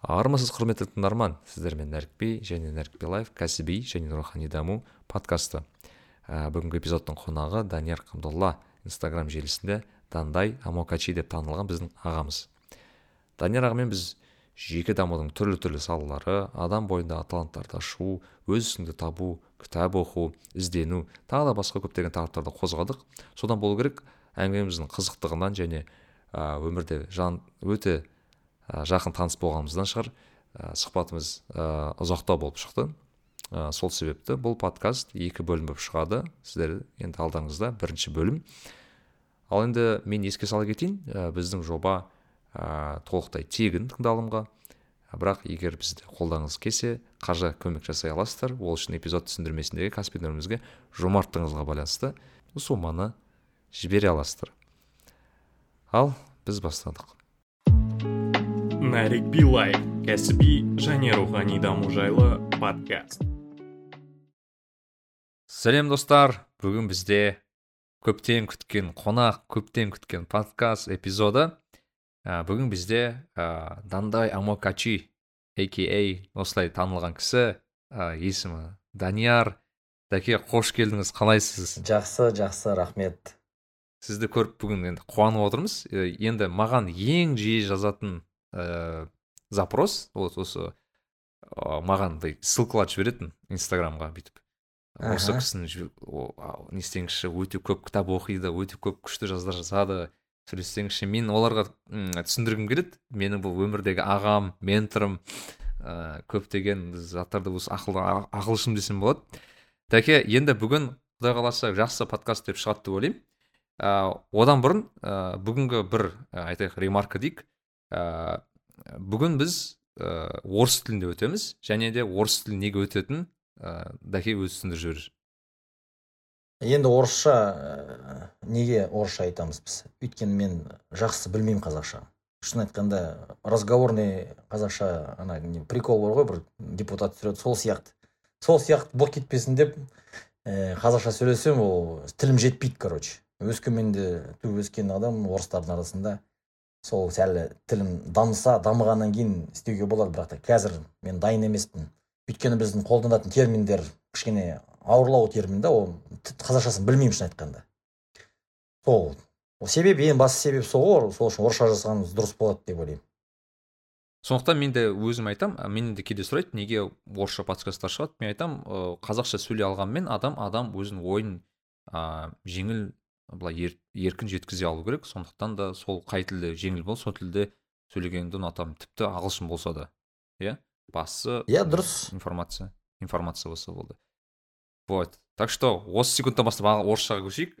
армысыз құрметті тыңдарман сіздермен нәрікби және нәрікби life кәсіби және рухани даму подкасты. Ә, бүгінгі эпизодтың қонағы данияр қамдолла инстаграм желісінде дандай амокачи деп танылған біздің ағамыз. Данияр ағамен біз жеке дамудың түрлі түрлі салалары адам бойындағы таланттарды ашу өз ісіңді табу кітап оқу іздену тағы да басқа көптеген тақырыптарды қозғадық. Содан болу керек әңгімеміздің қызықтығынан және ә, өмірде жан өте жақын таныс болғанымыздан шығар. Ә, сұхбатымыз ә, ұзақтау болып шықты. Ә, сол себепті бұл подкаст екі бөлім болып шығады. Сіздер енді алдарыңызда бірінші бөлім. Ал енді мен еске сала кетейін ә, біздің жоба ә, толықтай тегін тыңдалымға. Бірақ егер бізді қолдағыңыз келсе қаржы көмек жасай аласыздар. Ол үшін эпизод түсіндірмесіндегі каспи нөмірімізге жомарттығыңызға байланысты соманы жібере аласыздар. Ал біз бастадық. Нарик билай кәсіби және рухани даму жайлы подкаст. Сәлем достар. Бүгін бізде көптен күткен қонақ көптен күткен подкаст эпизоды. Ә, бүгін бізде ә, дандай амокачи ака осылай танылған кісі. Ә, есімі данияр. Дәке қош келдіңіз. Қалайсыз? Жақсы жақсы рахмет. Сізді көріп бүгін енді қуанып отырмыз. Енді маған ең жиі жазатын ә, запрос вот осы ә, маған андай ссылкаларды жіберетін инстаграмға бүйтіп. Осы кісіні не істеңізші өте көп кітап оқиды өте көп күшті жаздар жазады сөйлессеңізші. Мен оларға түсіндіргім келеді. Менің бұл өмірдегі ағам менторым ә, көптеген заттарды осы ақыл ағылшын десем болады. Дәке енді бүгін құдай қаласа жақсы подкаст деп шығады деп ойлаймын. Ә, одан бұрын ә, бүгінгі бір ә, айтайық ремарка дейік. Ә, бүгін біз ә, орыс тілінде өтеміз және де орыс тілі неге өтетінін ә, дәке өзі түсіндіріп жіберер. Енді орысша ә, неге орысша айтамыз біз? Өйткені мен жақсы білмеймін қазақша. Шын айтқанда разговорный қазақша ана прикол бар ғой бір депутат түсіреді сол сияқты. Сол сияқты болып кетпесін деп ә, қазақша сөйлесем ол тілім жетпейді короче. Өскеменде туып өскен адам орыстардың арасында сол сәл тілім дамыса дамығаннан кейін істеуге болады. Бірақ та қазір мен дайын емеспін. Өйткені біздің қолданатын терминдер кішкене ауырлау термин да ол қазақшасын білмеймін шын айтқанда. Сол себеп ең басты себеп сол ғой. Сол үшін орысша жазғанымыз дұрыс болады деп ойлаймын. Сондықтан мен де өзім айтам менен де кейде сұрайды неге орысша подкасттар шығады? Мен айтам ә, қазақша сөйлей алғанмен адам адам өзінің ойын ә, жеңіл былай ер, еркін жеткізе алу керек. Сондықтан да сол қай тілде жеңіл бол сол тілде сөйлегенді ұнатамын. Тіпті ағылшын болса да. Иә? Бастысы иә дұрыс. информация информация болса болды. Вот. Так что осы секундтан бастап орысшаға көшейік.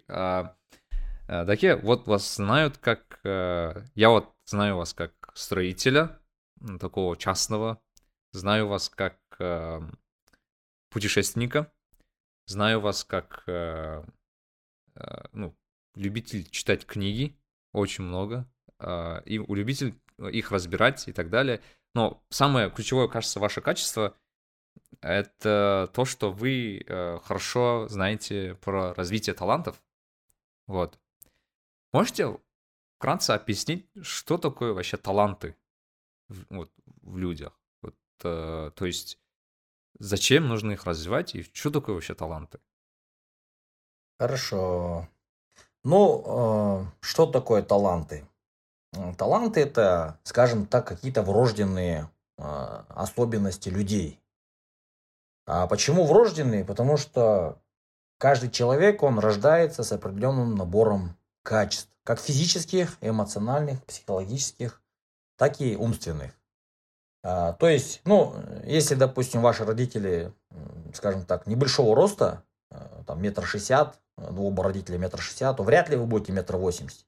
Дәке вот вас знают как ә, я вот знаю вас как строителя такого частного. Знаю вас как э, путешественника. Знаю вас как э, э, ну любитель читать книги очень много э, и любитель их разбирать и так далее но самое ключевое кажется ваше качество это то, что вы э, хорошо знаете про развитие талантов. Вот. Можете вкратце объяснить, что такое вообще таланты вот, в людях? Вот, э, то есть, зачем нужно их развивать и что такое вообще таланты? Хорошо. Ну, э, что такое таланты? Таланты это, скажем так, какие-то врожденные э, особенности людей. А почему врожденные? Потому что каждый человек, он рождается с определенным набором качеств, как физических, эмоциональных, психологических, так и умственных. А, то есть, ну, если, допустим, ваши родители, скажем так, небольшого роста, э, там метр шестьдесят, ну, оба родителя метр шестьдесят, то вряд ли вы будете метр восемьдесят.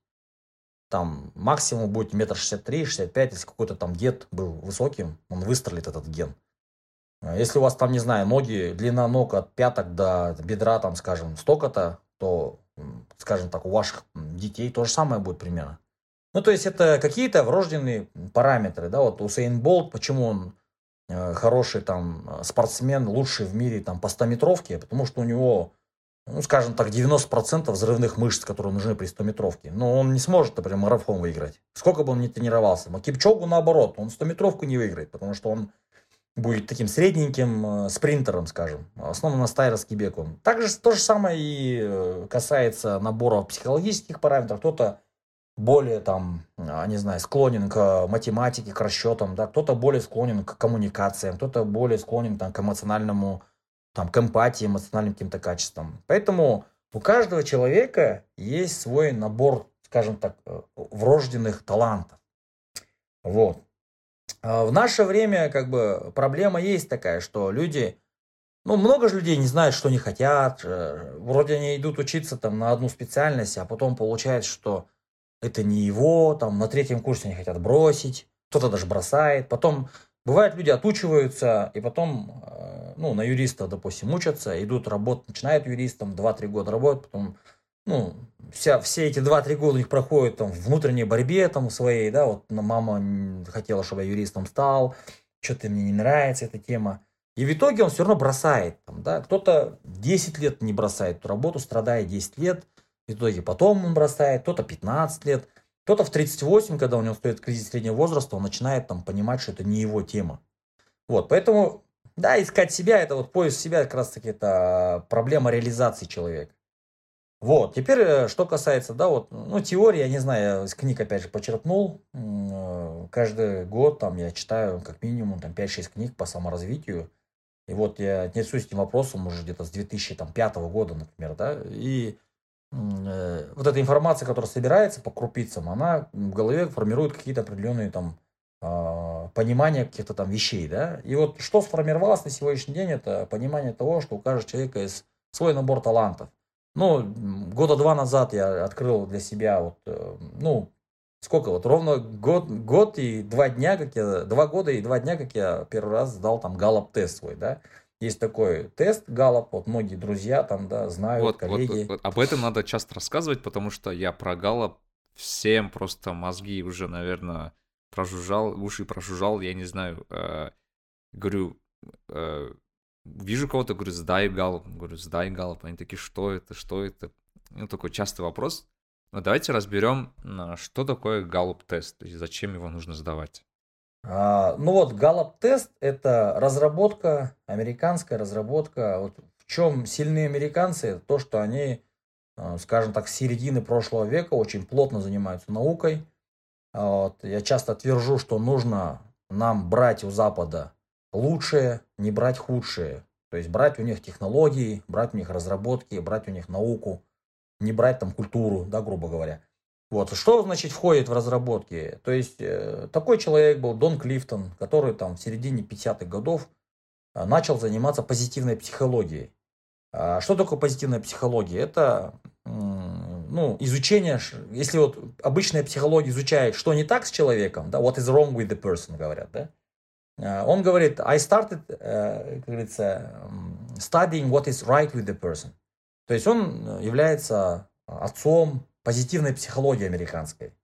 Там максимум будете метр шестьдесят три, шестьдесят пять, если какой-то там дед был высоким, он выстрелит этот ген. А если у вас там, не знаю, ноги, длина ног от пяток до бедра, там, скажем, столько-то, то, скажем так, у ваших детей то же самое будет примерно. Ну, то есть это какие-то врожденные параметры, да, вот Усейн Болт, почему он э, хороший там спортсмен, лучший в мире там по 100 метровке, потому что у него ну, скажем так, 90% взрывных мышц, которые нужны при 100-метровке. Но он не сможет, например, марафон выиграть. Сколько бы он ни тренировался. А Кипчогу наоборот, он 100-метровку не выиграет, потому что он будет таким средненьким э, спринтером, скажем. Основно на Стайрос-Кибеку. Также то же самое и э, касается набора психологических параметров. Кто-то более там, а, не знаю, склонен к математике, к расчетам, да, кто-то более склонен к коммуникациям, кто-то более склонен там, к эмоциональному, там, к эмпатии, эмоциональным каким-то качествам. Поэтому у каждого человека есть свой набор, скажем так, э, врожденных талантов. Вот. А в наше время как бы проблема есть такая, что люди, ну много же людей не знают, что они хотят, э, вроде они идут учиться там на одну специальность, а потом получается, что это не его, там на третьем курсе они хотят бросить, кто-то даже бросает, потом бывает люди отучиваются и потом, э, ну на юриста, допустим, учатся, идут работать, начинают юристом, 2-3 года работают, потом ну, вся, все эти 2-3 года у них проходят там, в внутренней борьбе там, своей, да, вот мама хотела, чтобы я юристом стал, что-то мне не нравится эта тема. И в итоге он все равно бросает. Там, да? Кто-то 10 лет не бросает эту работу, страдает 10 лет, в итоге потом он бросает, кто-то 15 лет, кто-то в 38, когда у него стоит кризис среднего возраста, он начинает там понимать, что это не его тема. Вот, поэтому, да, искать себя, это вот поиск себя как раз таки это проблема реализации человека. Вот, теперь, э, что касается, да, вот, ну, теории, я не знаю, я из книг, опять же, почерпнул. Э, каждый год там я читаю как минимум там 5-6 книг по саморазвитию. И вот я отнесусь этим вопросом уже где-то с 2005 года, например, да, и вот эта информация, которая собирается по крупицам, она в голове формирует какие-то определенные там э, понимания каких-то там вещей, да. И вот что сформировалось на сегодняшний день, это понимание того, что у каждого человека есть свой набор талантов. Ну, года два назад я открыл для себя вот, э, ну, сколько вот, ровно год, год и два дня, как я, два года и два дня, как я первый раз сдал там галоп-тест свой, да. Есть такой тест Gallup, вот многие друзья там, да, знают, вот, коллеги. Вот, вот, об этом надо часто рассказывать, потому что я про Gallup всем просто мозги уже, наверное, прожужжал, уши прожужжал, я не знаю. Э, говорю, э, вижу кого-то, говорю, сдай Gallup, говорю, сдай Gallup, они такие, что это, что это? Ну, такой частый вопрос. Но давайте разберем, что такое Gallup-тест, то есть зачем его нужно сдавать. А, ну вот, галоп-тест – это разработка, американская разработка. Вот в чем сильные американцы? То, что они, а, скажем так, с середины прошлого века очень плотно занимаются наукой. А вот, я часто твержу, что нужно нам брать у Запада лучшее, не брать худшее. То есть брать у них технологии, брать у них разработки, брать у них науку, не брать там культуру, да, грубо говоря. Вот, что значит входит в разработки? То есть э, такой человек был Дон Клифтон, который там в середине 50-х годов э, начал заниматься позитивной психологией. А что такое позитивная психология? Это ну, изучение, если вот обычная психология изучает, что не так с человеком, да, what is wrong with the person, говорят, да, Э, он говорит, I started, э, как говорится, studying what is right with the person. То есть он является отцом позитивной психологии американской.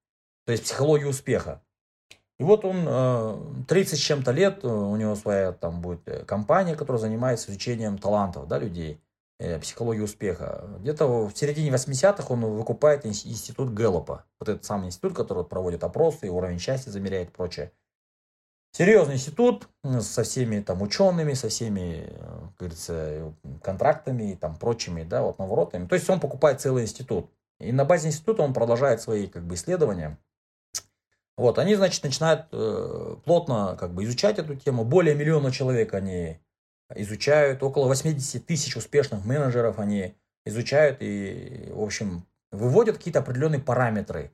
То есть психологии успеха. И вот он 30 э, с чем-то лет, у него своя там будет компания, которая занимается изучением талантов да, людей, психологии успеха. Где-то в середине 80-х он выкупает институт Гэллопа. Вот этот самый институт, который проводит опросы, уровень счастья замеряет и прочее. Серьезный институт со всеми там учеными, со всеми, э, как говорится, контрактами и там прочими, да, вот наворотами. То есть он покупает целый институт. И на базе института он продолжает свои как бы исследования. Вот, они, значит, начинают э, плотно как бы изучать эту тему. Более миллиона человек они изучают. Около 80 тысяч успешных менеджеров они изучают и, в общем, выводят какие-то определенные параметры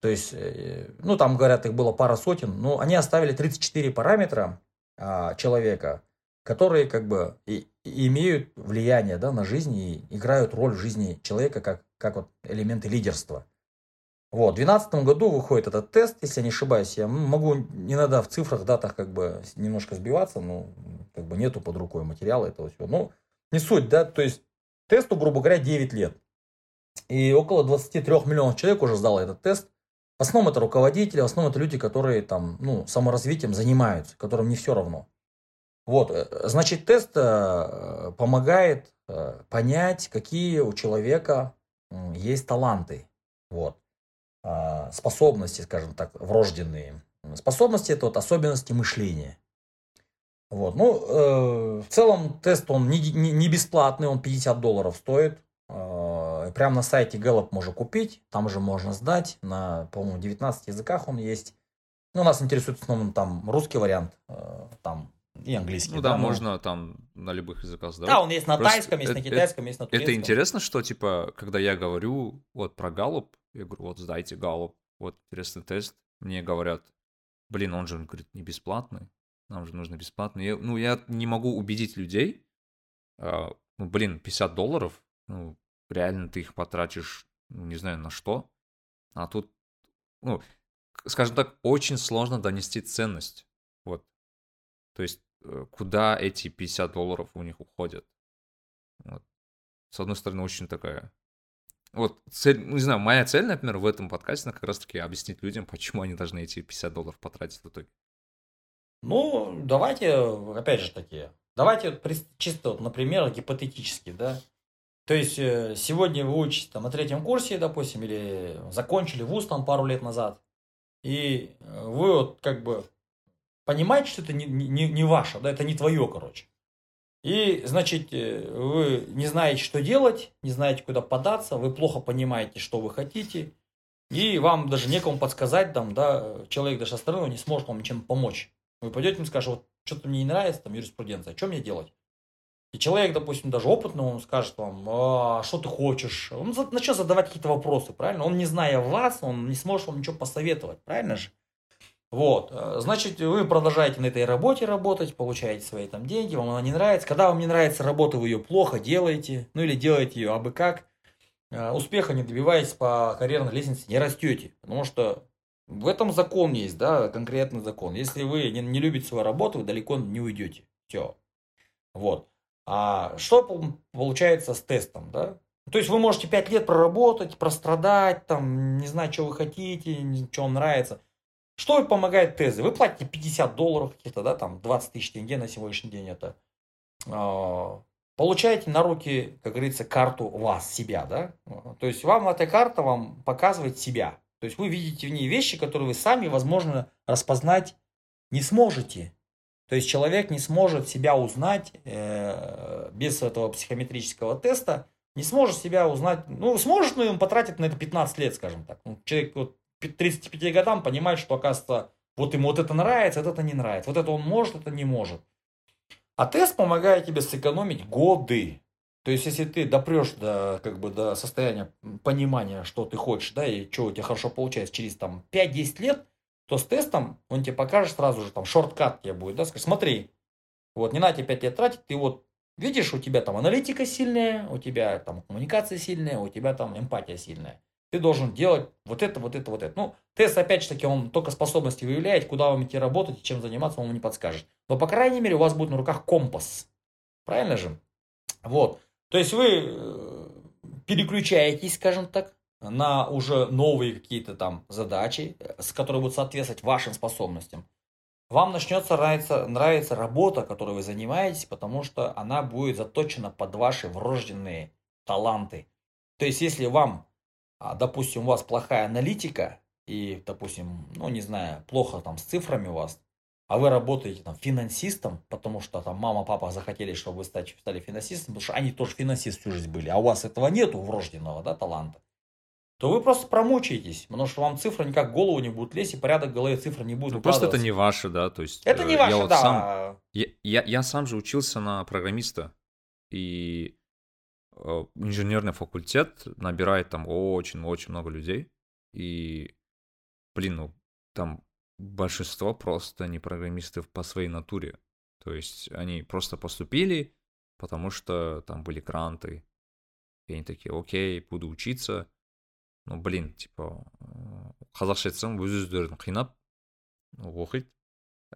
то есть, э, ну, там, говорят, их было пара сотен, но они оставили 34 параметра а, человека, которые как бы и, и имеют влияние да, на жизнь и играют роль в жизни человека как, как вот элементы лидерства. Вот, в 2012 году выходит этот тест, если я не ошибаюсь. Я могу иногда в цифрах, датах как бы немножко сбиваться, но как бы нету под рукой материала этого всего. Ну, не суть, да, то есть тесту, грубо говоря, 9 лет. И около 23 миллионов человек уже сдал этот тест. В основном это руководители, в основном это люди, которые там, ну, саморазвитием занимаются, которым не все равно. Вот, э, значит, тест э, помогает э, понять, какие у человека есть таланты, вот, а, способности, скажем так, врожденные. Способности это вот особенности мышления. Вот. Ну, э, в целом тест он не, не, не бесплатный, он 50 долларов стоит. Э, прямо на сайте Gallup можно купить, там же можно сдать. На, по-моему, 19 языках он есть. Ну, нас интересует в основном там русский вариант, э, там и английский. Ну да, ну. можно там на любых языках сдавать. Да, он есть на Просто тайском, есть на это- китайском, есть на турецком. Это интересно, что, типа, когда я говорю вот про Галлуп, я говорю, вот сдайте Галлуп, вот интересный тест, мне говорят, блин, он же, он говорит, не бесплатный, нам же нужно бесплатный. Я- ну, я не могу убедить людей, а, ну, блин, 50 долларов, ну, реально ты их потратишь, ну, не знаю, на что, а тут, ну, скажем так, очень сложно донести ценность. То есть, э, куда эти 50 долларов у них уходят. Вот. С одной стороны, очень такая... Вот, цель, ну, не знаю, моя цель, например, в этом подкасте, как раз-таки объяснить людям, почему они должны эти 50 долларов потратить в итоге. Ну, давайте, опять же таки, давайте вот чисто, вот, например, гипотетически, да. То есть, э, сегодня вы учитесь там на третьем курсе, допустим, или закончили вуз там пару лет назад, и э, вы вот как бы понимаете, что это не, не, не ваше, да, это не твое, короче. И, значит, э, вы не знаете, что делать, не знаете, куда податься, вы плохо понимаете, что вы хотите, и вам даже некому подсказать, там, да, человек даже со стороны не сможет вам ничем помочь. Вы пойдете ему скажете, вот что-то мне не нравится, там, юриспруденция, что мне делать? И человек, допустим, даже опытный, он скажет вам, а что ты хочешь? Он начнет задавать какие-то вопросы, правильно? Он, не зная вас, он не сможет вам ничего посоветовать, правильно же? Вот, э, значит, вы продолжаете на этой работе работать, получаете свои там деньги, вам она не нравится. Когда вам не нравится работа, вы ее плохо делаете, ну или делаете ее абы как. Э, Успеха не добиваетесь по карьерной лестнице, не растете. Потому что в этом закон есть, да, конкретный закон. Если вы не, не любите свою работу, вы далеко не уйдете. Все. Вот. А что пол- получается с тестом, да? То есть вы можете 5 лет проработать, прострадать, там, не знаю, что вы хотите, что вам нравится. Что помогает тезы? Вы платите 50 долларов каких-то, да, там 20 тысяч тенге на сегодняшний день это. А, Получаете на руки, как говорится, карту вас, себя, да? То есть вам эта карта вам показывает себя. То есть вы видите в ней вещи, которые вы сами, возможно, распознать не сможете. То есть человек не сможет себя узнать э, без этого психометрического теста, не сможет себя узнать, ну, сможет, но он потратит на это 15 лет, скажем так. Ну, человек вот 35 годам понимает, что, оказывается, вот ему вот это нравится, вот это не нравится, вот это он может, это не может. А тест помогает тебе сэкономить годы. То есть, если ты допрешь до, как бы, до состояния понимания, что ты хочешь, да, и что у тебя хорошо получается через там 5-10 лет, то с тестом он тебе покажет сразу же, там, шорткат тебе будет, да, скажет, смотри, вот, не надо тебе 5 лет тратить, ты вот видишь, у тебя там аналитика сильная, у тебя там коммуникация сильная, у тебя там эмпатия сильная. Ты должен делать вот это, вот это, вот это. Ну, тест, опять же таки, он только способности выявляет, куда вам идти работать и чем заниматься, он вам не подскажет. Но, по крайней мере, у вас будет на руках компас. Правильно же? Вот. То есть вы э, переключаетесь, скажем так, на уже новые какие-то там задачи, э, с которые будут соответствовать вашим способностям. Вам начнется нравиться, нравиться работа, которой вы занимаетесь, потому что она будет заточена под ваши врожденные таланты. То есть, если вам, допустим, у вас плохая аналитика, и, допустим, ну, не знаю, плохо там с цифрами у вас, а вы работаете там финансистом, потому что там мама, папа захотели, чтобы вы стать, стали финансистом, потому что они тоже финансисты всю жизнь были, а у вас этого нету врожденного да, таланта, то вы просто промучаетесь, потому что вам цифры никак в голову не будут лезть, и порядок в голове цифр не будет Ну, просто это не ваше, да, то есть... Это э, не я ваше, вот да. сам- Я, я, я сам же учился на программиста, и инженерный факультет набирает там очень-очень много людей, и, блин, ну, там большинство просто не программисты по своей натуре, то есть они просто поступили, потому что там были гранты, и они такие, окей, буду учиться, ну, блин, типа, э, қазақша айтсам өз өздерін қинап оқиды,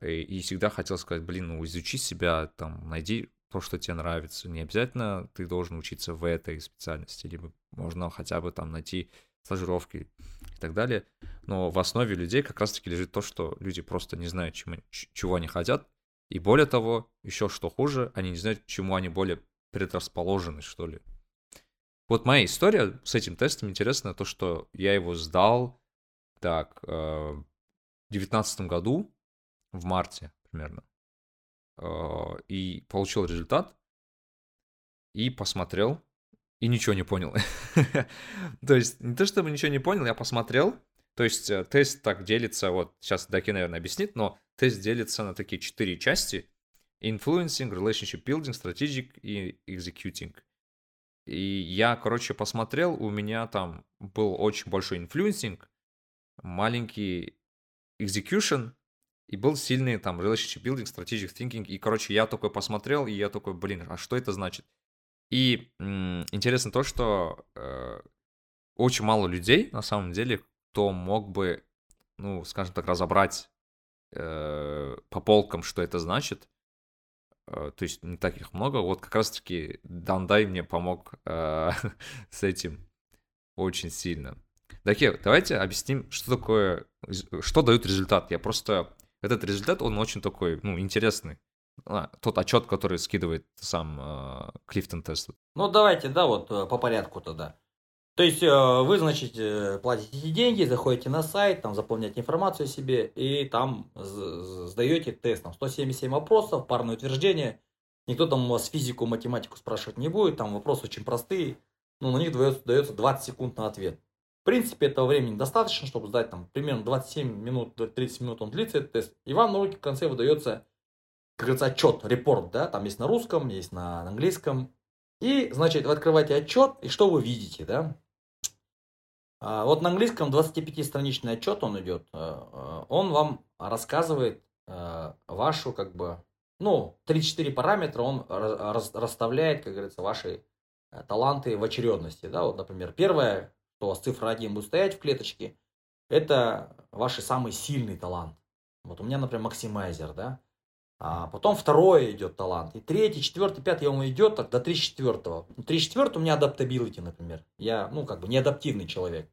и всегда хотел сказать, блин, ну изучи себя, там, найди то, что тебе нравится. Не обязательно ты должен учиться в этой специальности, либо можно хотя бы там найти стажировки и так далее. Но в основе людей как раз-таки лежит то, что люди просто не знают, чему, чего они хотят. И более того, еще что хуже, они не знают, чему они более предрасположенность, что ли. Вот моя история с этим тестом интересна, то, что я его сдал, так, э, в девятнадцатом году, в марте примерно, и получил результат, и посмотрел, и ничего не понял. То есть не то, чтобы ничего не понял, я посмотрел, то есть э, тест так делится, вот сейчас Даки, наверное, объяснит, но тест делится на такие четыре части. Influencing, Relationship Building, Strategic и Executing. И я, короче, посмотрел, у меня там был очень большой influencing, маленький execution, и был сильный там relationship building, strategic thinking. И, короче, я такой посмотрел, и я такой, блин, а что это значит? И м- интересно то, что э, очень мало людей, на самом деле, кто мог бы, ну, скажем так, разобрать э, по полкам, что это значит. Э, то есть не таких много. Вот как раз-таки Дандай мне помог э, с этим очень сильно. Таки, давайте объясним, что такое, что дает результат. Я просто, этот результат, он очень такой, ну, интересный. А, тот отчет, который скидывает сам э, Клифтон Тест. Ну, давайте, да, вот э, по порядку тогда. То есть э, вы, значит, э, платите деньги, заходите на сайт, там заполняете информацию о себе и там сдаете тест. Там 177 вопросов, парное утверждение. Никто там у вас физику, математику спрашивать не будет, там вопросы очень простые. Но на них дается 20 секунд на ответ. В принципе, этого времени достаточно, чтобы сдать там примерно 27 минут, 30 минут он длится этот тест. И вам на руки в конце выдается, как говорится, отчет, репорт, да, там есть на русском, есть на английском. И, значит, вы открываете отчет, и что вы видите, да? А, вот на английском 25-страничный отчет он идет. А, а, он вам рассказывает вашу, как бы, ну, 3-4 параметра он расставляет, как говорится, ваши таланты в очередности. Да? Вот, например, первое, вас цифра 1 будет стоять в клеточке, это ваш самый сильный талант. Вот у меня, например, maximizer, да. А потом второе идет талант. И третий, четвертый, пятый он идет так, до 34-го. 34 у меня adaptability, например. Я, ну, как бы неадаптивный человек.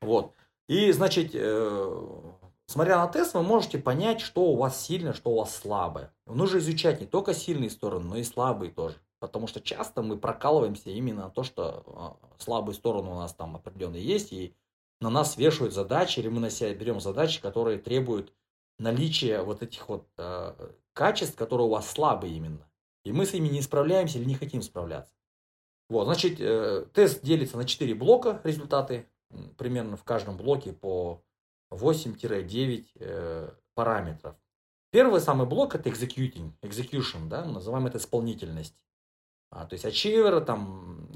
Вот. И, значит, э, смотря на тест, вы можете понять, что у вас сильное, что у вас слабое. Нужно изучать не только сильные стороны, но и слабые тоже. Потому что часто мы прокалываемся именно на то, что э, слабые стороны у нас там определенные есть, и на нас вешают задачи, или мы на себя берем задачи, которые требуют наличия вот этих вот э, качеств, которые у вас слабые именно. И мы с ними не справляемся или не хотим справляться. Вот, значит, э, тест делится на 4 блока результаты примерно в каждом блоке по 8-9 э, параметров. Первый самый блок это executing, execution, да, называем это исполнительность. А, то есть achiever, там,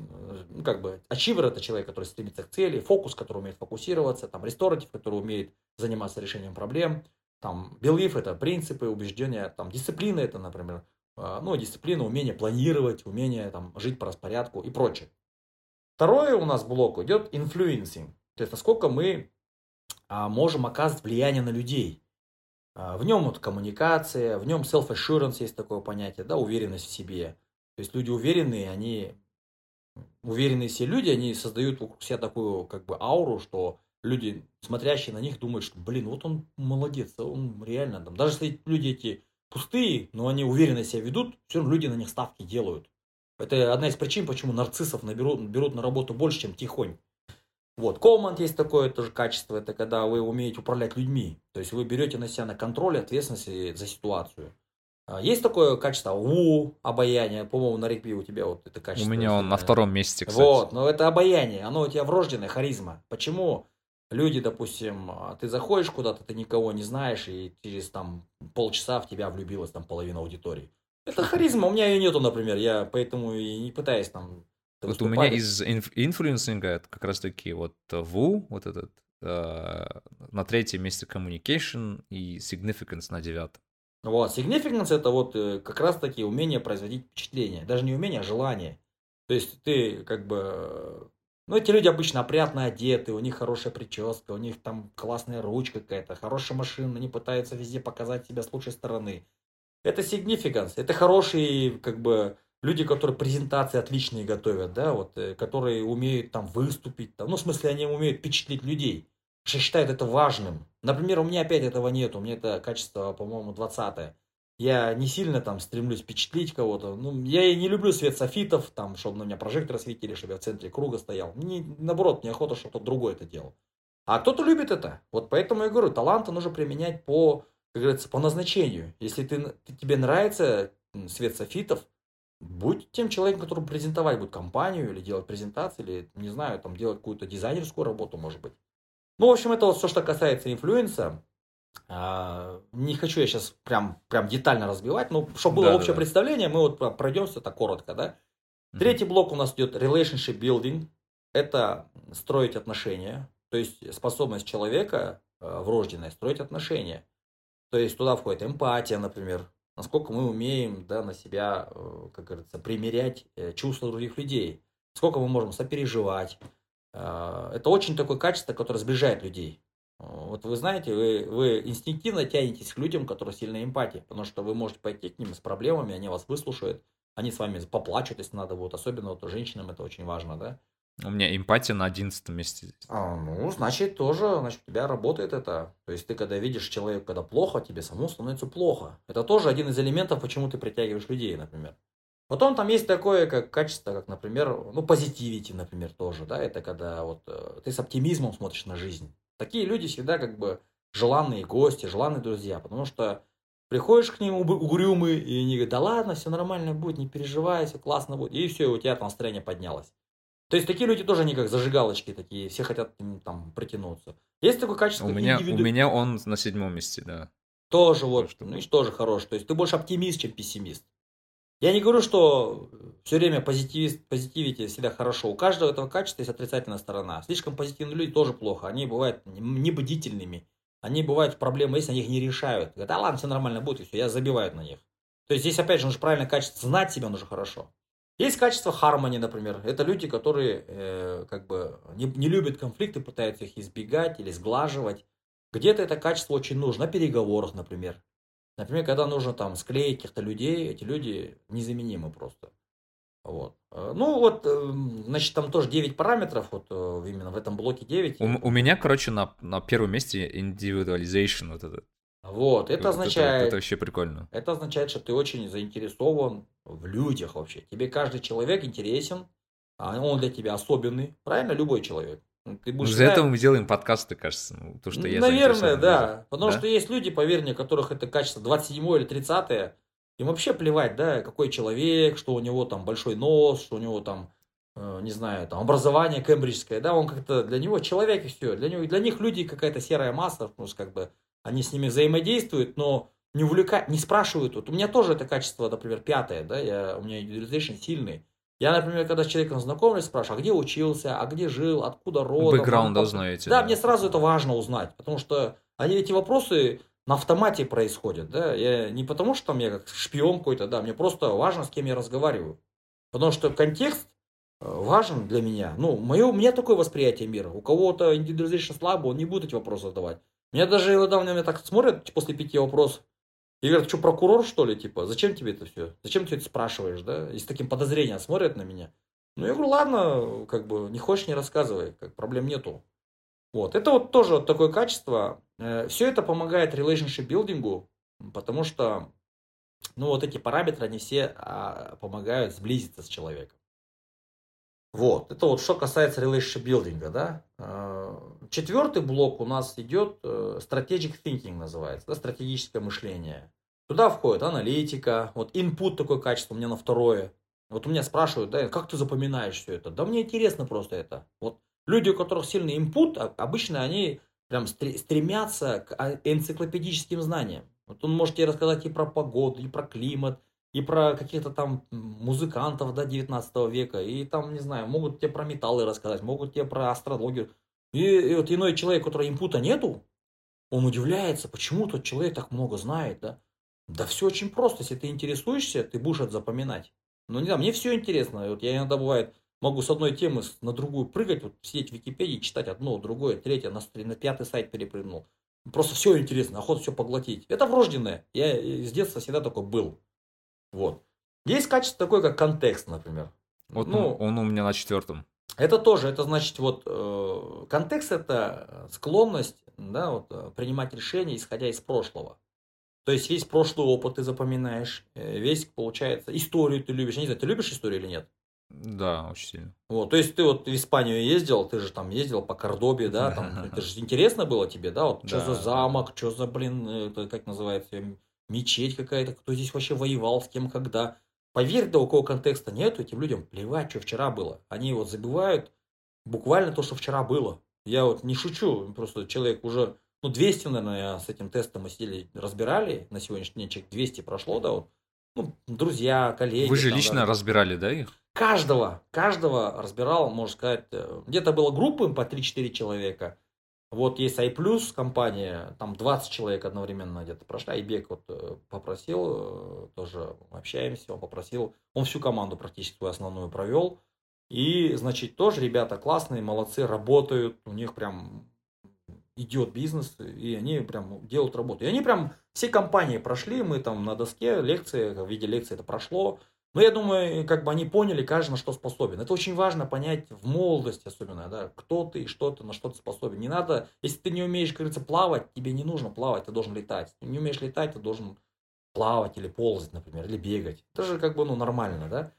ну, как бы, achiever это человек, который стремится к цели, фокус, который умеет фокусироваться, там, restorative, который умеет заниматься решением проблем, там, belief это принципы, убеждения, там, дисциплина это, например, а, ну, дисциплина, умение планировать, умение там, жить по распорядку и прочее. Второй у нас блок идет influencing, то есть насколько мы а, можем оказывать влияние на людей. А, в нем вот коммуникация, в нем self-assurance есть такое понятие, да, уверенность в себе. То есть люди уверенные, они уверенные все люди, они создают вокруг себя такую как бы ауру, что люди, смотрящие на них, думают, что, блин, вот он молодец, он реально там. Даже если люди эти пустые, но они уверенно себя ведут, все равно люди на них ставки делают. Это одна из причин, почему нарциссов наберут, берут на работу больше, чем тихонь. Вот, команд есть такое тоже качество, это когда вы умеете управлять людьми. То есть вы берете на себя на контроль ответственность за ситуацию. А, есть такое качество WOO, обаяние, по-моему, Нарикби, у тебя вот это качество. У меня он на втором месте, кстати. Вот, но это обаяние, оно у тебя врожденная харизма. Почему люди, допустим, а, ты заходишь куда-то, ты никого не знаешь, и через там полчаса в тебя влюбилась там половина аудитории. Это харизма, у меня ее нету, например, я поэтому и не пытаюсь там... Вот у меня из influencing'а это как раз таки вот WOO, вот этот, э, на третьем месте communication и significance на девятом. Вот, significance это вот э, как раз таки умение производить впечатление, даже не умение, а желание. То есть ты как бы ну, эти люди обычно опрятно одеты, у них хорошая прическа, у них там классная ручка какая-то, хорошая машина, они пытаются везде показать себя с лучшей стороны. Это significance, это хорошие, как бы, люди, которые презентации отличные готовят, да, вот, э, которые умеют там выступить, там, ну, в смысле, они умеют впечатлить людей, что считают это важным. Например, у меня опять этого нет, у меня это качество, по-моему, 20 -е. Я не сильно там стремлюсь впечатлить кого-то. Ну, я и не люблю свет софитов, там, чтобы на меня прожекторы светили, чтобы я в центре круга стоял. Мне, наоборот, мне охота, чтобы кто-то другой это делал. А кто-то любит это. Вот поэтому я говорю, таланты нужно применять по, как говорится, по назначению. Если ты, тебе нравится свет софитов, будь тем человеком, который презентовать будет компанию, или делать презентации, или, не знаю, там, делать какую-то дизайнерскую работу, может быть. Ну, в общем, это вот все, что касается инфлюенса. А, не хочу я сейчас прям, прям детально разбивать, но чтобы было да, общее да, представление, мы вот пройдемся так коротко, да. Третий блок у нас идет relationship building. Это строить отношения, то есть способность человека э, врожденная строить отношения. То есть туда входит эмпатия, например, насколько мы умеем да, на себя, э, как говорится, примерять э, чувства других людей, сколько мы можем сопереживать. Это очень такое качество, которое сближает людей. Вот вы знаете, вы, вы инстинктивно тянетесь к людям, которые сильно эмпатии, потому что вы можете пойти к ним с проблемами, они вас выслушают, они с вами поплачут, если надо будет. Особенно вот женщинам это очень важно, да. У меня эмпатия на одиннадцатом месте. А, ну, значит, тоже, значит, у тебя работает это. То есть ты, когда видишь человека, когда плохо, тебе самому становится плохо. Это тоже один из элементов, почему ты притягиваешь людей, например. Потом там есть такое как качество, как, например, ну, позитивити, например, тоже, да, это когда вот э, ты с оптимизмом смотришь на жизнь. Такие люди всегда как бы желанные гости, желанные друзья, потому что приходишь к ним угрюмый, и они говорят, да ладно, все нормально будет, не переживай, все классно будет, и все, у тебя там настроение поднялось. То есть такие люди тоже они как зажигалочки такие, все хотят там притянуться. Есть такое качество. У меня, индивиду... у меня он на седьмом месте, да. Тоже вот, что ну, тоже хорош. То есть ты больше оптимист, чем пессимист. Я не говорю, что все время позитивист, позитивите всегда хорошо. У каждого этого качества есть отрицательная сторона. Слишком позитивные люди тоже плохо. Они бывают небдительными. Они бывают проблемы, если они их не решают. Говорят, а ладно, все нормально будет, и все, я забиваю на них. То есть здесь, опять же, нужно правильное качество. Знать себя нужно хорошо. Есть качество хармони, например. Это люди, которые э, как бы не, не любят конфликты, пытаются их избегать или сглаживать. Где-то это качество очень нужно, на переговорах, например. Например, когда нужно там склеить каких-то людей, эти люди незаменимы просто. Вот. Э, ну вот, э, значит, там тоже 9 параметров, вот э, именно в этом блоке 9. У, у меня, короче, на, на первом месте individualization вот этот. Вот, это означает... Это, это вообще прикольно. Это означает, что ты очень заинтересован в людях вообще. Тебе каждый человек интересен, а он для тебя особенный. Правильно? Любой человек. Ну, ты будешь За это мы делаем подкасты, кажется. Ну, то, что я Наверное, да. Потому да? что есть люди, поверь мне, которых это качество 27 или 30 им вообще плевать, да, какой человек, что у него там большой нос, что у него там, э, не знаю, там образование кембриджское, да, он как-то для него человек и все. Для, него, для них люди какая-то серая масса, потому что как бы они с ними взаимодействуют, но не увлекают, не спрашивают. Вот у меня тоже это качество, например, пятое, да, я, у меня индивидуализация сильный. Я, например, когда с человеком знакомлюсь, спрашиваю, а где учился, а где жил, откуда родом. Бэкграунд узнаете. Да, да, мне сразу это важно узнать, потому что они эти вопросы на автомате происходят, да, я не потому что там я как шпион какой-то, да, мне просто важно, с кем я разговариваю. Потому что контекст э, важен для меня. Ну, мое, у меня такое восприятие мира. У кого-то индивидуализация слабо, он не будет эти вопросы задавать. Меня даже на меня так смотрят после пяти вопросов. И говорят, что прокурор, что ли, типа, зачем тебе это все? Зачем ты это спрашиваешь, да? И с таким подозрением смотрят на меня. Ну, я говорю, ладно, как бы, не хочешь, не рассказывай, как проблем нету. Вот, это вот тоже вот такое качество. Э, все это помогает relationship билдингу, потому что, ну, вот эти параметры, они все а, помогают сблизиться с человеком. Вот, это вот что касается relationship билдинга, да. Э, четвертый блок у нас идет э, strategic thinking называется, да, стратегическое мышление. Туда входит аналитика, вот input такое качество у меня на второе. Вот у меня спрашивают, да, как ты запоминаешь все это? Да мне интересно просто это. Вот люди, у которых сильный input, а, обычно они прям стремятся к а, энциклопедическим знаниям. Вот он может тебе рассказать и про погоду, и про климат, и про каких-то там музыкантов до 19 века, и там, не знаю, могут тебе про металлы рассказать, могут тебе про астрологию. И, и вот иной человек, у которого импута нету, он удивляется, почему тот человек так много знает, да? Да все очень просто, если ты интересуешься, ты будешь это запоминать. Ну, не знаю, мне все интересно. Вот я иногда бывает, могу с одной темы на другую прыгать, вот сидеть в Википедии, читать одно, другое, третье, на, на пятый сайт перепрыгнул. Просто все интересно, охота все поглотить. Это врожденное. Я с детства всегда такой был. Вот. Есть качество такое, как контекст, например. Вот ну, он, у меня на четвертом. Это тоже, это значит, вот э, контекст это склонность, да, вот, э, принимать решения, исходя из прошлого. То есть весь прошлый опыт ты запоминаешь, э, весь, получается, историю ты любишь. Я не знаю, ты любишь историю или нет? Да, очень сильно. Вот, то есть ты вот в Испанию ездил, ты же там ездил по Кордобе, да, там, это же интересно было тебе, да, вот, что Да. за замок, что за, блин, это, как называется, мечеть какая-то, кто здесь вообще воевал, с кем, когда. Поверь, да, у кого контекста нету, этим людям плевать, что вчера было. Они вот забывают буквально то, что вчера было. Я вот не шучу, просто человек уже, ну, 200, наверное, с этим тестом мы сидели, разбирали, на сегодняшний день человек 200 прошло, да, вот, ну, друзья, коллеги. Вы же там, лично да. разбирали, да, их? Каждого, каждого разбирал, можно сказать, э, где-то было группы по 3-4 человека. Вот есть iPlus компания, там 20 человек одновременно где-то прошла. Айбек вот э, попросил, э, тоже общаемся, он попросил, он всю команду практически свою основную провел. И, значит, тоже ребята классные, молодцы, работают, у них прям идет бизнес, и они прям делают работу. И они прям все компании прошли, мы там на доске лекции, в виде лекции это прошло. Но я думаю, как бы они поняли, каждый на что способен. Это очень важно понять в молодости особенно, да, кто ты, что ты, на что ты способен. Не надо, если ты не умеешь, как говорится, плавать, тебе не нужно плавать, ты должен летать. Ты не умеешь летать, ты должен плавать или ползать, например, или бегать. Это же как бы, ну, нормально, да.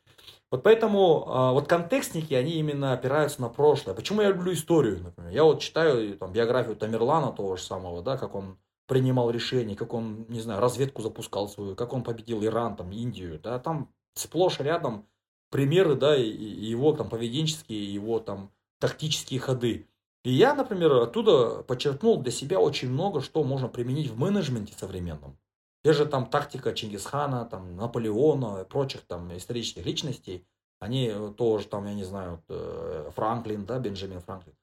Вот поэтому а, вот контекстники, они именно опираются на прошлое. Почему я люблю историю, например? Я вот читаю там, биографию Тамерлана того же самого, да, как он принимал решения, как он, не знаю, разведку запускал свою, как он победил Иран, там, Индию, да, там сплошь рядом примеры, да, его там поведенческие, его там тактические ходы. И я, например, оттуда подчеркнул для себя очень много, что можно применить в менеджменте современном. Те же там тактика Чингисхана, там Наполеона и прочих там исторических личностей, они тоже там, я не знаю, э, Франклин, да, Бенджамин Франклин.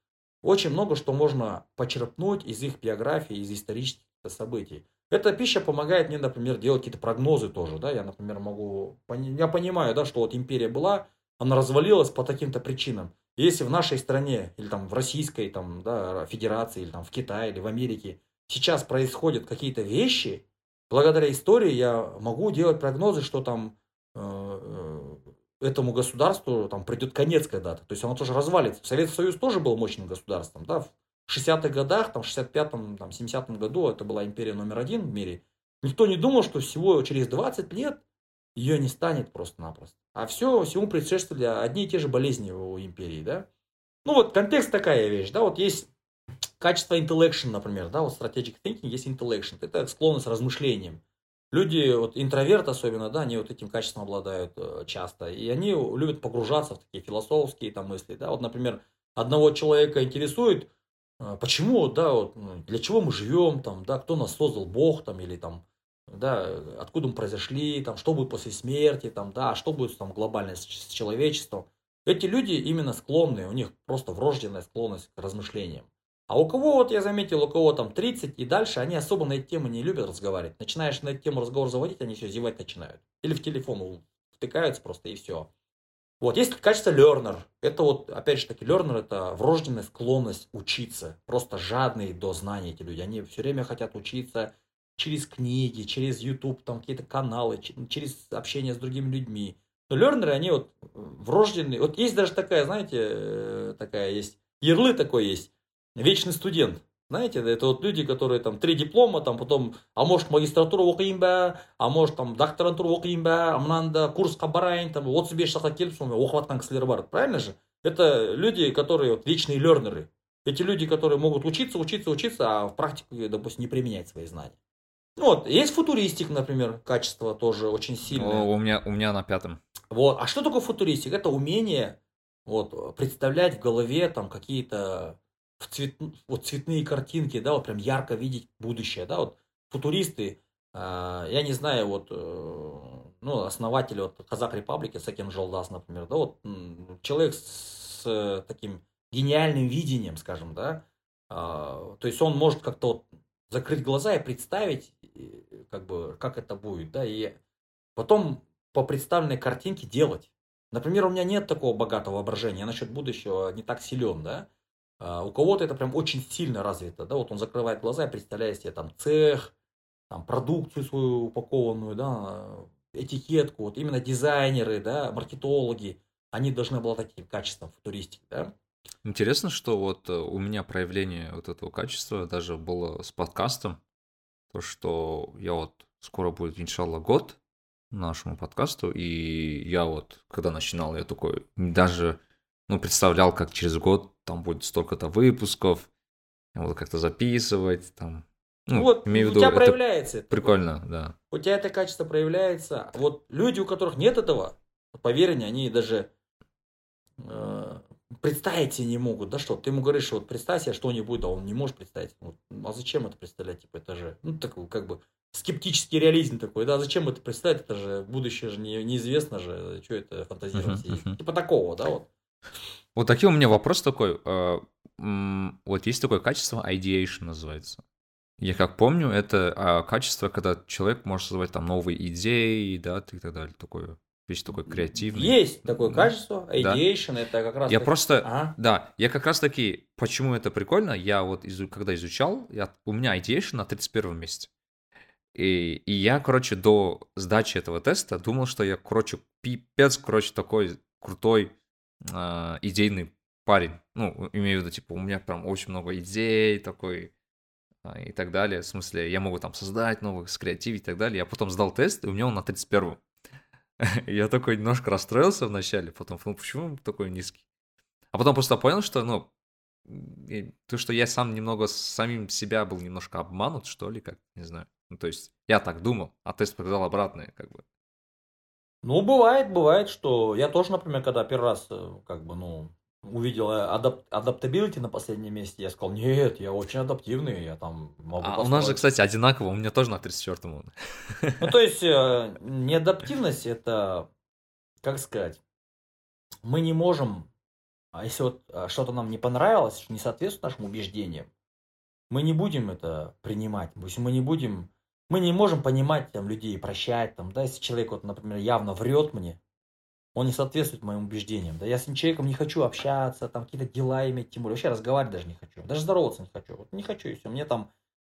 Очень много что можно почерпнуть из их биографии, из исторических событий. Эта пища помогает мне, например, делать какие-то прогнозы тоже, да, я, например, могу, я понимаю, да, что вот империя была, она развалилась по таким-то причинам. Если в нашей стране, или там в Российской там, да, Федерации, или там в Китае, или в Америке сейчас происходят какие-то вещи, благодаря истории я могу делать прогнозы, что там э, э, этому государству там придет конец когда-то. То есть оно тоже развалится. Советский Союз тоже был мощным государством. Да? В 60-х годах, там, в 65-м, там, 70-м году это была империя номер один в мире. Никто не думал, что всего через 20 лет ее не станет просто-напросто. А все, всему предшествовали одни и те же болезни у империи, да. Ну вот контекст такая вещь, да, вот есть качество intellection, например, да, вот strategic thinking есть intellection, это склонность к размышлениям. Люди, вот интроверт особенно, да, они вот этим качеством обладают э, часто, и они любят погружаться в такие философские там мысли, да, вот, например, одного человека интересует, почему, да, вот, ну, для чего мы живем, там, да, кто нас создал, Бог, там, или там, да, откуда мы произошли, там, что будет после смерти, там, да, что будет там глобально с, с человечеством. Эти люди именно склонны, у них просто врожденная склонность к размышлениям. А у кого, вот я заметил, у кого там 30 и дальше, они особо на эти темы не любят разговаривать. Начинаешь на эту тему разговор заводить, они все зевать начинают. Или в телефон втыкаются просто и все. Вот, есть качество learner. Это вот, опять же таки, learner это врожденная склонность учиться. Просто жадные до знаний эти люди. Они все время хотят учиться через книги, через YouTube, там какие-то каналы, через общение с другими людьми. Но лернеры, они вот врожденные. Вот есть даже такая, знаете, э, такая есть, ярлы такой есть, вечный студент. Знаете, это вот люди, которые там три диплома, там потом, а может магистратура оқиын ба, а может там докторантура оқиын ба, а мынанда курсқа барайын, там 35 жасқа келіп сонымен оқып жатқан кісілер бар. Правильно же? Это люди, которые вот вечные лернеры. Эти люди, которые могут учиться, учиться, учиться, а в практике, допустим, не применять свои знания. Ну вот, есть футуристик, например, качество тоже очень сильное. О, у меня, у меня на пятом. Вот. А что такое футуристик? Это умение вот, представлять в голове там какие-то в цвет, вот, цветные картинки, да, вот прям ярко видеть будущее, да, вот футуристы, э, я не знаю, вот, э, ну, основатель вот Казак Репаблики, Сакин Жолдас, например, да, вот человек с э, таким гениальным видением, скажем, да, а, то есть он может как-то вот закрыть глаза и представить, как бы, как это будет, да, и потом по представленной картинке делать. Например, у меня нет такого богатого воображения, я насчет будущего не так силен, да. А у кого-то это прям очень сильно развито, да, вот он закрывает глаза и представляет себе там цех, там продукцию свою упакованную, да, этикетку, вот именно дизайнеры, да, маркетологи, они должны обладать таким качеством футуристики, да. Интересно, что вот э, у меня проявление вот этого качества даже было с подкастом. То, что я вот скоро будет, иншалла, год нашему подкасту, и я вот, когда начинал, я такой даже, ну, представлял, как через год там будет столько-то выпусков, буду как-то записывать, там, ну, вот, имею в у виду, тебя это проявляется это. прикольно, да. У тебя это качество проявляется. Вот люди, у которых нет этого, поверь мне, они даже э, представить себе не могут, да, что ты ему говоришь, что вот представь себе что-нибудь, а он не может представить. Вот, а зачем это представлять, типа, это же, ну, такой, как бы, скептический реализм такой, да, зачем это представить, это же будущее же не, неизвестно же, что это фантазировать, Мгм, мгм. типа такого, да, вот. Вот такой у меня вопрос такой. м, Вот есть такое качество, ideation называется. Я как помню, это а, качество, когда человек может создавать там новые идеи, да, и так далее. Такое, вещь такой креативный. Есть такое Да. качество, ideation, это как раз... Я таки- просто, Ага. да, я как раз таки, почему это прикольно, я вот, изу- когда изучал, я, у меня ideation на 31 месте. И, и я, короче, до сдачи этого теста думал, что я, короче, пипец, короче, такой крутой а, идейный парень. Ну, имею в виду, типа, у меня прям очень много идей такой а, и так далее. В смысле, я могу там создать новых, скреативить и так далее. Я потом сдал тест, и у меня он на 31 Я такой немножко расстроился вначале, потом, ну, почему он такой низкий? А потом просто понял, что, ну, то, что я сам немного самим себя был немножко обманут, что ли, как, не знаю. Ну, то есть, я так думал, а тест показал обратное, как бы. Ну, бывает, бывает, что я тоже, например, когда первый раз, э, как бы, ну, увидел adap- adaptability на последнем месте, я сказал, нет, я очень адаптивный, я там могу А у нас же, построить». кстати, одинаково, у меня тоже на 34-м. Ну, то есть, э, неадаптивность это, как сказать, мы не можем, а если вот э, что-то нам не понравилось, не соответствует нашим убеждениям, мы не будем это принимать. То есть мы не будем, мы не можем понимать там людей, прощать там, да, если человек вот, например, явно врет мне, он не соответствует моим убеждениям, да, я с этим человеком не хочу общаться, там какие-то дела иметь, тем более вообще разговаривать даже не хочу, даже здороваться не хочу, вот не хочу и все, мне там,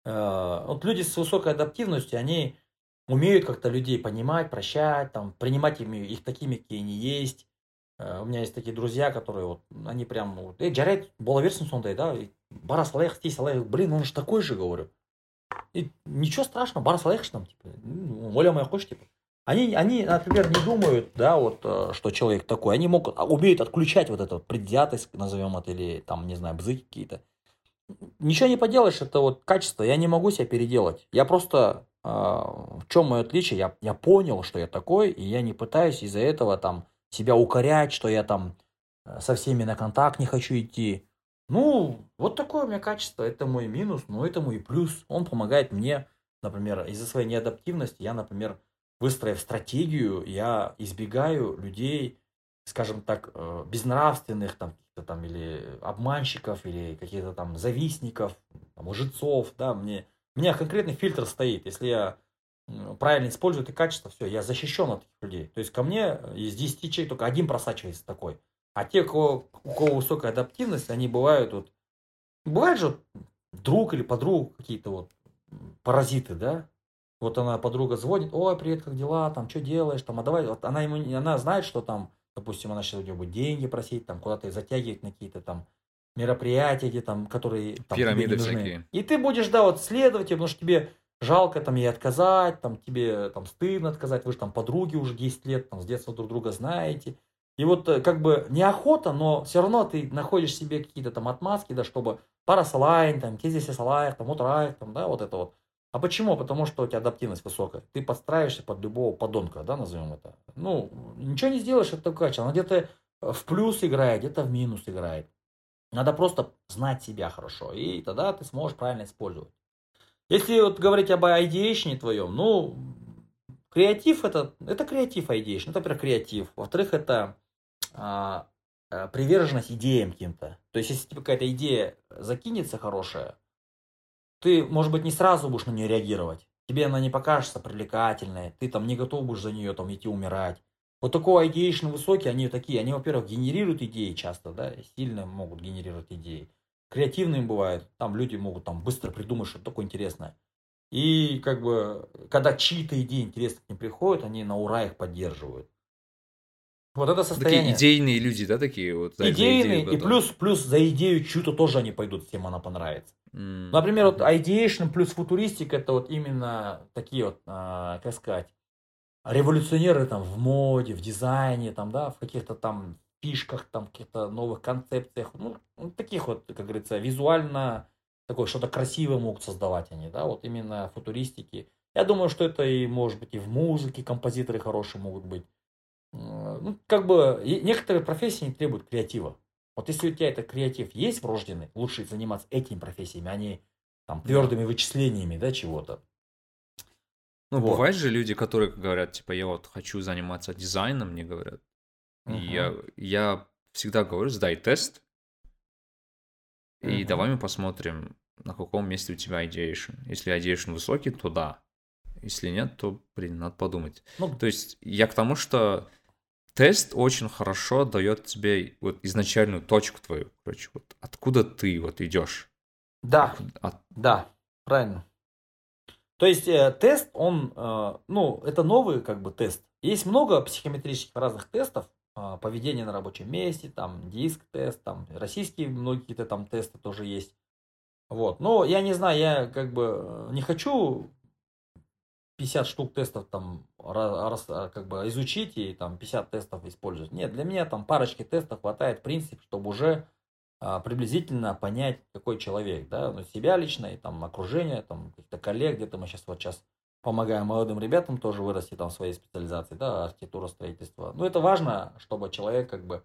э, вот люди с высокой адаптивностью, они умеют как-то людей понимать, прощать, там, принимать ими, их такими, какие они есть. Э, У меня есть такие друзья, которые вот, они прям, вот, эй, жарайды, бола берсін сондай, да, и бара салайық, істей салайық, блин, он же такой же, говорю. И ничего страшного, бара салайықшы там, типа, ну, ойламай ақ қойшы, типа. Они, они, например, не думают, да, вот, э, что человек такой, они могут, а, умеют отключать вот эту вот предвзятость, назовем это, или там, не знаю, бзыки какие-то. Ничего не поделаешь, это вот качество, я не могу себя переделать. Я просто, э, в чем мое отличие, я, я понял, что я такой, и я не пытаюсь из-за этого там себя укорять, что я там э, со всеми на контакт не хочу идти. Ну, вот такое у меня качество, это мой минус, но это мой плюс. Он помогает мне, например, из-за своей неадаптивности, я, например, выстроив стратегию, я избегаю людей, скажем так, э, безнравственных там, там или обманщиков, или каких-то там завистников, там, да, мне, у меня конкретный фильтр стоит, если я правильно использую это качество, все, я защищен от таких людей. То есть ко мне из 10 человек только один просачивается такой. А те, у кого, у кого высокая адаптивность, они бывают вот, бывает же друг или подруга какие-то вот паразиты, да, вот она подруга звонит, ой, привет, как дела, там, что делаешь, там, а давай, вот она ему, она знает, что там, допустим, она сейчас у него будет деньги просить, там, куда-то затягивать на какие-то там мероприятия, где там, которые там, тебе не Пирамиды нужны. всякие. И ты будешь, да, вот следовать, потому что тебе жалко там ей отказать, там, тебе там стыдно отказать, вы же там подруги уже 10 лет, там, с детства друг друга знаете. И вот э, как бы неохота, но все равно ты находишь себе какие-то там отмазки, да, чтобы пара салайн, там, кездесе салаях, там, утраях, там, да, вот это вот. А почему? Потому что у тебя адаптивность высокая. Ты подстраиваешься под любого подонка, да, назовем это. Ну, ничего не сделаешь, это такое качество. Она где-то в плюс играет, где-то в минус играет. Надо просто знать себя хорошо, и тогда ты сможешь правильно использовать. Если вот говорить об ideation твоем, ну, креатив это, это креатив ideation, это, во-первых, креатив. Во-вторых, это а, а, приверженность идеям каким-то. То есть, если тебе какая-то идея закинется хорошая, ты, может быть, не сразу будешь на нее реагировать. Тебе она не покажется привлекательной, ты там не готов будешь за нее там идти умирать. Вот такой ideation высокий, они такие, они, во-первых, генерируют идеи часто, да, сильно могут генерировать идеи. Креативные бывают, там люди могут там быстро придумать что-то такое интересное. И как бы, когда чьи-то идеи интересные к ним приходят, они на ура их поддерживают. Вот это состояние. Такие идейные люди, да, такие вот? за идейные, идею и плюс, плюс за идею чью-то тоже они пойдут, всем она понравится. М. Например, вот ideation плюс футуристик это вот именно такие вот, а, как сказать, революционеры там в моде, в дизайне, там, да, в каких-то там фишках, там, каких-то новых концепциях, ну, ну, таких вот, как говорится, визуально такое что-то красивое могут создавать они, да, вот именно футуристики. Я думаю, что это и может быть и в музыке композиторы хорошие могут быть. М, Ну, как бы и некоторые профессии не требуют креатива. Вот если у тебя этот креатив есть врожденный, лучше заниматься этими профессиями, а не там твердыми вычислениями, да, чего-то. Ну, Вот. бывают же люди, которые говорят, типа, я вот хочу заниматься дизайном, мне говорят. И Мгм. я, я всегда говорю, сдай тест, и Мгм. давай мы посмотрим, на каком месте у тебя ideation. Если ideation высокий, то да. Если нет, то, блин, надо подумать. Ну, То есть я к тому, что тест очень хорошо дает тебе вот изначальную точку твою, короче, вот откуда ты вот идешь. да, От- да, правильно. То есть э, тест, он, э, ну, это новый как бы тест. Есть много психометрических разных тестов, э, поведение на рабочем месте, там диск-тест, там российские многие какие-то там тесты тоже есть. Вот, но я не знаю, я как бы э, не хочу 50 штук тестов там ра- раз, а, как бы изучить и там 50 тестов использовать. Нет, для меня там парочки тестов хватает, в принципе, чтобы уже а, приблизительно понять, какой человек, да, ну, себя лично и там окружение, там каких-то коллег, где-то мы сейчас вот сейчас помогаем молодым ребятам тоже вырасти там в своей специализации, да, архитектура, строительство. Ну, это важно, чтобы человек как бы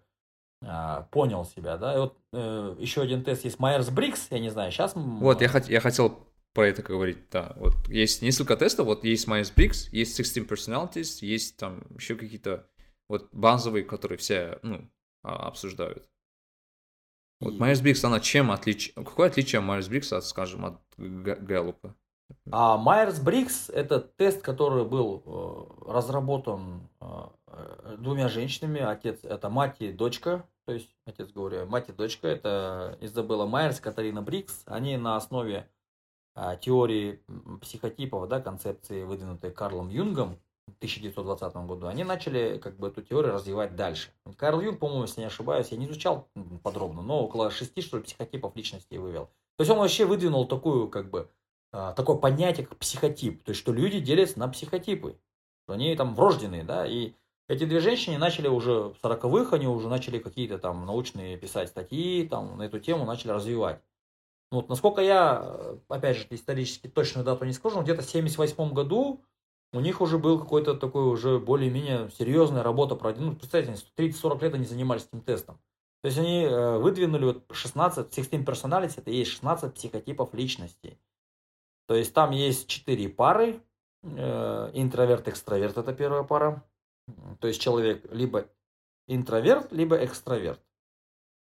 а, понял себя, да. И вот э, еще один тест есть Myers-Briggs, я не знаю, сейчас... Вот, я, хот- я хотел про это говорить, да. Вот есть несколько тестов, вот есть Myers-Briggs, есть 16 Personalities, есть там еще какие-то вот базовые, которые все, ну, а, обсуждают. Вот Myers-Briggs, она чем отлич... Какое отличие Myers-Briggs от, скажем, от Gallup'а? А Myers-Briggs – это тест, который был э, разработан э, э, двумя женщинами. Отец – это мать и дочка. То есть, отец, говорю, мать и дочка – это Изабелла Майерс, Катарина Брикс. Они на основе теории м, психотипов, да, концепции, выдвинутой Карлом Юнгом в 1920 году, они начали как бы эту теорию развивать дальше. Карл Юнг, по-моему, если не ошибаюсь, я не изучал подробно, но около шести, что ли, психотипов личности вывел. То есть он вообще выдвинул такую, как бы, а, такое понятие, как психотип. То есть, что люди делятся на психотипы. Они там врожденные, да, и эти две женщины начали уже в 40-х, они уже начали какие-то там научные писать статьи, там на эту тему начали развивать. Ну, Вот, насколько я, э, опять же, исторически точную дату не скажу, но где-то в 78 году у них уже был какой-то такой уже более-менее серьезная работа проведена. Ну, представьте, 30-40 лет они занимались этим тестом. То есть они э, выдвинули вот 16, 16 personality, это есть 16 психотипов личности. То есть там есть 4 пары, э, интроверт, экстраверт, это первая пара. То есть человек либо интроверт, либо экстраверт.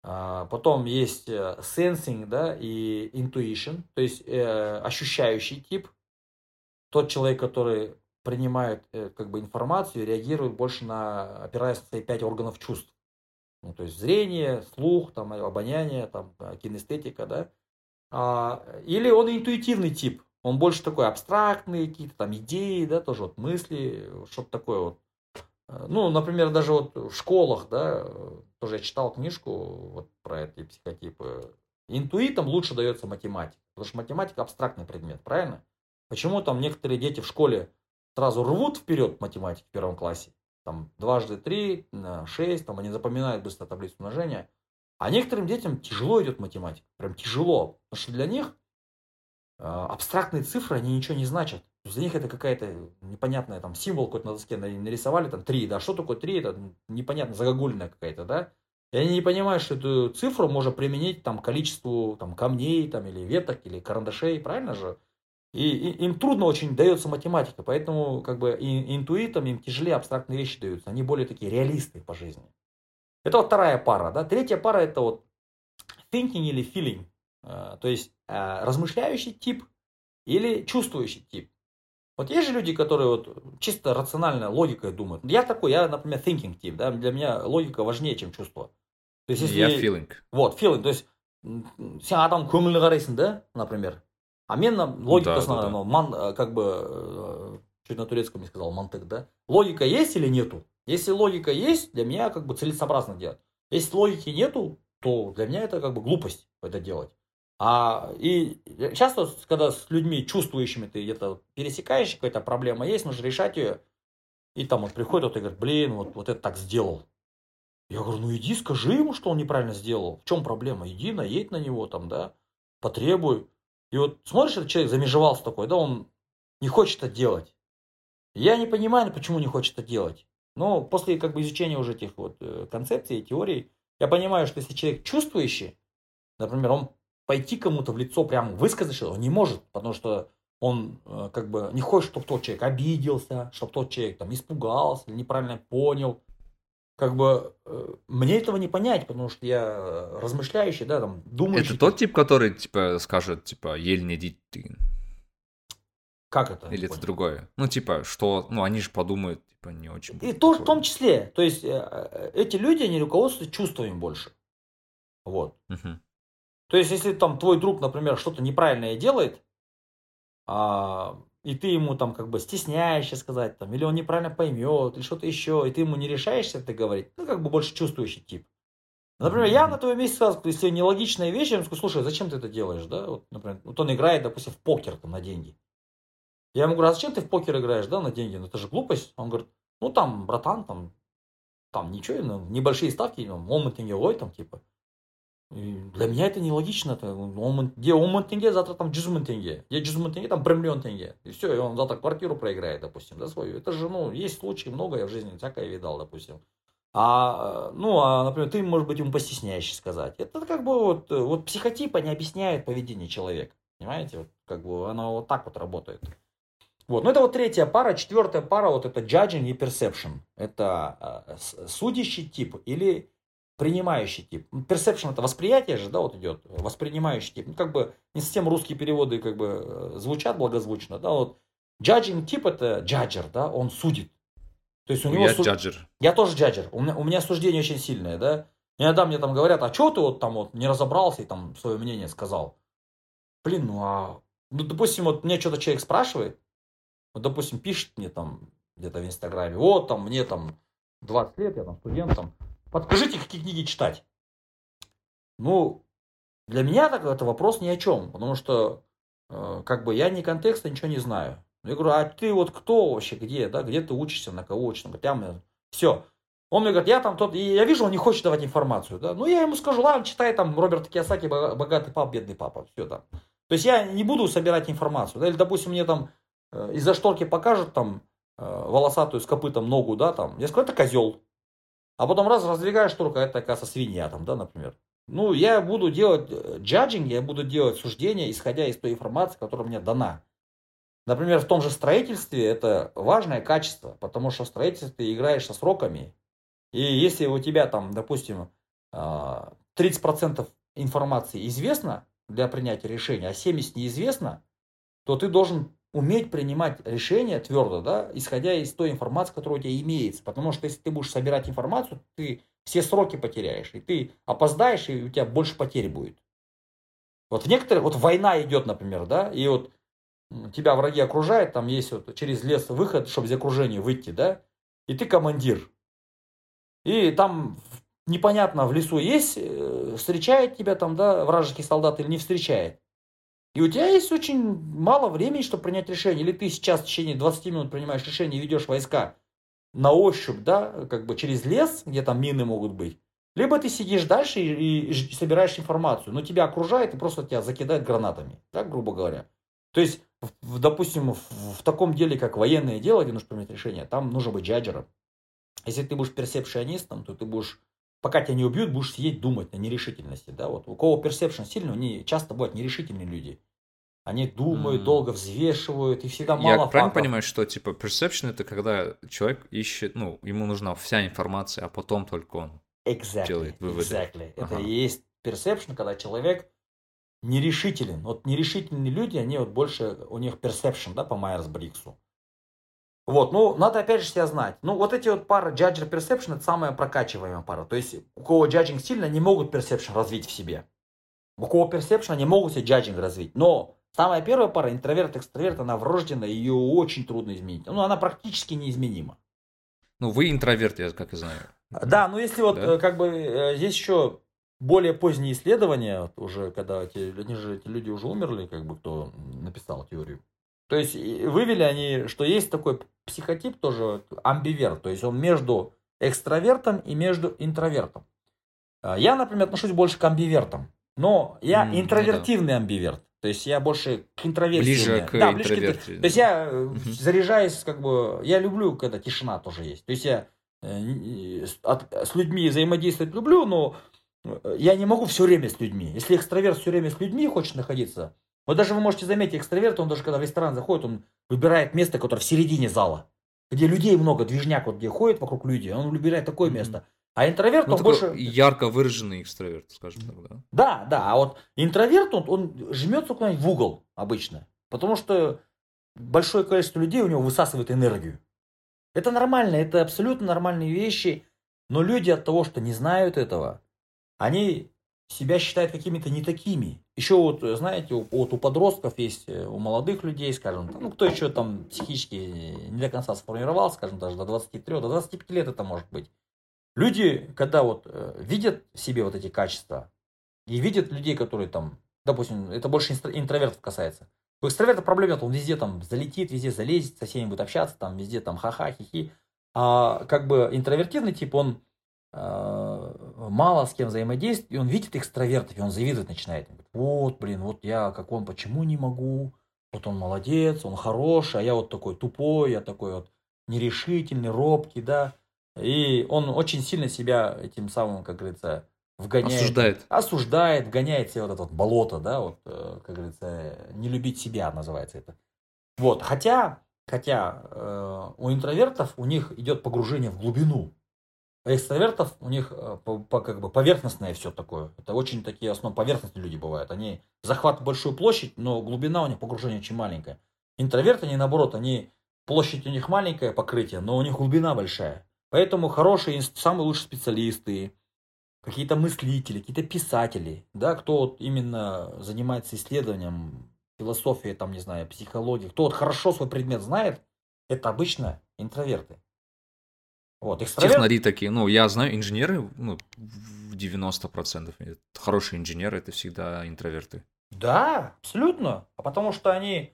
А, Потом есть э, sensing, да, и intuition, то есть э, ощущающий тип. Тот человек, который принимает э, как бы информацию реагирует больше на, опираясь на свои пять органов чувств. Ну, то есть зрение, слух, там, обоняние, там, кинестетика, да. А, или он интуитивный тип. Он больше такой абстрактный, какие-то там идеи, да, тоже вот мысли, что-то такое вот. Э, Ну, например, даже вот в школах, да, тоже я читал книжку вот про эти психотипы. Интуитам лучше дается математика, потому что математика абстрактный предмет, правильно? Почему там некоторые дети в школе сразу рвут вперед математику в первом классе? Там дважды три, на шесть, там они запоминают быстро таблицу умножения. А некоторым детям тяжело идет математика, прям тяжело, потому что для них э, абстрактные цифры, они ничего не значат. Для них это какая-то непонятная там символ какой-то на доске на- нарисовали, там 3, да, что такое 3, это непонятно, загогульная какая-то, да. И они не понимают, что эту цифру можно применить там количеству там камней, там или веток, или карандашей, правильно же? И, и- им трудно очень дается математика, поэтому как бы и интуитам им тяжелее абстрактные вещи даются, они более такие реалисты по жизни. Это вот вторая пара, да. Третья пара это вот thinking или feeling, Э, то есть э, размышляющий тип или чувствующий тип. Вот есть же люди, которые вот чисто рационально, логикой думают. Я такой, я, например, thinking тип, да, для меня логика важнее, чем чувство. То есть, если... Я feeling. Вот, feeling, то есть, сен адам көңілі қарайсың да, например. А мен на- логика, Да, да, да. ну, ман, э, как бы, э, чуть на турецком не сказал, мантык, да? Логика есть или нету? Если логика есть, для меня как бы целесообразно делать. Если логики нету, то для меня это как бы глупость это делать. А и часто, когда с людьми чувствующими ты где-то пересекаешь, какая-то проблема есть, нужно решать ее, и там вот приходит вот и говорит, блин, вот, вот это так сделал. Я говорю, ну иди, скажи ему, что он неправильно сделал. В чем проблема? Иди, наедь на него там, да, потребуй. И вот смотришь, этот человек замежевался такой, да, он не хочет это делать. Я не понимаю, почему не хочет это делать. Но после как бы изучения уже этих вот э, концепций, теорий, я понимаю, что если человек чувствующий, например, он пойти кому-то в лицо прямо высказать что он не может, потому что он э, как бы не хочет, чтобы тот человек обиделся, чтобы тот человек там испугался неправильно понял. Как бы э, мне этого не понять, потому что я э, размышляющий, да, там, думающий. Это тот тип, который, типа, скажет, типа, ель не ты. Как это? Или это другое? Ну, типа, что, ну, они же подумают, типа, не очень. И тоже в том числе. То есть, эти люди, они руководствуются чувствами больше. Вот. Угу. То есть, если там твой друг, например, что-то неправильное делает, а, и ты ему там как бы стесняешься сказать, там, или он неправильно поймет, или что-то еще, и ты ему не решаешься это говорить, ну, как бы больше чувствующий тип. Например, я на твоем месте сказал, если нелогичная вещь, я ему скажу, слушай, зачем ты это делаешь, да? Вот, например, вот он играет, допустим, в покер там на деньги. Я ему говорю, а зачем ты в покер играешь, да, на деньги? Ну, это же глупость. Он говорит, ну, там, братан, там, там ничего, ну, небольшие ставки, ну, он тенге там, типа. Для меня это нелогично. Это, он, где он тенге, завтра там 100 мың тенге. Где 100 мың тенге, там миллион тенге. И все, и он завтра квартиру проиграет, допустим, да, свою. Это же, ну, есть случаи много, я в жизни всякое видал, допустим. А, ну, а, например, ты, может быть, ему постесняешься сказать. Это как бы вот, вот психотипа не объясняет поведение человека. Понимаете? Вот, как бы оно вот так вот работает. Вот, ну это вот третья пара. Четвертая пара, вот это judging и perception. Это э, судящий тип или принимающий тип. Perception это восприятие же, да, вот идет, воспринимающий тип. Ну, как бы не совсем русские переводы как бы э, звучат благозвучно, да, вот judging тип это джаджер, да, он судит. То есть у него... Я су... джаджер. Я тоже джаджер. У меня, у меня суждение очень сильное, да. Иногда мне там говорят, а что ты вот там вот не разобрался и там свое мнение сказал? Блин, ну а... Ну, допустим, вот мне что-то человек спрашивает, вот, допустим, пишет мне там где-то в Инстаграме, вот там мне там 20 лет, я там студент, там, Подскажите, какие книги читать. Ну, для меня так это вопрос ни о чем, потому что э, как бы я ни контекста, ничего не знаю. Я говорю, а ты вот кто вообще, где, да, где ты учишься, на кого учишься? Он говорит, я, все. Он мне говорит, я там тот, и я вижу, он не хочет давать информацию, да. Ну, я ему скажу, ладно, читай там Роберта Киосаки, богатый пап, бедный папа, все там. То есть я не буду собирать информацию, да, или, допустим, мне там э, из-за шторки покажут там э, волосатую с копытом ногу, да, там. Я скажу, это козел. А потом раз раздвигаешь только, это, оказывается, свинья там, да, например. Ну, я буду делать джаджинг, я буду делать суждения, исходя из той информации, которая мне дана. Например, в том же строительстве это важное качество, потому что в строительстве ты играешь со сроками. И если у тебя там, допустим, 30% а, информации известно для принятия решения, а 70% неизвестно, то ты должен уметь принимать решения твердо, да, исходя из той информации, которая у тебя имеется. Потому что если ты будешь собирать информацию, ты все сроки потеряешь, и ты опоздаешь, и у тебя больше потерь будет. Вот в некоторых, вот война идет, например, да, и вот тебя враги окружают, там есть вот через лес выход, чтобы из окружения выйти, да, и ты командир. И там непонятно, в лесу есть, э, встречает тебя там, да, вражеский солдат или не встречает. И у тебя есть очень мало времени, чтобы принять решение. Или ты сейчас в течение 20 минут принимаешь решение и ведешь войска на ощупь, да, как бы через лес, где там мины могут быть. Либо ты сидишь дальше и, и собираешь информацию, но тебя окружает и просто тебя закидает гранатами, так, грубо говоря. То есть, в, допустим, в, в таком деле, как военное дело, где нужно принять решение, там нужно быть джаджером. Если ты будешь персепшионистом, то ты будешь пока тебя не убьют, будешь сидеть думать на нерешительности. Да? Вот у кого персепшн сильный, они часто бывают нерешительные люди. Они думают, mm. долго взвешивают, и всегда мало Я фактов. правильно понимаю, что типа perception это когда человек ищет, ну, ему нужна вся информация, а потом только он exactly, делает выводы. Exactly. Ага. Это и есть perception, когда человек нерешителен. Вот нерешительные люди, они вот больше, у них perception, да, по Майерс-Бриксу. Вот, ну, надо опять же себя знать. Ну, вот эти вот пары Judger Perception, это самая прокачиваемая пара. То есть, у кого Judging сильно, не могут Perception развить в себе. У кого Perception, они могут себе Judging развить. Но самая первая пара, интроверт-экстраверт, она врожденная, ее очень трудно изменить. Ну, она практически неизменима. Ну, вы интроверт, я как и знаю. Да, но если вот Да? э, как бы э, есть еще более поздние исследования, уже когда эти, они же, эти люди уже умерли, как бы кто написал теорию. То есть вывели они, что есть такой психотип тоже вот, амбиверт, то есть он между экстравертом и между интровертом. А, Я, например, отношусь больше к амбивертам, но я М, ну да. интровертивный амбиверт. То есть я больше к интроверсии. Ближе к Да, ближе к. То есть я э, заряжаюсь, как бы, я люблю, когда тишина тоже есть. То есть я э, с от- с людьми взаимодействовать люблю, но э, я не могу все время с людьми. Если экстраверт все время с людьми хочет находиться, вот даже вы можете заметить, экстраверт, он даже когда в ресторан заходит, он выбирает место, которое в середине зала, где людей много, движняк, вот где ходит вокруг люди, он выбирает такое Мгм. место. А интроверт, Ну, он больше... ярко выраженный экстраверт, скажем так, да. Да, да, а вот интроверт, он, он жмется куда-нибудь в угол обычно, потому что большое количество людей у него высасывает энергию. Это нормально, это абсолютно нормальные вещи, но люди от того, что не знают этого, они себя считают какими-то не такими. Еще вот, э, знаете, вот у подростков есть, э, у молодых людей, скажем, ну, кто еще там психически не до конца сформировался, скажем, даже до 23, до 25 лет это может быть. Люди, когда вот э, видят в себе вот эти качества, и видят людей, которые там, допустим, это больше интровертов касается. У экстраверта проблем нет, он везде там залетит, везде залезет, со всеми будет общаться, там везде там ха-ха, хихи. А как бы интровертивный тип, он э, мало с кем взаимодействует, и он видит экстравертов, и он завидовать начинает. Он говорит, вот, блин, вот я как он, почему не могу? Вот он молодец, он хороший, а я вот такой тупой, я такой вот нерешительный, робкий, да. И он очень сильно себя этим самым, как говорится, вгоняет. Осуждает. Осуждает, вгоняет себе вот это вот болото, да, вот, э, как говорится, не любить себя называется это. Вот, хотя, хотя э, у интровертов у них идет погружение в глубину. Экстравертов у них э, по, по- как бы поверхностное все такое. Это очень такие основно поверхностные люди бывают. Они захватывают большую площадь, но глубина у них погружения очень маленькая. Интроверты, они наоборот, они площадь у них маленькое покрытие, но у них глубина большая. Поэтому хорошие, самые лучшие специалисты, какие-то мыслители, какие-то писатели, да, кто вот именно занимается исследованием философии, там, не знаю, психологии, кто вот хорошо свой предмет знает, это обычно интроверты. Вот, экстраверт, Технари такие, ну, я знаю, инженеры, ну, в 90%. это Хорошие инженеры — это всегда интроверты. Да, абсолютно. А потому что они,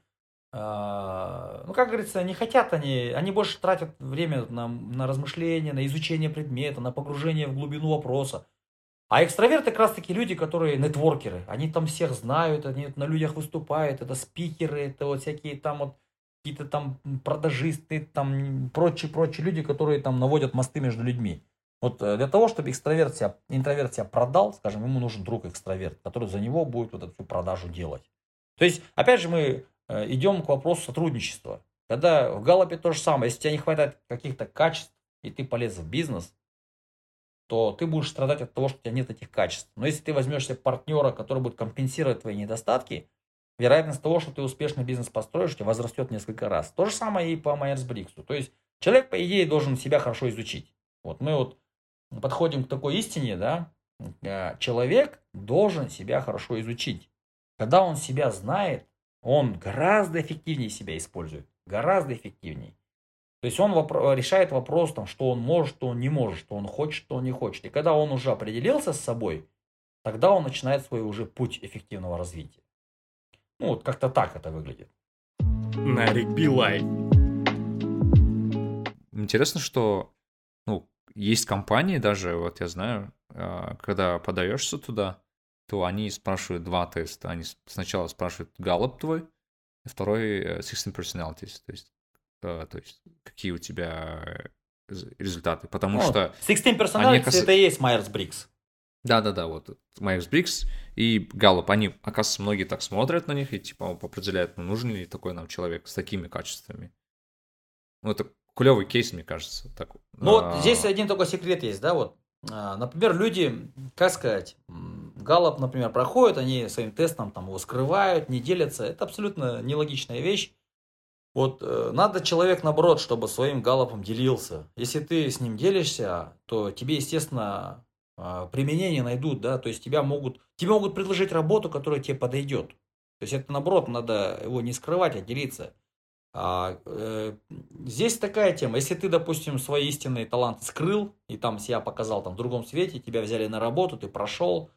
э, ну, как говорится, не хотят они, они больше тратят время на, на размышления, на изучение предмета, на погружение в глубину вопроса. А экстраверты как раз таки люди, которые нетворкеры. Они там всех знают, они на людях выступают, это спикеры, это вот всякие там вот какие-то там продажисты, там прочие-прочие люди, которые там наводят мосты между людьми. Вот э, для того, чтобы экстраверт себя, продал, скажем, ему нужен друг экстраверт, который за него будет вот эту продажу делать. То есть, опять же, мы э, идем к вопросу сотрудничества. Когда в Галлопе то же самое, если тебе не хватает каких-то качеств, и ты полез в бизнес, то ты будешь страдать от того, что у тебя нет этих качеств. Но если ты возьмешь себе партнера, который будет компенсировать твои недостатки, вероятность того, что ты успешный бизнес построишь, возрастет несколько раз. То же самое и по Майерс-Бриксу. То есть человек, по идее, должен себя хорошо изучить. Вот мы вот подходим к такой истине, да, э, человек должен себя хорошо изучить. Когда он себя знает, он гораздо эффективнее себя использует. Гораздо эффективнее. То есть он вопро- решает вопрос, там, что он может, что он не может, что он хочет, что он не хочет. И когда он уже определился с собой, тогда он начинает свой уже путь эффективного развития. Ну, вот как-то так это выглядит. Нарик Билай. Интересно, что, ну, есть компании даже, вот я знаю, а, когда подаешься туда, то они спрашивают два теста. Они сначала спрашивают Gallup твой, и второй э, 16 personalities, то есть, э, то есть какие у тебя э, рез- результаты. Потому Ну, что 16 personalities кас- это и есть Myers-Briggs. Да-да-да, вот Myers-Briggs и Gallup, они, оказывается, многие так смотрят на них и типа определяют, ну, нужен ли такой нам человек с такими качествами. Ну, это клевый кейс, мне кажется. Так, Ну а, вот здесь один такой секрет есть, да, вот. А, Например, люди, как сказать, Gallup, например, проходят, они своим тестом там его скрывают, не делятся. Это абсолютно нелогичная вещь. Вот э, надо человек, наоборот, чтобы своим галлопом делился. Если ты с ним делишься, то тебе, естественно, применение найдут, да, то есть тебя могут, тебе могут предложить работу, которая тебе подойдет. То есть это, наоборот, надо его не скрывать, а делиться. А, э, здесь такая тема, если ты, допустим, свои истинные таланты скрыл и там себя показал там в другом свете, тебя взяли на работу, ты прошел,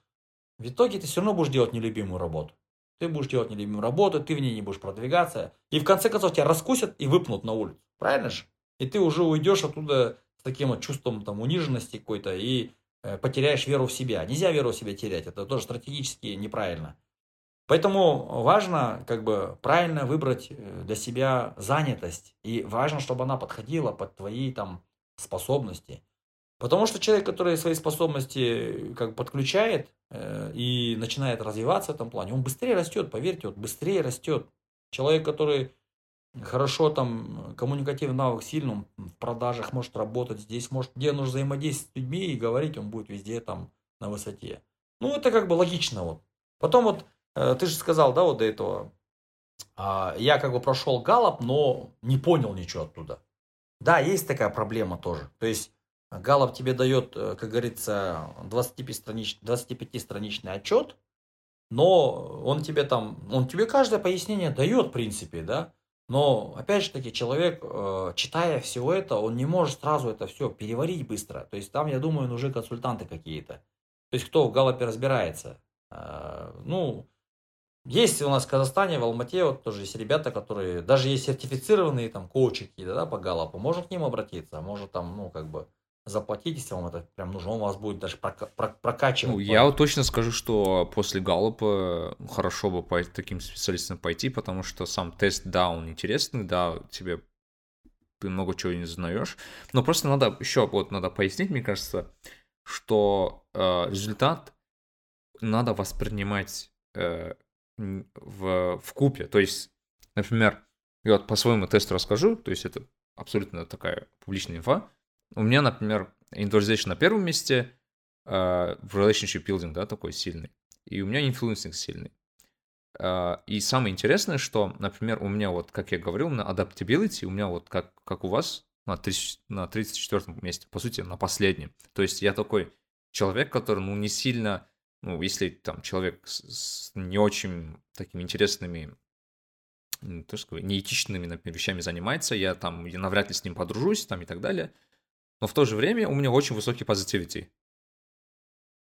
в итоге ты все равно будешь делать нелюбимую работу. Ты будешь делать нелюбимую работу, ты в ней не будешь продвигаться, и в конце концов тебя раскусят и выпнут на улицу, правильно же? И ты уже уйдешь оттуда с таким вот чувством там униженности какой-то и потеряешь веру в себя. Нельзя веру в себя терять, это тоже стратегически неправильно. Поэтому важно как бы правильно выбрать э, для себя занятость. И важно, чтобы она подходила под твои там способности. Потому что человек, который свои способности как подключает э, и начинает развиваться в этом плане, он быстрее растет, поверьте, вот быстрее растет. Человек, который хорошо там коммуникативный навык сильным в продажах может работать здесь, может, где нужно взаимодействовать с людьми и говорить, он будет везде там на высоте. Ну, это как бы логично вот. Потом вот Э, ты же сказал, да, вот до этого, а, я как бы прошел галоп, но не понял ничего оттуда. Да, есть такая проблема тоже. То есть Галоп тебе дает, э, как говорится, 25-страничный 25 отчет, но он тебе там, он тебе каждое пояснение дает, в принципе, да, но, опять же таки, человек, э, читая все это, он не может сразу это все переварить быстро. То есть там, я думаю, нужны консультанты какие-то. То есть кто в галопе разбирается. Ну, есть у нас в Казахстане, в Алмате, вот тоже есть ребята, которые, даже есть сертифицированные там коучи какие-то, да, по галопу, можно к ним обратиться, а может там, ну, как бы, заплатить, если вам это прям нужно, он вас будет даже прокачивать. Ну, я вот точно скажу, что после галопа хорошо бы по таким специалистам пойти, потому что сам тест, да, он интересный, да, тебе ты много чего не знаешь, но просто надо еще вот надо пояснить, мне кажется, что э, результат надо воспринимать э, в, в купе. То есть, например, я вот по своему тесту расскажу, то есть это абсолютно такая публичная инфа. У меня, например, individualization на первом месте, uh, в relationship building, да, такой сильный. И у меня influencing сильный. Uh, и самое интересное, что, например, у меня вот, как я говорил, на adaptability, у меня вот как, как у вас, на, 30, на 34 месте, по сути, на последнем. То есть я такой человек, который, ну, не сильно ну, если там человек с, с не очень такими интересными, ну, то сказать, неэтичными, например, вещами занимается, я там я навряд ли с ним подружусь там и так далее. Но в то же время у меня очень высокий positivity.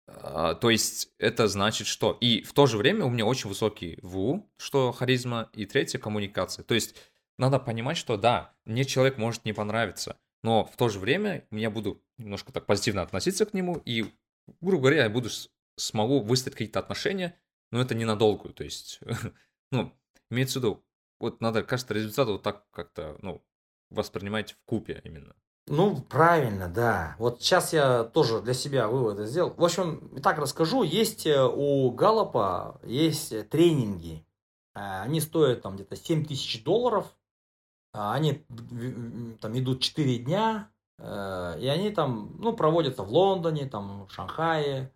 А, то есть это значит что? И в то же время у меня очень высокий ВУ, что харизма, и третье коммуникация. То есть надо понимать, что да, мне человек может не понравиться, но в то же время я буду немножко так позитивно относиться к нему, и, грубо говоря, я буду смогу выстроить какие-то отношения, но это ненадолго. То есть, ну, имеется в виду, вот надо, кажется, результат вот так как-то, ну, воспринимать в купе именно. Ну, правильно, да. Вот сейчас я тоже для себя выводы сделал. В общем, так расскажу. Есть э, у Галлопа есть тренинги. Э, они стоят там где-то 7 тысяч долларов. А они там идут 4 дня. Э, и они там, ну, проводятся в Лондоне, там, в Шанхае,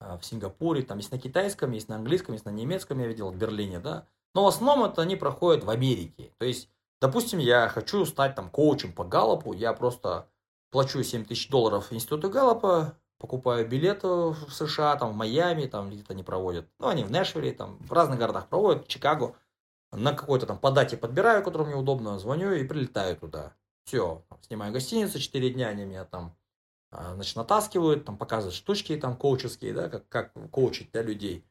а, в Сингапуре, там есть на китайском, есть на английском, есть на немецком, я видел в Берлине, да. Но в основном это они проходят в Америке. То есть, допустим, я хочу стать там коучем по Галлопу, я просто плачу 7 тысяч долларов институту Галлопа, покупаю билеты в США, там в Майами, там где-то они проводят, ну они в Нэшвилле, там в разных городах проводят, в Чикаго, на какой-то там по дате подбираю, которую мне удобно, звоню и прилетаю туда. Все, снимаю гостиницу, 4 дня они меня там а, значит, натаскивают, там показывают штучки там коуческие, да, как, как коучить для людей.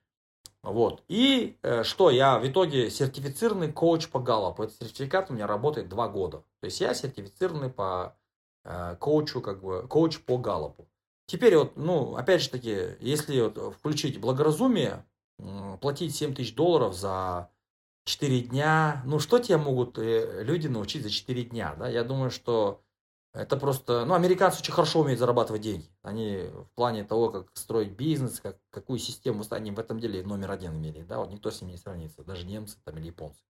Вот. И э, что, я в итоге сертифицированный коуч по Галлопу. Этот сертификат у меня работает два года. То есть я сертифицированный по э, коучу, как бы, коуч по Галлопу. Теперь вот, ну, опять же таки, если вот включить благоразумие, э, платить 7 тысяч долларов за 4 дня, ну, что тебе могут э, люди научить за 4 дня, да? Я думаю, что это просто, ну, американцы очень хорошо умеют зарабатывать деньги. Они в плане того, как строить бизнес, как, какую систему, они в этом деле номер один имели, да, вот никто с ними не сравнится, даже немцы там или японцы.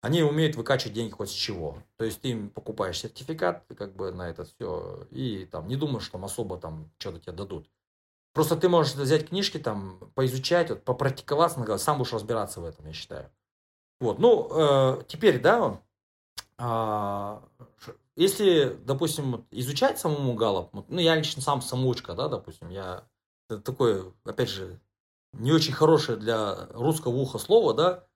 Они умеют выкачивать деньги хоть с чего. То есть ты им покупаешь сертификат, как бы на это все, и там не думаешь, что там особо там что-то тебе дадут. Просто ты можешь взять книжки, там, поизучать, вот, попрактиковаться, сам будешь разбираться в этом, я считаю. Вот, ну, э, теперь, да, э, если, допустим, изучать самому Галлоп, ну, я лично сам самоучка, да, допустим, я такой, опять же, не очень хорошее для русского уха слово, да,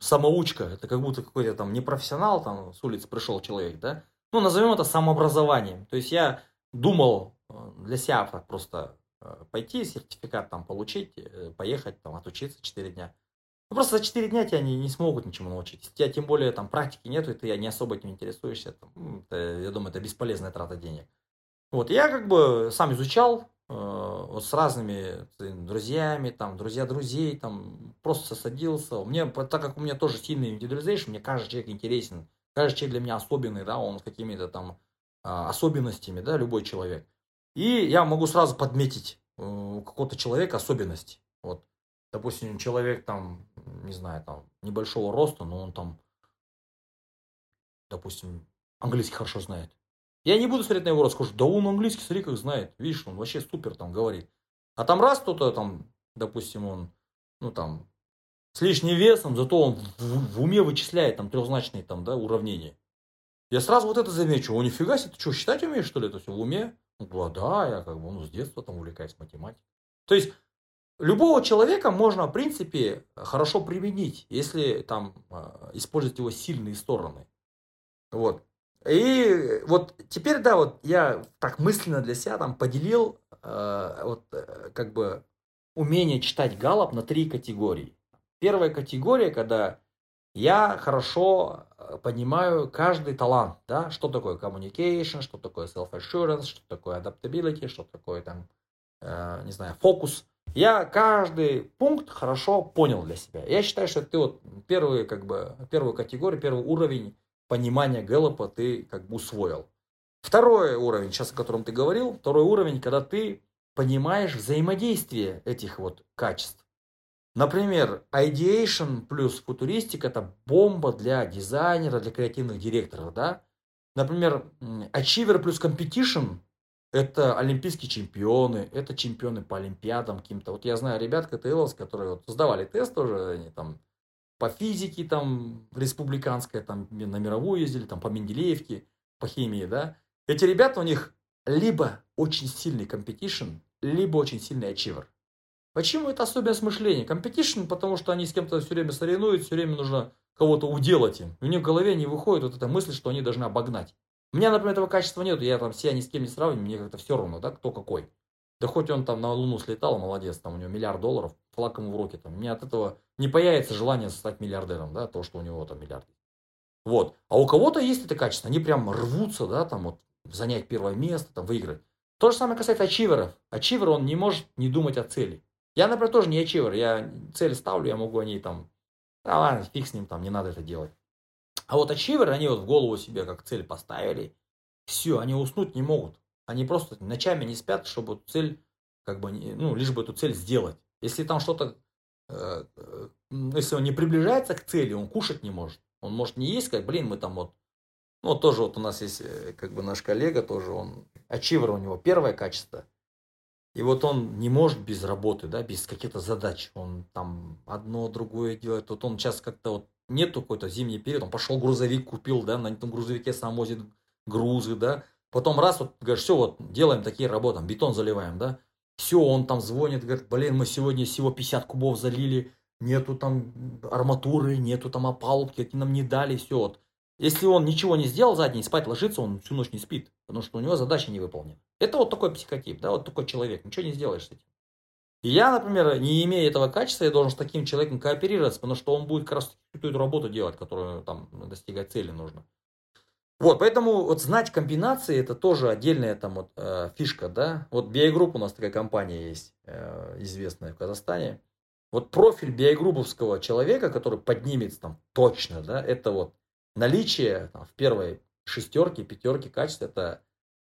самоучка, это как будто какой-то там непрофессионал, там с улицы пришел человек, да? Ну, назовем это самообразованием. То есть я думал э, для себя просто э, пойти, сертификат там получить, э, поехать там отучиться 4 дня. Ну, просто за 4 дня тебя не, не смогут ничему научить. Тебя тем более там практики нету, и ты не особо этим интересуешься, это, я думаю, это бесполезная трата денег. Вот, я как бы сам изучал, э, вот с разными друзьями, там, друзья друзей, там, просто садился. Мне, так как у меня тоже сильный индивидуализейшн, мне каждый человек интересен, каждый человек для меня особенный, да, он с какими-то там а, особенностями, да, любой человек. И я могу сразу подметить э, у какого-то человека особенности. Вот, допустим, человек там, не знаю, там, небольшого роста, но он там, допустим, английский хорошо знает. Я не буду смотреть на его рост, скажу, да он английский, смотри, как знает. Видишь, он вообще супер там говорит. А там раз кто-то там, допустим, он, ну там, с лишним весом, зато он в, в уме вычисляет там трехзначные там, да, уравнения. Я сразу вот это замечу. О, нифига себе, ты что, считать умеешь, что ли, это все в уме? Говорит, да, я как бы, ну, с детства там увлекаюсь математикой. То есть, любого человека можно, в принципе, хорошо применить, если там а, использовать его сильные стороны. Вот. И вот теперь, да, вот я так мысленно для себя там поделил э, вот э, как бы умение читать галоп на три категории. Первая категория, когда я хорошо э, понимаю каждый талант, да, что такое communication, что такое self-assurance, что такое adaptability, что такое там, э, не знаю, фокус. Я каждый пункт хорошо понял для себя. Я считаю, что ты вот первый, как бы, первую категорию, первый уровень понимания Гэллопа ты как бы усвоил. Второй уровень, сейчас о котором ты говорил, второй уровень, когда ты понимаешь взаимодействие этих вот качеств. Например, ideation плюс футуристик это бомба для дизайнера, для креативных директоров, да? Например, achiever плюс competition это олимпийские чемпионы, это чемпионы по олимпиадам каким-то. Вот я знаю ребят КТЛовс, которые вот сдавали тест тоже, они там по физике там республиканская, там на мировую ездили, там по Менделеевке, по химии, да. Эти ребята у них либо очень сильный competition, либо очень сильный achiever. Почему это особенность мышления? Competition, потому что они с кем-то все время соревнуют, все время нужно кого-то уделать им. У них в голове не выходит вот эта мысль, что они должны обогнать. У меня, например, этого качества нет, я там себя ни с кем не сравниваю, мне как-то все равно, да, кто какой. Да хоть он там на Луну слетал, молодец, там у него миллиард долларов, флаг ему в руки. Там. У меня от этого не появится желание стать миллиардером, да, то, что у него там миллиард. Вот. А у кого-то есть это качество, они прям рвутся, да, там вот занять первое место, там выиграть. То же самое касается ачиверов. Ачивер, он не может не думать о цели. Я, например, тоже не ачивер, я цель ставлю, я могу о ней там, а ладно, фиг с ним, там, не надо это делать. А вот ачиверы, они вот в голову себе как цель поставили, все, они уснуть не могут. Они просто ночами не спят, чтобы цель, как бы, ну, лишь бы эту цель сделать. Если там что-то, э, э, если он не приближается к цели, он кушать не может. Он может не есть, как, блин, мы там вот, ну, тоже вот у нас есть, э, как бы, наш коллега тоже, он, ачивер у него первое качество. И вот он не может без работы, да, без каких-то задач. Он там одно, другое делает. Вот он сейчас как-то вот нету какой-то зимний период, он пошел грузовик купил, да, на этом грузовике сам возит грузы, да, Потом раз, вот, говоришь, все, вот, делаем такие работы, там, бетон заливаем, да. Все, он там звонит, говорит, блин, мы сегодня всего 50 кубов залили, нету там арматуры, нету там опалубки, какие нам не дали, все. Вот. Если он ничего не сделал задний, спать ложится, он всю ночь не спит, потому что у него задача не выполнена. Это вот такой психотип, да, вот такой человек, ничего не сделаешь с этим. Я, например, не имея этого качества, я должен с таким человеком кооперироваться, потому что он будет как раз эту работу делать, которую там достигать цели нужно. Вот, поэтому вот знать комбинации это тоже отдельная там вот э, фишка, да. Вот BI у нас такая компания есть, э, известная в Казахстане. Вот профиль BI человека, который поднимется там точно, да, это вот наличие там, в первой шестерке, пятерке качеств, это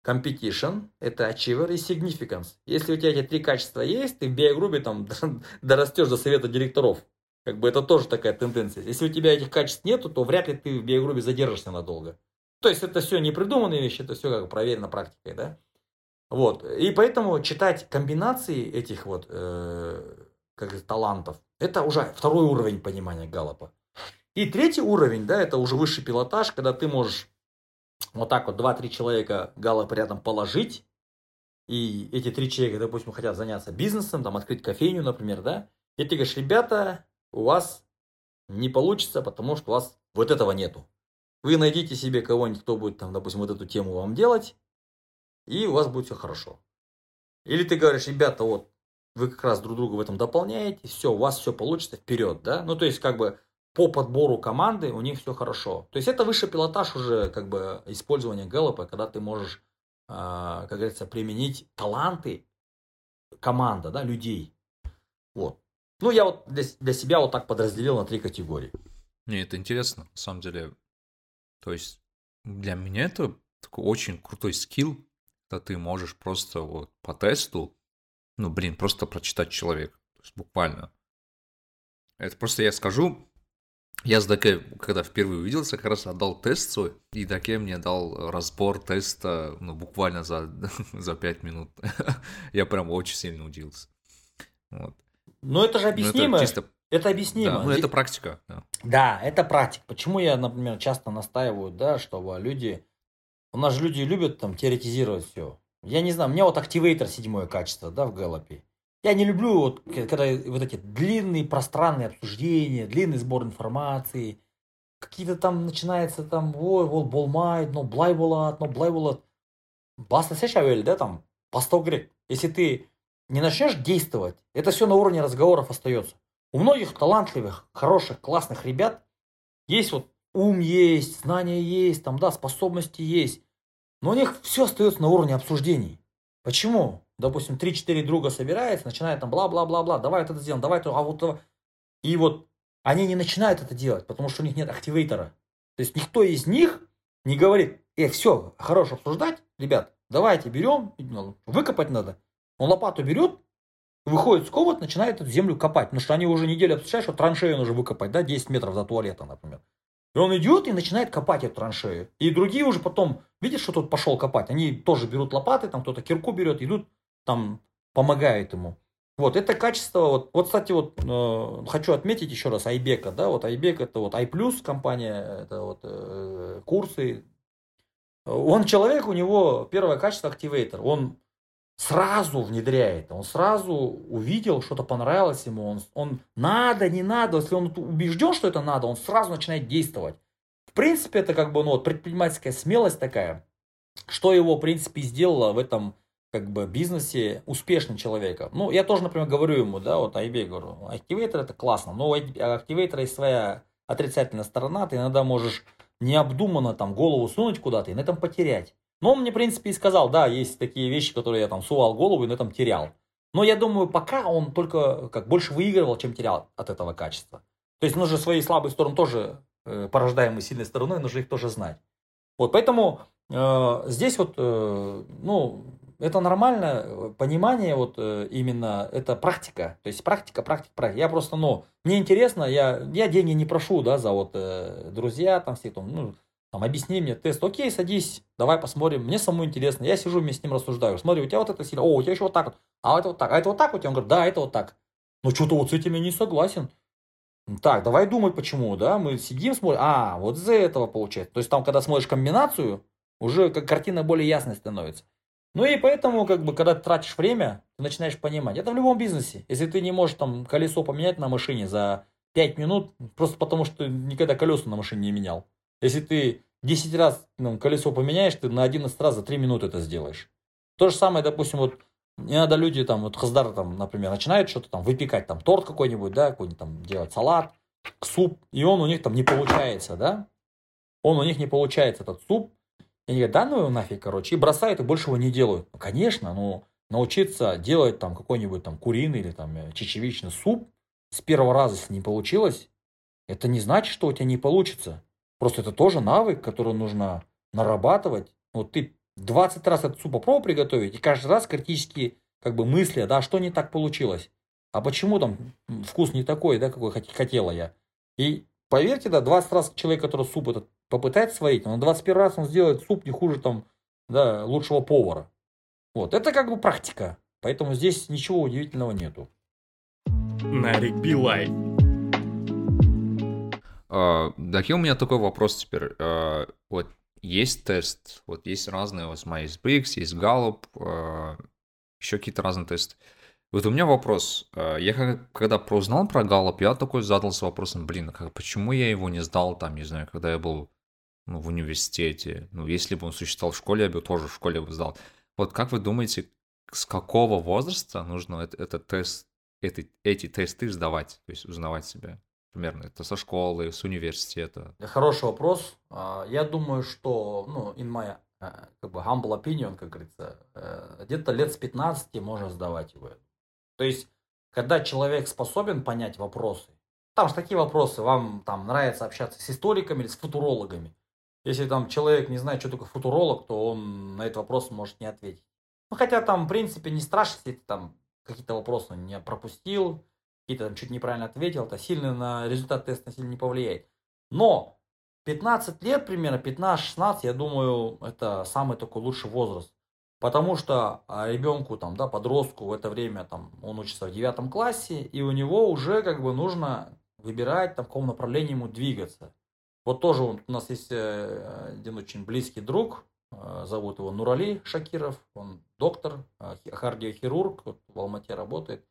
competition, это achiever и significance. Если у тебя эти три качества есть, ты в BI там дорастешь до совета директоров. Как бы это тоже такая тенденция. Если у тебя этих качеств нету, то вряд ли ты в BI задержишься надолго. То есть это все не придуманные вещи, это все как проверено практикой, да. Вот. И поэтому читать комбинации этих вот э, как талантов, это уже второй уровень понимания Галлопа. И третий уровень, да, это уже высший пилотаж, когда ты можешь вот так вот два-три человека Галлопа рядом положить, и эти три человека, допустим, хотят заняться бизнесом, там, открыть кофейню, например, да, и ты говоришь, ребята, у вас не получится, потому что у вас вот этого нету. Вы найдите себе кого-нибудь, кто будет там, допустим, вот эту тему вам делать, и у вас будет все хорошо. Или ты говоришь, ребята, вот, вы как раз друг друга в этом дополняете, все, у вас все получится вперед, да? Ну, то есть, как бы, по подбору команды у них все хорошо. То есть, это высший пилотаж уже, как бы, использования Гэллопа, когда ты можешь, а, как говорится, применить таланты команда, да, людей. Вот. Ну, я вот для, для себя вот так подразделил на три категории. Не, это интересно, на самом деле. То есть, для меня это такой очень крутой скилл, когда ты можешь просто вот по тесту, ну, блин, просто прочитать человека. То есть, буквально. Это просто я скажу, я с Даке, когда впервые увиделся, как раз отдал тест свой, и Даке мне дал разбор теста, ну, буквально за, за 5 минут. я прям очень сильно удивился. Вот. Но это же объяснимо. Ну, это, чисто... это объяснимо. Да, ну, это практика. Да. да, это практика. Почему я, например, часто настаиваю, да, чтобы люди... У нас же люди любят там теоретизировать все. Я не знаю, у меня вот активейтор седьмое качество, да, в Галлопе. Я не люблю, вот, когда вот эти длинные пространные обсуждения, длинный сбор информации, какие-то там начинается там, ой, вот болмайт, но блай болат, но блай болат. Баста сешавель, да, там, постогрек. Если ты не начнешь действовать, это все на уровне разговоров остается. У многих талантливых, хороших, классных ребят есть вот ум есть, знания есть, там, да, способности есть. Но у них все остается на уровне обсуждений. Почему? Допустим, 3-4 друга собирается, начинает там бла-бла-бла-бла, давай это сделаем, давай это, а вот... И вот они не начинают это делать, потому что у них нет активейтора. То есть никто из них не говорит, э, все, хорош обсуждать, ребят, давайте берем, ну, выкопать надо. Он лопату берет, выходит с комнат, начинает эту землю копать. Потому что они уже неделю обсуждают, что траншею нужно выкопать, да, 10 метров до туалета, например. И он идет и начинает копать эту траншею. И другие уже потом, видишь, что тут пошел копать, они тоже берут лопаты, там кто-то кирку берет, идут, там помогают ему. Вот, это качество, вот, вот кстати, вот э, хочу отметить еще раз Айбека, да, вот Айбек это вот iPlus компания, это вот э, курсы. Он человек, у него первое качество активейтор, он сразу внедряет, он сразу увидел, что-то понравилось ему, он, он надо, не надо, если он убежден, что это надо, он сразу начинает действовать. В принципе, это как бы ну, вот предпринимательская смелость такая, что его, в принципе, сделало в этом как бы бизнесе успешным человеком. Ну, я тоже, например, говорю ему, да, вот Айбе говорю, активейтор это классно, но у активейтора есть своя отрицательная сторона, ты иногда можешь необдуманно там голову сунуть куда-то и на этом потерять. Но он мне, в принципе, и сказал, да, есть такие вещи, которые я там сувал голову и на этом терял. Но я думаю, пока он только как больше выигрывал, чем терял от этого качества. То есть нужно свои слабые стороны тоже, э, порождаемые сильной стороной, нужно их тоже знать. Вот, поэтому э, здесь вот, э, ну, это нормальное понимание, вот э, именно это практика. То есть практика, практика, практика. Я просто, ну, мне интересно, я, я деньги не прошу, да, за вот э, друзья, там все, там, ну, там, объясни мне тест, окей, садись, давай посмотрим, мне самому интересно, я сижу вместе с ним рассуждаю, смотри, у тебя вот это сильно, о, у тебя еще вот так вот, а это вот так, а это вот так у тебя, он говорит, да, это вот так, ну что-то вот с этим я не согласен, так, давай думать почему, да, мы сидим, смотрим, а, вот из-за этого получается, то есть там, когда смотришь комбинацию, уже как картина более ясной становится. Ну и поэтому, как бы, когда ты тратишь время, ты начинаешь понимать. Это в любом бизнесе. Если ты не можешь там колесо поменять на машине за 5 минут, просто потому что ты никогда колеса на машине не менял. Если ты 10 раз ну, колесо поменяешь, ты на 11 раз за 3 минуты это сделаешь. То же самое, допустим, вот иногда люди там, вот Хаздар, там, например, начинают что-то там выпекать, там торт какой-нибудь, да, какой-нибудь там делать салат, суп, и он у них там не получается, да, он у них не получается, этот суп, и они говорят, да ну его нафиг, короче, и бросают, и больше его не делают. Ну, конечно, ну, научиться делать там какой-нибудь там куриный или там э, чечевичный суп с первого раза, если не получилось, это не значит, что у тебя не получится. Просто это тоже навык, который нужно нарабатывать. Вот ты 20 раз этот суп попробовал приготовить, и каждый раз критические как бы мысли, да, что не так получилось. А почему там вкус не такой, да, какой хотела я. И поверьте, да, 20 раз человек, который суп этот попытается сварить, но на 21 раз он сделает суп не хуже там, да, лучшего повара. Вот, это как бы практика. Поэтому здесь ничего удивительного нету. Нарик Билай. Uh, у меня такой вопрос теперь. Uh, вот есть тест, вот есть разные, вот есть Briggs, есть Gallup, uh, еще какие-то разные тесты. Вот у меня вопрос. Э, я когда прознал про Галлоп, я такой задался вопросом, блин, а как, почему я его не сдал там, не знаю, когда я был ну, в университете. Ну, если бы он существовал в школе, я бы тоже в школе бы сдал. Вот как вы думаете, с какого возраста нужно это- этот тест, эти, эти тесты сдавать, то есть узнавать себя? Примерно это со школы, с университета. Хороший вопрос. А, Я думаю, что, ну, in my э, как бы humble opinion, как говорится, э, где-то лет с 15 можно сдавать его. То есть, когда человек способен понять вопросы, там же такие вопросы, вам там нравится общаться с историками или с футурологами. Если там человек не знает, что такое футуролог, то он на этот вопрос может не ответить. Ну, хотя там, в принципе, не страшно, если ты там какие-то вопросы не пропустил, какие-то там чуть неправильно ответил, это сильно на результат теста сильно не повлияет. Но 15 лет примерно, 15-16, я думаю, это самый такой лучший возраст. Потому что а, ребенку, там, да, подростку в это время, там, он учится в девятом классе, и у него уже как бы нужно выбирать, там, в каком направлении ему двигаться. Вот тоже у нас есть э, один очень близкий друг, э, зовут его Нурали Шакиров, он доктор, э, хи- кардиохирург, вот в Алмате работает.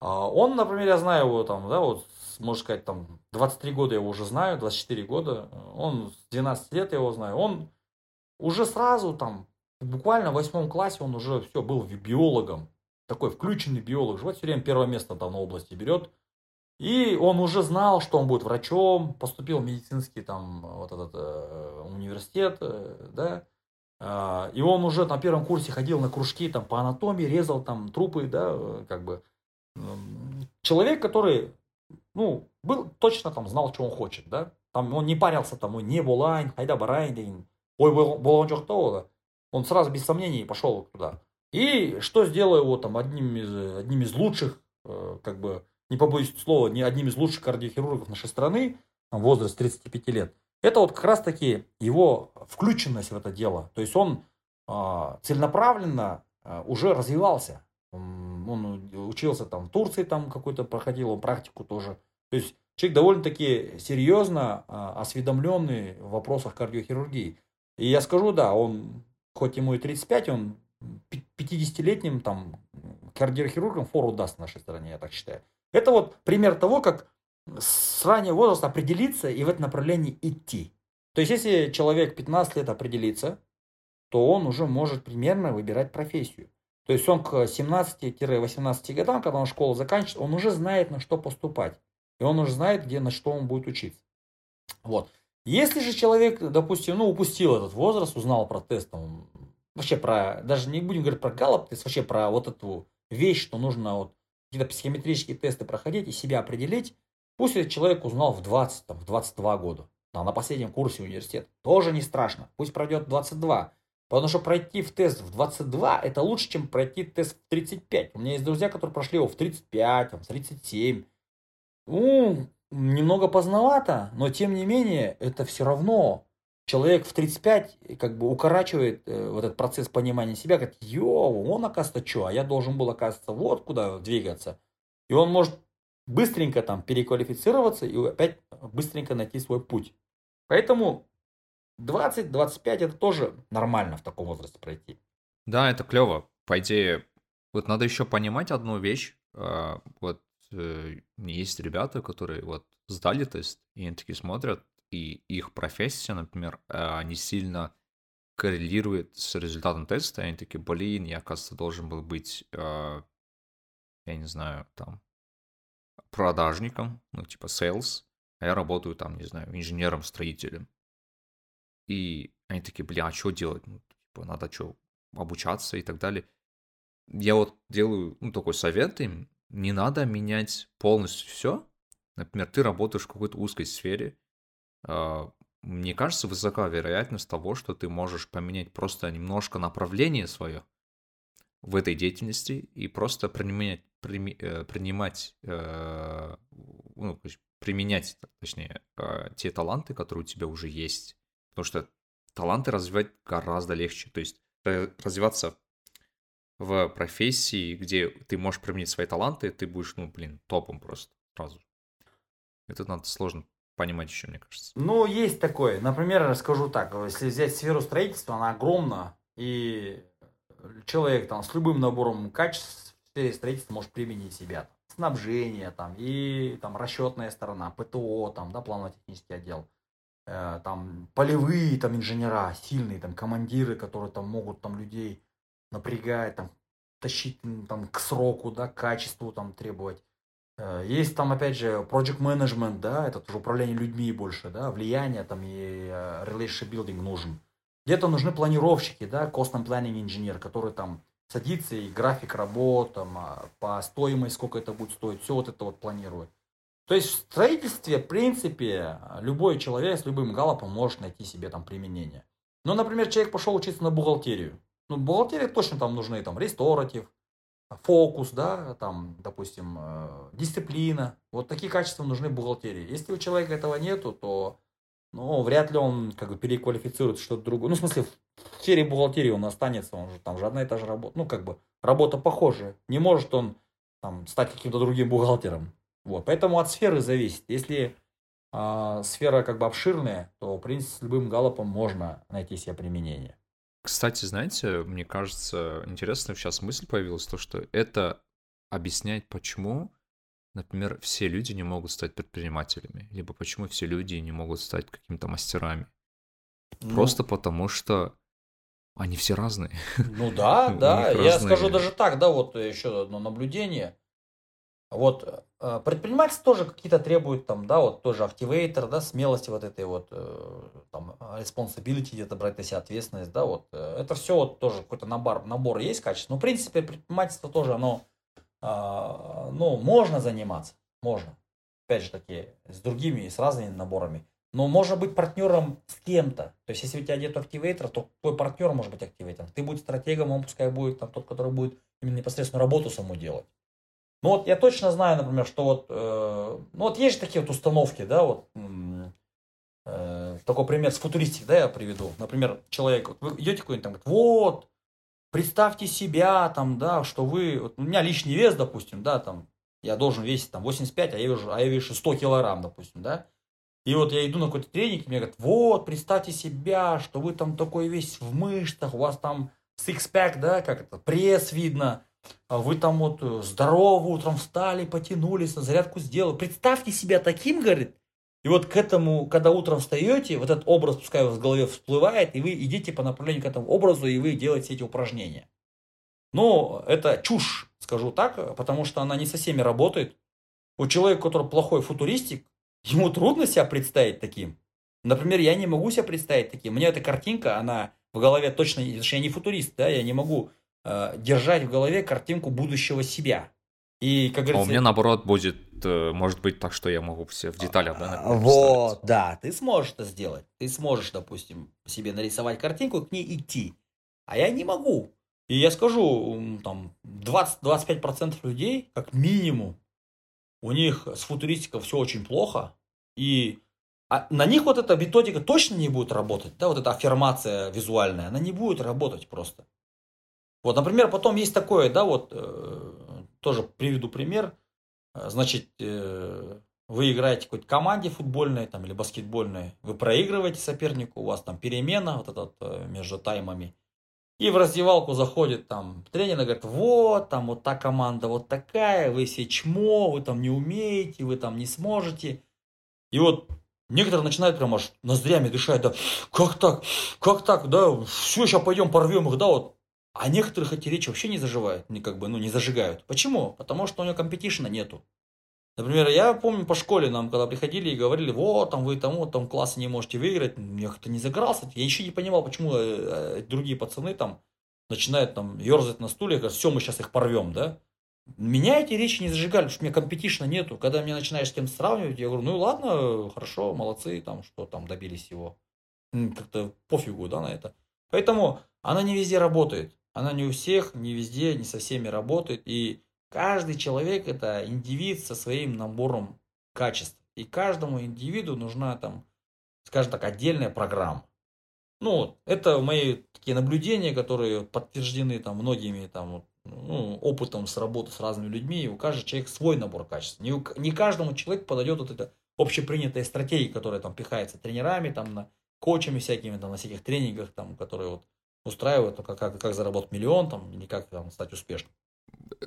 А Он, например, я знаю его там, да, вот, можно сказать, там, 23 года я его уже знаю, 24 года, он с 12 лет я его знаю, он уже сразу там, буквально в восьмом классе он уже все был биологом, такой включенный биолог, живет все время первое место там на области берет, и он уже знал, что он будет врачом, поступил в медицинский там вот этот э, университет, э, да, А, и он уже на первом курсе ходил на кружки там по анатомии, резал там трупы, да, э, как бы М, человек, который, ну, был, точно там знал, что он хочет, да, там он не парился, там, ой, не болайн, хайда барайн, деген, ой, болон жоқ та ол». он сразу без сомнений пошел туда. И что сделало его там одним из, одним из лучших, э, как бы, не побоюсь слова, не одним из лучших кардиохирургов нашей страны, там, возраст 35 лет, это вот как раз таки его включенность в это дело. То есть он а, целенаправленно а, уже развивался. М, Он учился там в Турции, там какой-то проходил он практику тоже. То есть человек довольно-таки серьезно а, осведомленный в вопросах кардиохирургии. И я скажу, да, он, хоть ему и 35, он пи- 50-летним там кардиохирургом фору даст в нашей стране, я так считаю. Это вот пример того, как с раннего возраста определиться и в это направлении идти. То есть, если человек 15 лет определится, то он уже может примерно выбирать профессию. То есть он к 17-18 годам, когда он школу заканчивает, он уже знает, на что поступать. И он уже знает, где, на что он будет учиться. Вот. Если же человек, допустим, ну, упустил этот возраст, узнал про тест, там, вообще про, даже не будем говорить про галлоп тест, вообще про вот эту вещь, что нужно вот какие-то психометрические тесты проходить и себя определить, пусть этот человек узнал в 20, там, в 22 года, а на последнем курсе университета, тоже не страшно, пусть пройдет 22, Потому что пройти в тест в 22 это лучше, чем пройти тест в 35. У меня есть друзья, которые прошли его в 35, там, в 37. Ну, немного поздновато, но тем не менее, это все равно человек в 35 как бы укорачивает э, вот этот процесс понимания себя, говорит, йоу, он оказывается что, а я должен был оказывается вот куда двигаться. И он может быстренько там переквалифицироваться и опять быстренько найти свой путь. Поэтому 20-25 это тоже нормально в таком возрасте пройти. Да, это клево. По идее, вот надо еще понимать одну вещь. А, Вот э, есть ребята, которые вот сдали тест, и они такие смотрят, и их профессия, например, а, не сильно коррелирует с результатом теста, и они такие, блин, я, оказывается, должен был быть, а, я не знаю, там, продажником, ну, типа sales, а я работаю там, не знаю, инженером-строителем. И они такие, бля, а что делать? Ну, типа, надо что, обучаться и так далее. Я вот делаю, ну, такой совет им, не надо менять полностью все. Например, ты работаешь в какой-то узкой сфере. А, Мне кажется, высока вероятность того, что ты можешь поменять просто немножко направление свое в этой деятельности и просто применять, прими- э, принимать, э, ну, применять, точнее, э, те таланты, которые у тебя уже есть. Потому что таланты развивать гораздо легче. То есть развиваться в профессии, где ты можешь применить свои таланты, ты будешь, ну, блин, топом просто сразу. Это надо сложно понимать еще, мне кажется. Ну, есть такое. Например, расскажу так. Если взять сферу строительства, она огромна. И человек там с любым набором качеств сфере строительства может применить себя. Снабжение, там, и там расчетная сторона, ПТО, там, да, планово-технический отдел. Э, там полевые там инженера, сильные там командиры, которые там могут там людей напрягать, там тащить там к сроку, да, к качеству там требовать. Э, есть там, опять же, project management, да, это тоже управление людьми больше, да, влияние там и э, relationship building нужен. Где-то нужны планировщики, да, cost and planning инженер, который там садится и график работ, там, а, по стоимости, сколько это будет стоить, все вот это вот планирует. То есть в строительстве, в принципе, любой человек с любым галопом может найти себе там применение. Ну, например, человек пошел учиться на бухгалтерию. Ну, бухгалтерия точно там нужны, там, ресторатив, фокус, да, там, допустим, э, дисциплина. Вот такие качества нужны бухгалтерии. Если у человека этого нету, то, ну, вряд ли он, как бы, переквалифицирует что-то другое. Ну, в смысле, в сфере бухгалтерии он останется, он же там же одна и та же работа. Ну, как бы, работа похожая. Не может он, там, стать каким-то другим бухгалтером. Вот, поэтому от сферы зависит. Если э, сфера как бы обширная, то, в принципе, с любым галопом можно найти себе применение. Кстати, знаете, мне кажется, интересная сейчас мысль появилась, то, что это объясняет, почему, например, все люди не могут стать предпринимателями, либо почему все люди не могут стать какими-то мастерами. Ну, Просто потому что они все разные. Ну да, да. Я скажу даже так, да, вот еще одно наблюдение. Вот э, предпринимательство тоже какие-то требует там, да, вот тоже активейтор, да, смелости вот этой вот, э, там, responsibility, где-то брать на себя ответственность, да, вот. Э, это все вот тоже какой-то набор, набор есть качество. Но, в принципе, предпринимательство тоже, оно, а, ну, можно заниматься, можно. Опять же таки, с другими с разными наборами. Но можно быть партнером с кем-то. То есть, если у тебя нет активейтора, то твой партнер может быть активейтором. Ты будешь стратегом, он пускай будет там тот, который будет именно непосредственно работу саму делать. Ну вот я точно знаю, например, что вот, э, ну вот есть же такие вот установки, да, вот э, такой пример с футуристик, да, я приведу. Например, человек, вот вы идете какой-нибудь там, говорит, вот, представьте себя, там, да, что вы, вот у меня лишний вес, допустим, да, там, я должен весить там 85, а я вижу, а я вешу 100 килограмм, допустим, да. И вот я иду на какой-то тренинг, и мне говорят, вот, представьте себя, что вы там такой весь в мышцах, у вас там six-pack, да, как это, пресс видно, вы там вот э, здорово утром встали, потянулись, на зарядку сделали. Представьте себя таким, говорит, и вот к этому, когда утром встаете, вот этот образ пускай в голове всплывает, и вы идите по направлению к этому образу, и вы делаете эти упражнения. Но это чушь, скажу так, потому что она не со всеми работает. У человека, который плохой футуристик, ему трудно себя представить таким. Например, я не могу себя представить таким. У меня эта картинка, она в голове точно, что я не футурист, да, я не могу Э, держать в голове картинку будущего себя. И, как говорится... А у меня, наоборот, будет, э, может быть, так, что я могу все в деталях, да, например, Вот, да, ты сможешь это сделать. Ты сможешь, допустим, себе нарисовать картинку и к ней идти. А я не могу. И я скажу, там, 20-25% людей, как минимум, у них с футуристикой все очень плохо. И а на них вот эта методика точно не будет работать. Да, вот эта аффирмация визуальная, она не будет работать просто. Вот, например, потом есть такое, да, вот, э, тоже приведу пример. Э, значит, э, вы играете какой-то команде футбольной там, или баскетбольной, вы проигрываете сопернику, у вас там перемена вот этот, э, между таймами. И в раздевалку заходит там тренер и говорит, вот, там вот та команда вот такая, вы все чмо, вы там не умеете, вы там не сможете. И вот некоторые начинают прям аж ноздрями дышать, да, как так, как так, да, все, сейчас пойдем порвем их, да, вот а некоторых эти речи вообще не заживают, не как бы, ну, не зажигают. Почему? Потому что у него компетишена нету. Например, я помню по школе нам, когда приходили и говорили, вот, там вы вот, там классы не можете выиграть, я как-то не загорался. Я еще не понимал, почему э, э, другие пацаны там начинают там ерзать на стуле, говорят, все, мы сейчас их порвем, да. Меня эти речи не зажигали, потому что у меня компетишна нету. Когда меня начинаешь с кем-то сравнивать, я говорю, ну ладно, хорошо, молодцы, там, что там добились его. Как-то пофигу, да, на это. Поэтому она не везде работает. Она не у всех, не везде, не со всеми работает. И каждый человек это индивид со своим набором качеств. И каждому индивиду нужна там, скажем так, отдельная программа. Ну, это мои такие наблюдения, которые подтверждены там многими там ну, опытом с работы с разными людьми. И у каждого человека свой набор качеств. Не, у, не каждому человеку подойдет вот эта общепринятая стратегия, которая там пихается тренерами, там на коучами всякими, там на всяких тренингах, там, которые вот устраивает, только как, как заработать миллион там, или как там, стать успешным.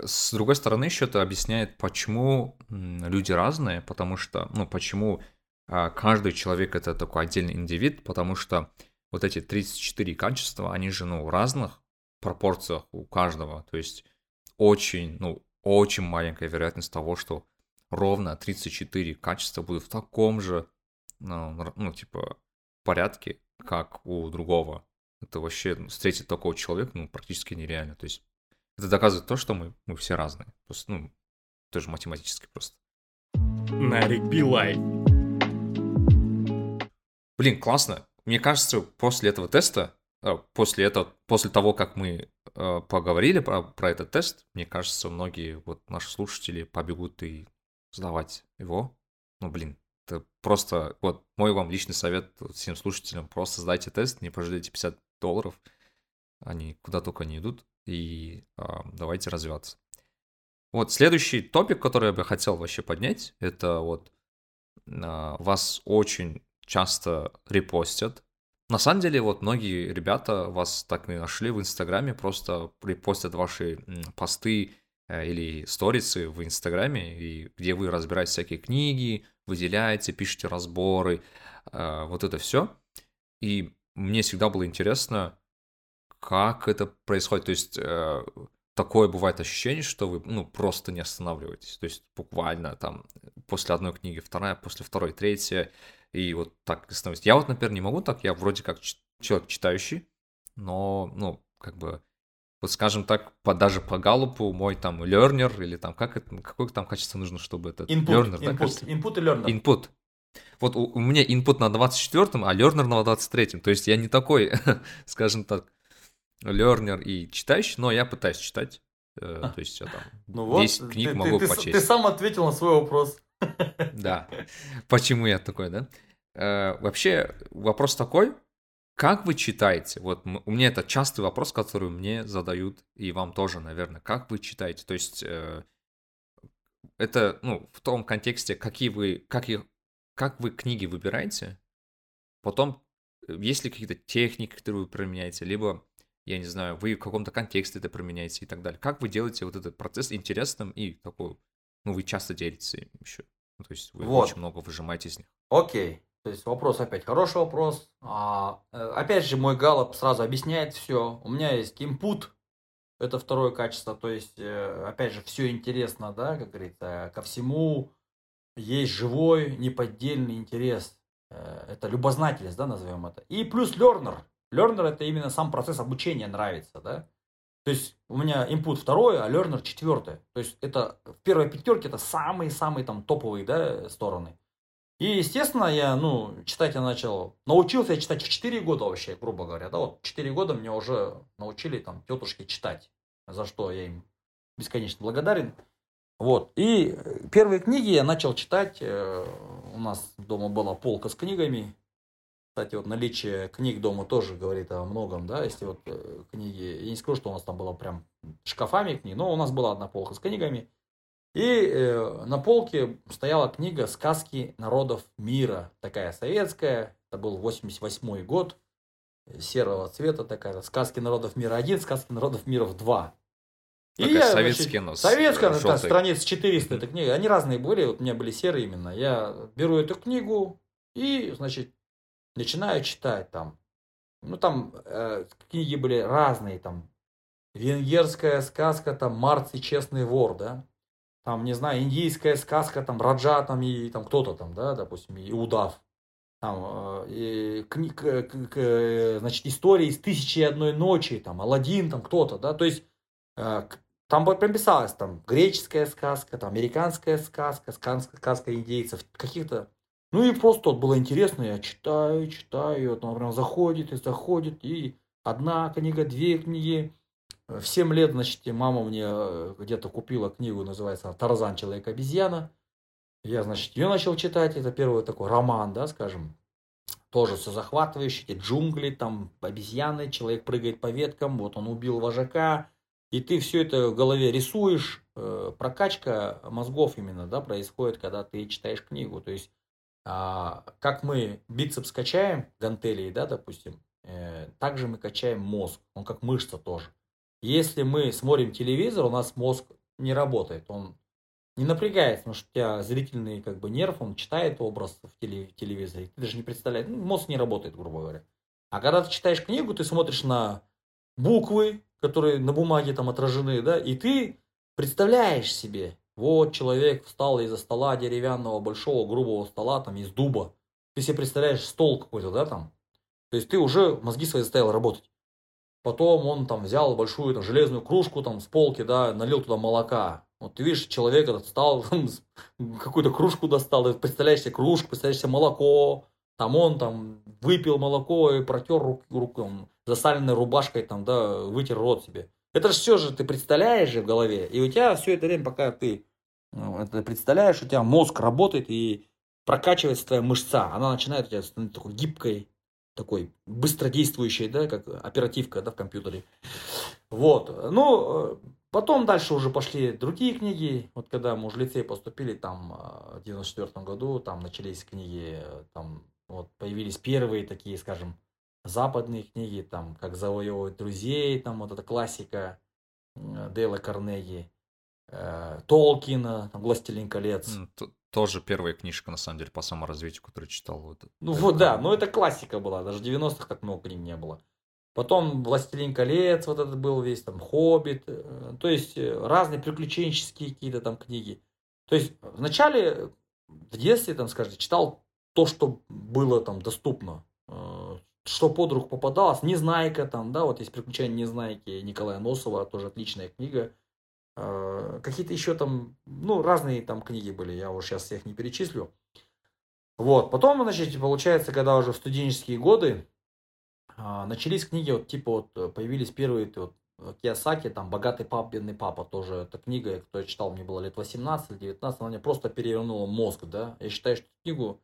с другой стороны, еще это объясняет, почему люди разные, потому что, ну, почему а, каждый человек это такой отдельный индивид, потому что вот эти 34 качества, они же, ну, в разных пропорциях у каждого, то есть очень, ну, очень маленькая вероятность того, что ровно 34 качества будут в таком же, ну, ну типа, порядке, как у другого. Это вообще ну, встретить такого человека, ну, практически нереально. То есть это доказывает то, что мы, мы все разные. Просто, ну, тоже математически просто. Нарик Билай. Блин, классно. Мне кажется, после этого теста, э, после этого, после того, как мы э, поговорили про, про этот тест, мне кажется, многие вот наши слушатели побегут и сдавать его. Ну, блин, это просто, вот мой вам личный совет всем слушателям, просто сдайте тест, не пожалейте 50 долларов, они куда только не идут, и э, давайте развиваться. Вот следующий топик, который я бы хотел вообще поднять, это вот э, вас очень часто репостят. На самом деле, вот многие ребята вас так и нашли в Инстаграме, просто репостят ваши посты э, или сторисы в Инстаграме, и где вы разбираете всякие книги, выделяете, пишете разборы, э, вот это все. И мне всегда было интересно, как это происходит. То есть э, такое бывает ощущение, что вы ну, просто не останавливаетесь. То есть буквально там после одной книги вторая, после второй третья, и вот так становится. Я вот, например, не могу так, я вроде как человек читающий, но, ну, как бы, вот скажем так, по, даже по галупу мой там learner или там, как это, какое там качество нужно, чтобы это... Input, learner, input, да, кажется? input и learner. Input. Вот у, у меня input на 24-м, а learner на 23-м. То есть я не такой, скажем так, learner и читающий, но я пытаюсь читать. Э, то есть я там ну 10 вот, книг ты, могу ты, почесть. Ты, ты сам ответил на свой вопрос. Да. Почему я такой, да? Э, вообще вопрос такой, как вы читаете? Вот у меня это частый вопрос, который мне задают, и вам тоже, наверное. Как вы читаете? То есть э, это, ну, в том контексте, какие вы, как, их, как вы книги выбираете, потом э, есть ли какие-то техники, которые вы применяете, либо, я не знаю, вы в каком-то контексте это применяете и так далее. Как вы делаете вот этот процесс интересным и такой, ну, вы часто делитесь им еще. Ну, то есть вы Вот. очень много выжимаете из них. Окей. То есть вопрос опять хороший вопрос. А, э, опять же, мой галоп сразу объясняет все. У меня есть input, это второе качество. То есть, э, опять же, все интересно, да, как говорится, ко всему есть живой, неподдельный интерес. Э, Это любознательность, да, назовем это. И плюс learner. Learner это именно сам процесс обучения нравится, да. То есть у меня input второе, а learner четвертое. То есть это в первой пятерке это самые-самые там топовые, да, стороны. И, естественно, я, ну, читать я начал, научился я читать в 4 года вообще, грубо говоря, да, вот 4 года меня уже научили там тетушки читать, за что я им бесконечно благодарен. Вот, и э, первые книги я начал читать, э, у нас дома была полка с книгами, кстати, вот наличие книг дома тоже говорит о многом, да, если вот э, книги, я не скажу, что у нас там было прям шкафами книг, но у нас была одна полка с книгами, и э, на полке стояла книга «Сказки народов мира», такая советская, это был 88 год, серого цвета такая, «Сказки народов мира 1», «Сказки народов мира 2». Такая советские, но с, Советская, э, это желтой. страниц 400 эта книга. Они разные были, вот у меня были серые именно. Я беру эту книгу и, значит, начинаю читать там. Ну, там э, книги были разные, там, венгерская сказка, там, Марций Честный вор, да, там, не знаю, индийская сказка, там, Раджа, там, и там кто-то там, да, допустим, и удав. Там, э, и кни- к- к- к- значит, истории из «Тысячи и одной ночи», там, Аладдин, там, кто-то, да, то есть, э, там вот прям писалось, там, греческая сказка, там, американская сказка, сказка, сказка индейцев, каких-то, ну, и просто вот было интересно, я читаю, читаю, вот он прям заходит и заходит, и одна книга, две книги, в 7 лет, значит, мама мне э, где-то купила книгу, называется «Тарзан. Человек-обезьяна». Я, значит, ее начал читать. Это первый такой роман, да, скажем. Тоже все захватывающий. Эти джунгли, там обезьяны, человек прыгает по веткам, вот он убил вожака. И ты все это в голове рисуешь. Э, Прокачка мозгов именно, да, происходит, когда ты читаешь книгу. То есть, а, как мы бицепс качаем, гантелей, да, допустим, э, также мы качаем мозг. Он как мышца тоже. Если мы смотрим телевизор, у нас мозг не работает. Он не напрягается, потому что у тебя зрительный как бы нерв, он читает образ в телевизоре. Ты даже не представляешь, ну, мозг не работает, грубо говоря. А когда ты читаешь книгу, ты смотришь на буквы, которые на бумаге там отражены, да, и ты представляешь себе, вот человек встал из-за стола деревянного, большого, грубого стола, там, из дуба. Ты себе представляешь стол какой-то, да, там. То есть ты уже мозги свои заставил работать. Потом он там взял большую там, железную кружку там с полки, да, налил туда молока. Вот ты видишь, человек этот встал, какую-то кружку достал, ты представляешь себе кружку, представляешь себе молоко, там он там выпил молоко и протер руку, руку засаленной рубашкой, там, да, вытер рот себе. Это же все же ты представляешь же в голове, и у тебя все это время, пока ты ну, это представляешь, у тебя мозг работает и прокачивается твоя мышца, она начинает у тебя становиться такой гибкой, такой быстродействующей, да, как оперативка, да, в компьютере. Вот, ну, потом дальше уже пошли другие книги, вот когда мы уже в лицей поступили, там, в 94 году, там начались книги, там, вот, появились первые такие, скажем, западные книги, там, как завоевывать друзей, там, вот эта классика Дейла Карнеги, э, Толкина, там, Властелин колец. Тоже первая книжка, на самом деле, по саморазвитию, которую читал. Вот, ну вот, да, но это классика была, даже в 90-х так много книг не было. Потом «Властелин колец», вот этот был весь, там, «Хоббит», э, то есть э, разные приключенческие какие-то там книги. То есть вначале, в детстве, там, скажите, читал то, что было там доступно, э, что под руку попадалось, «Незнайка» там, да, вот есть «Приключения Незнайки» Николая Носова, тоже отличная книга. Э, какие-то еще там, ну, разные там книги были, я уже сейчас всех не перечислю. Вот, потом, значит, получается, когда уже в студенческие годы а, начались книги, вот, типа, вот, э, появились первые, вот, Киосаки, там, «Богатый пап, бедный папа», тоже эта книга, кто я читал, мне было лет 18 или 19, она мне просто перевернула мозг, да. Я считаю, что книгу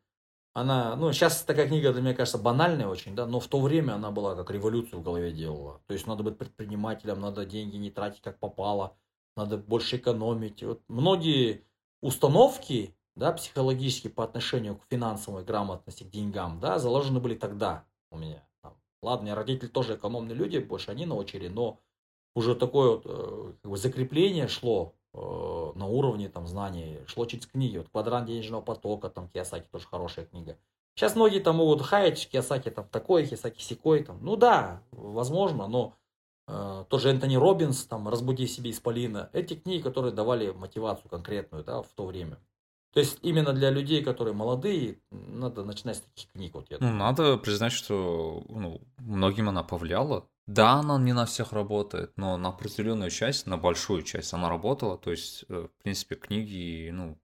она, ну, сейчас такая книга для меня кажется банальная очень, да, но в то время она была как революцию в голове делала. То есть надо быть предпринимателем, надо деньги не тратить как попало, надо больше экономить. Вот многие установки, да, психологические по отношению к финансовой грамотности, к деньгам, да, заложены были тогда у меня. Там. Ладно, родители тоже экономные люди, больше они научили, но уже такое вот э, как закрепление шло на уровне там знаний, шло через книги. Вот «Квадрант денежного потока», там Киосаки тоже хорошая книга. Сейчас многие там могут хаять, Киосаки там такой, Киосаки секой. Там. Ну да, возможно, но э, тоже Энтони Робинс, там «Разбуди себе исполина». Эти книги, которые давали мотивацию конкретную да, в то время. То есть именно для людей, которые молодые, надо начинать с таких книг. Вот я ну, надо признать, что ну, многим она повлияла. Да, она не на всех работает, но на определенную часть, на большую часть она работала. То есть, э, в принципе, книги, ну,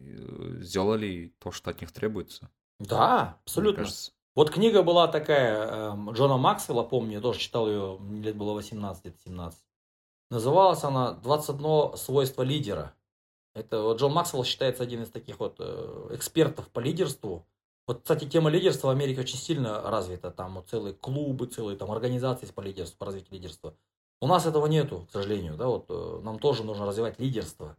э, сделали то, что от них требуется. Да, абсолютно. Вот книга была такая, эм, Джона Максвелла, помню, я тоже читал ее, мне лет было 18, лет 17. Называлась она «21 свойство лидера». Это вот Джон Максвелл считается один из таких вот э, экспертов по лидерству. Вот, кстати, тема лидерства в Америке очень сильно развита. Там вот целые клубы, целые там организации по лидерству, по развитию лидерства. У нас этого нету, к сожалению. Да, вот, э, нам тоже нужно развивать лидерство.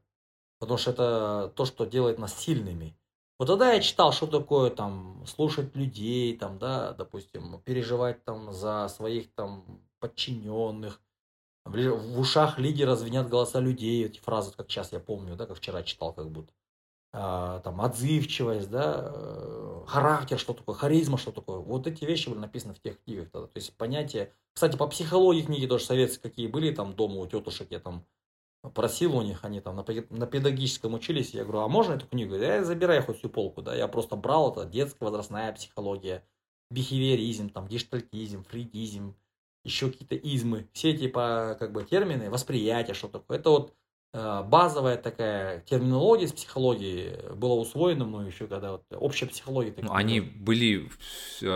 Потому что это то, что делает нас сильными. Вот тогда я читал, что такое там слушать людей, там, да, допустим, переживать там за своих там подчиненных. В, ушах лидера звенят голоса людей, эти фразы, как сейчас я помню, да, как вчера читал, как будто. А, там, отзывчивость, да, э, характер, что такое, харизма, что такое. Вот эти вещи были написаны в тех книгах. Тогда. То есть понятие... Кстати, по психологии книги тоже советские какие были, там дома у тетушек я там просил у них, они там на, педагогическом учились, я говорю, а можно эту книгу? Я забирай хоть всю полку, да, я просто брал это, детская возрастная психология, бихевиоризм, там, гештальтизм, фридизм, еще какие-то измы, все эти по, как бы, термины, восприятие, что такое. Это вот Э, базовая такая терминология с психологии была усвоена мной еще когда вот общая психология. Ну, они были в, э,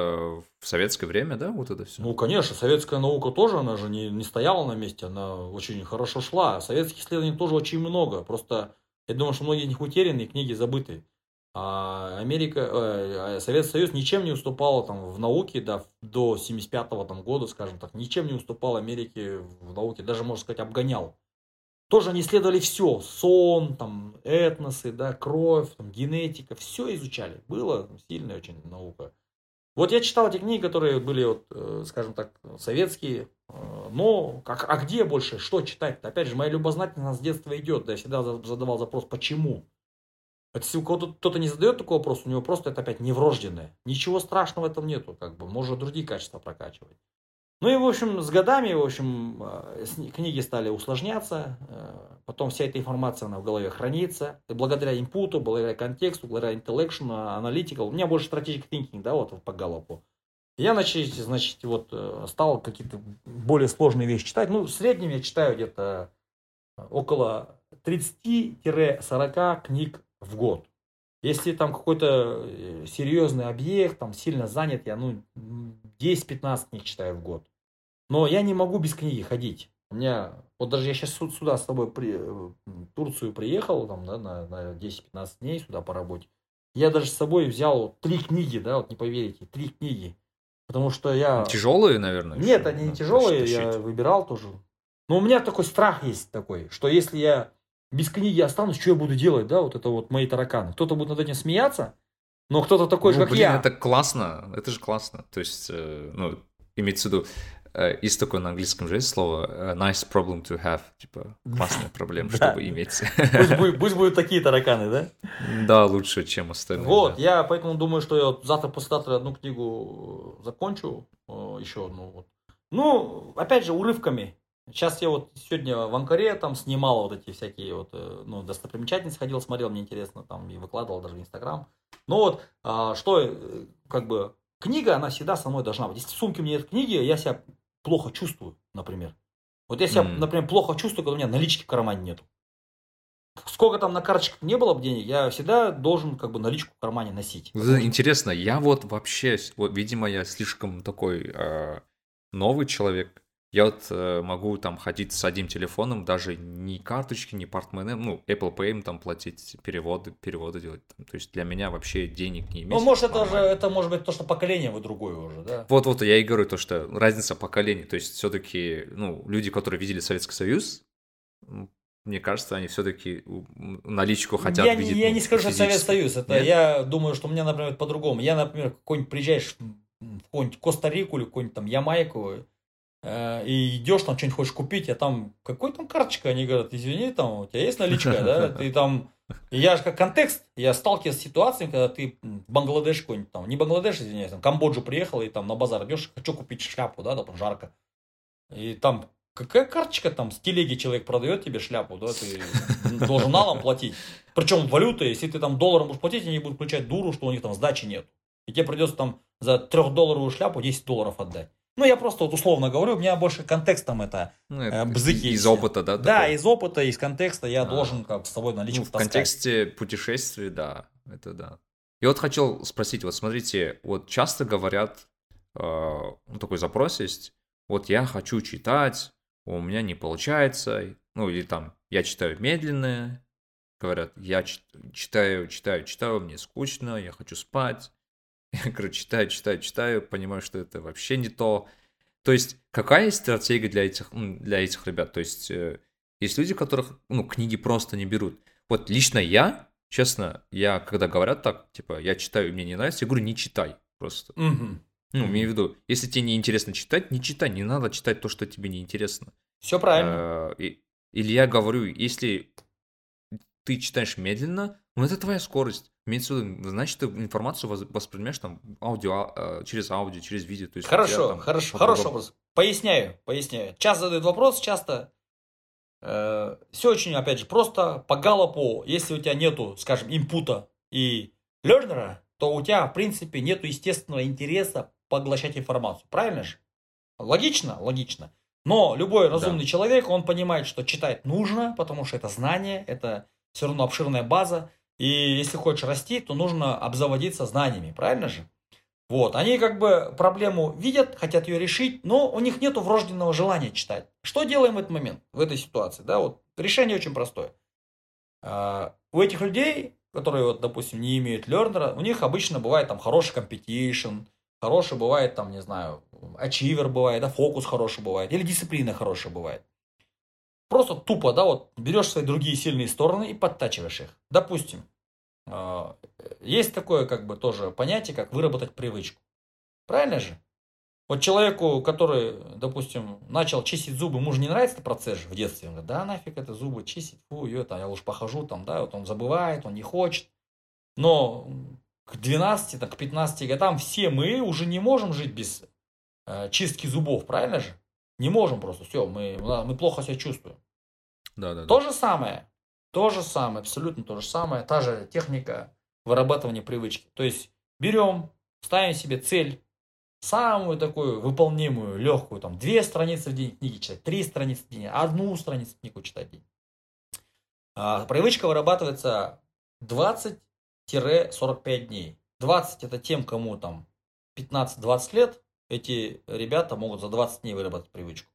в советское время, да, вот это все? Ну, конечно, советская наука тоже, она же не, не стояла на месте, она очень хорошо шла. Советских исследований тоже очень много, просто я думаю, что многие из них утеряны, книги забыты. А Америка, э, Советский Союз ничем не уступал там в науке, да, до 75 -го, там, года, скажем так, ничем не уступал Америке в науке, даже, можно сказать, обгонял тоже они исследовали все, сон, там, этносы, да, кровь, там, генетика, все изучали. Было сильная очень наука. Вот я читал эти книги, которые были, вот, э, скажем так, советские, э, но как, а где больше, что читать? -то? Опять же, моя любознательность с детства идет, да, я всегда задавал запрос, почему? Это если у кого-то кто-то не задает такой вопрос, у него просто это опять неврожденное. Ничего страшного в этом нету, как бы, можно другие качества прокачивать. Ну и, в общем, с годами, в общем, э, книги стали усложняться, э, потом вся эта информация, она в голове хранится, и благодаря инпуту, благодаря контексту, благодаря intellection, аналитикал, у меня больше strategic thinking, да, вот по Галлопу. Я, значит, значит, вот э, стал какие-то более сложные вещи читать. Ну, в среднем я читаю где-то около 30-40 книг в год. Если там какой-то э, серьезный объект, там сильно занят, я ну 10-15 книг читаю в год. Но я не могу без книги ходить. У меня, вот даже я сейчас сюда с тобой при, э, в Турцию приехал, там, да, на, на 10-15 дней сюда по работе. Я даже с собой взял три книги, да, вот не поверите, три книги. Потому что я... Тяжелые, наверное? Нет, они не тяжелые, я выбирал тоже. Но у меня такой страх есть такой, что если я без книги останусь, что я буду делать, да, вот это вот мои тараканы. Кто-то будет над этим смеяться, но кто-то такой ну, же, как блин, я. это классно, это же классно. То есть, э, ну, имеется в виду, э, есть такое на английском же есть слово э, nice problem to have, типа классная проблема, чтобы иметь. Пусть будут такие тараканы, да? Да, лучше, чем остальные. Вот, я поэтому думаю, что я завтра, послезавтра одну книгу закончу, еще одну вот. Ну, опять же, урывками. Сейчас я вот сегодня в Анкаре там снимал вот эти всякие вот, э, ну, достопримечательности ходил, смотрел, мне интересно, там и выкладывал даже в Инстаграм. Ну вот, а, что, э, как бы, книга, она всегда со мной должна быть. Если в сумке у меня нет книги, я себя плохо чувствую, например. Вот я себя, mm. например, плохо чувствую, когда у меня налички в кармане нету. Сколько там на карточках не было бы денег, я всегда должен как бы наличку в кармане носить. Интересно, я вот вообще, вот, видимо, я слишком такой э, новый человек, я вот э, могу там ходить с одним телефоном, даже ни карточки, ни портмоне, ну, Apple Pay там платить, переводы, переводы делать. То есть для меня вообще денег не имеет. Ну, может, это же, это может быть то, что поколение вы другое уже, да? Вот-вот, я и говорю то, что разница поколений. То есть все-таки, ну, люди, которые видели Советский Союз, мне кажется, они все-таки наличку хотят я, видеть. Я ну, не скажу, что Советский Союз. Это Нет? я думаю, что у меня, например, по-другому. Я, например, какой-нибудь приезжаешь в какую-нибудь Коста-Рику или какую-нибудь там Ямайку, и идешь там что-нибудь хочешь купить, а там какой там карточка, они говорят, извини, там у тебя есть наличка, да, ты там, я же как контекст, я сталкиваюсь с ситуацией, когда ты в Бангладеш какой-нибудь там, не Бангладеш, извиняюсь, там Камбоджу приехал и там на базар идешь, хочу купить шляпу, да, там жарко, и там какая карточка там с телеги человек продает тебе шляпу, да, ты должен налом платить. Причем валюта, если ты там долларом будешь платить, они будут включать дуру, что у них там сдачи нет. И тебе придется там за трехдолларовую шляпу 10 долларов отдать. Ну, я просто вот условно говорю, у меня больше контекстом это, ну, это э, бзыки. Из опыта, да? Да, такой? из опыта, из контекста я а, должен как с собой наличку ну, в контексте путешествий, да, это да. И вот хотел спросить, вот смотрите, вот часто говорят, э, ну, такой запрос есть, вот я хочу читать, у меня не получается, ну, или там, я читаю медленно, говорят, я читаю, читаю, читаю, мне скучно, я хочу спать, Я, короче, читаю, читаю, читаю, понимаю, что это вообще не то. То есть, какая есть стратегия для этих, для этих ребят? То есть, э, есть люди, которых, ну, книги просто не берут. Вот лично я, честно, я, когда говорят так, типа, я читаю, мне не нравится, я говорю, не читай просто. Угу. Ну, имею в виду, если тебе не интересно читать, не читай, не надо читать то, что тебе не интересно. Все правильно. Э, или я говорю, если ты читаешь медленно, ну это твоя скорость. Имеется в виду, значит, ты информацию воспринимаешь там аудио, а, через аудио, через видео. То есть хорошо, тебя, там, хорошо, хороший вопрос. Поясняю, поясняю. Часто задают вопрос, часто э, все очень, опять же, просто по галопу, если у тебя нету, скажем, инпута и лернера, то у тебя, в принципе, нету естественного интереса поглощать информацию. Правильно же? Логично? Логично. Но любой разумный да. человек, он понимает, что читать нужно, потому что это знание, это все равно обширная база. И если хочешь расти, то нужно обзаводиться знаниями, правильно же? Вот, они как бы проблему видят, хотят ее решить, но у них нет врожденного желания читать. Что делаем в этот момент, в этой ситуации? Да, вот решение очень простое. А, у этих людей, которые, вот, допустим, не имеют learner'а, у них обычно бывает там хороший competition, хороший бывает там, не знаю, achiever бывает, да, фокус хороший бывает, или дисциплина хорошая бывает. Просто тупо, да, вот берешь свои другие сильные стороны и подтачиваешь их. Допустим, а, есть такое как бы тоже понятие, как выработать привычку. Правильно же? Вот человеку, который, допустим, начал чистить зубы, ему не нравится процесс в детстве. Он говорит, да нафиг это зубы чистить, фу, ее, там, я уж похожу, там, да, вот он забывает, он не хочет. Но к 12, так, к 15 годам все мы уже не можем жить без э, чистки зубов, правильно же? Не можем просто, все, мы, мы плохо себя чувствуем. Да, да, То же самое, то же самое, абсолютно то же самое, та же техника вырабатывания привычки. То есть берем, ставим себе цель, самую такую выполнимую, легкую, там, две страницы в день книги читать, три страницы в день, одну страницу книгу читать в день. А, привычка вырабатывается 20-45 дней. 20 это тем, кому там 15-20 лет, эти ребята могут за 20 дней выработать привычку.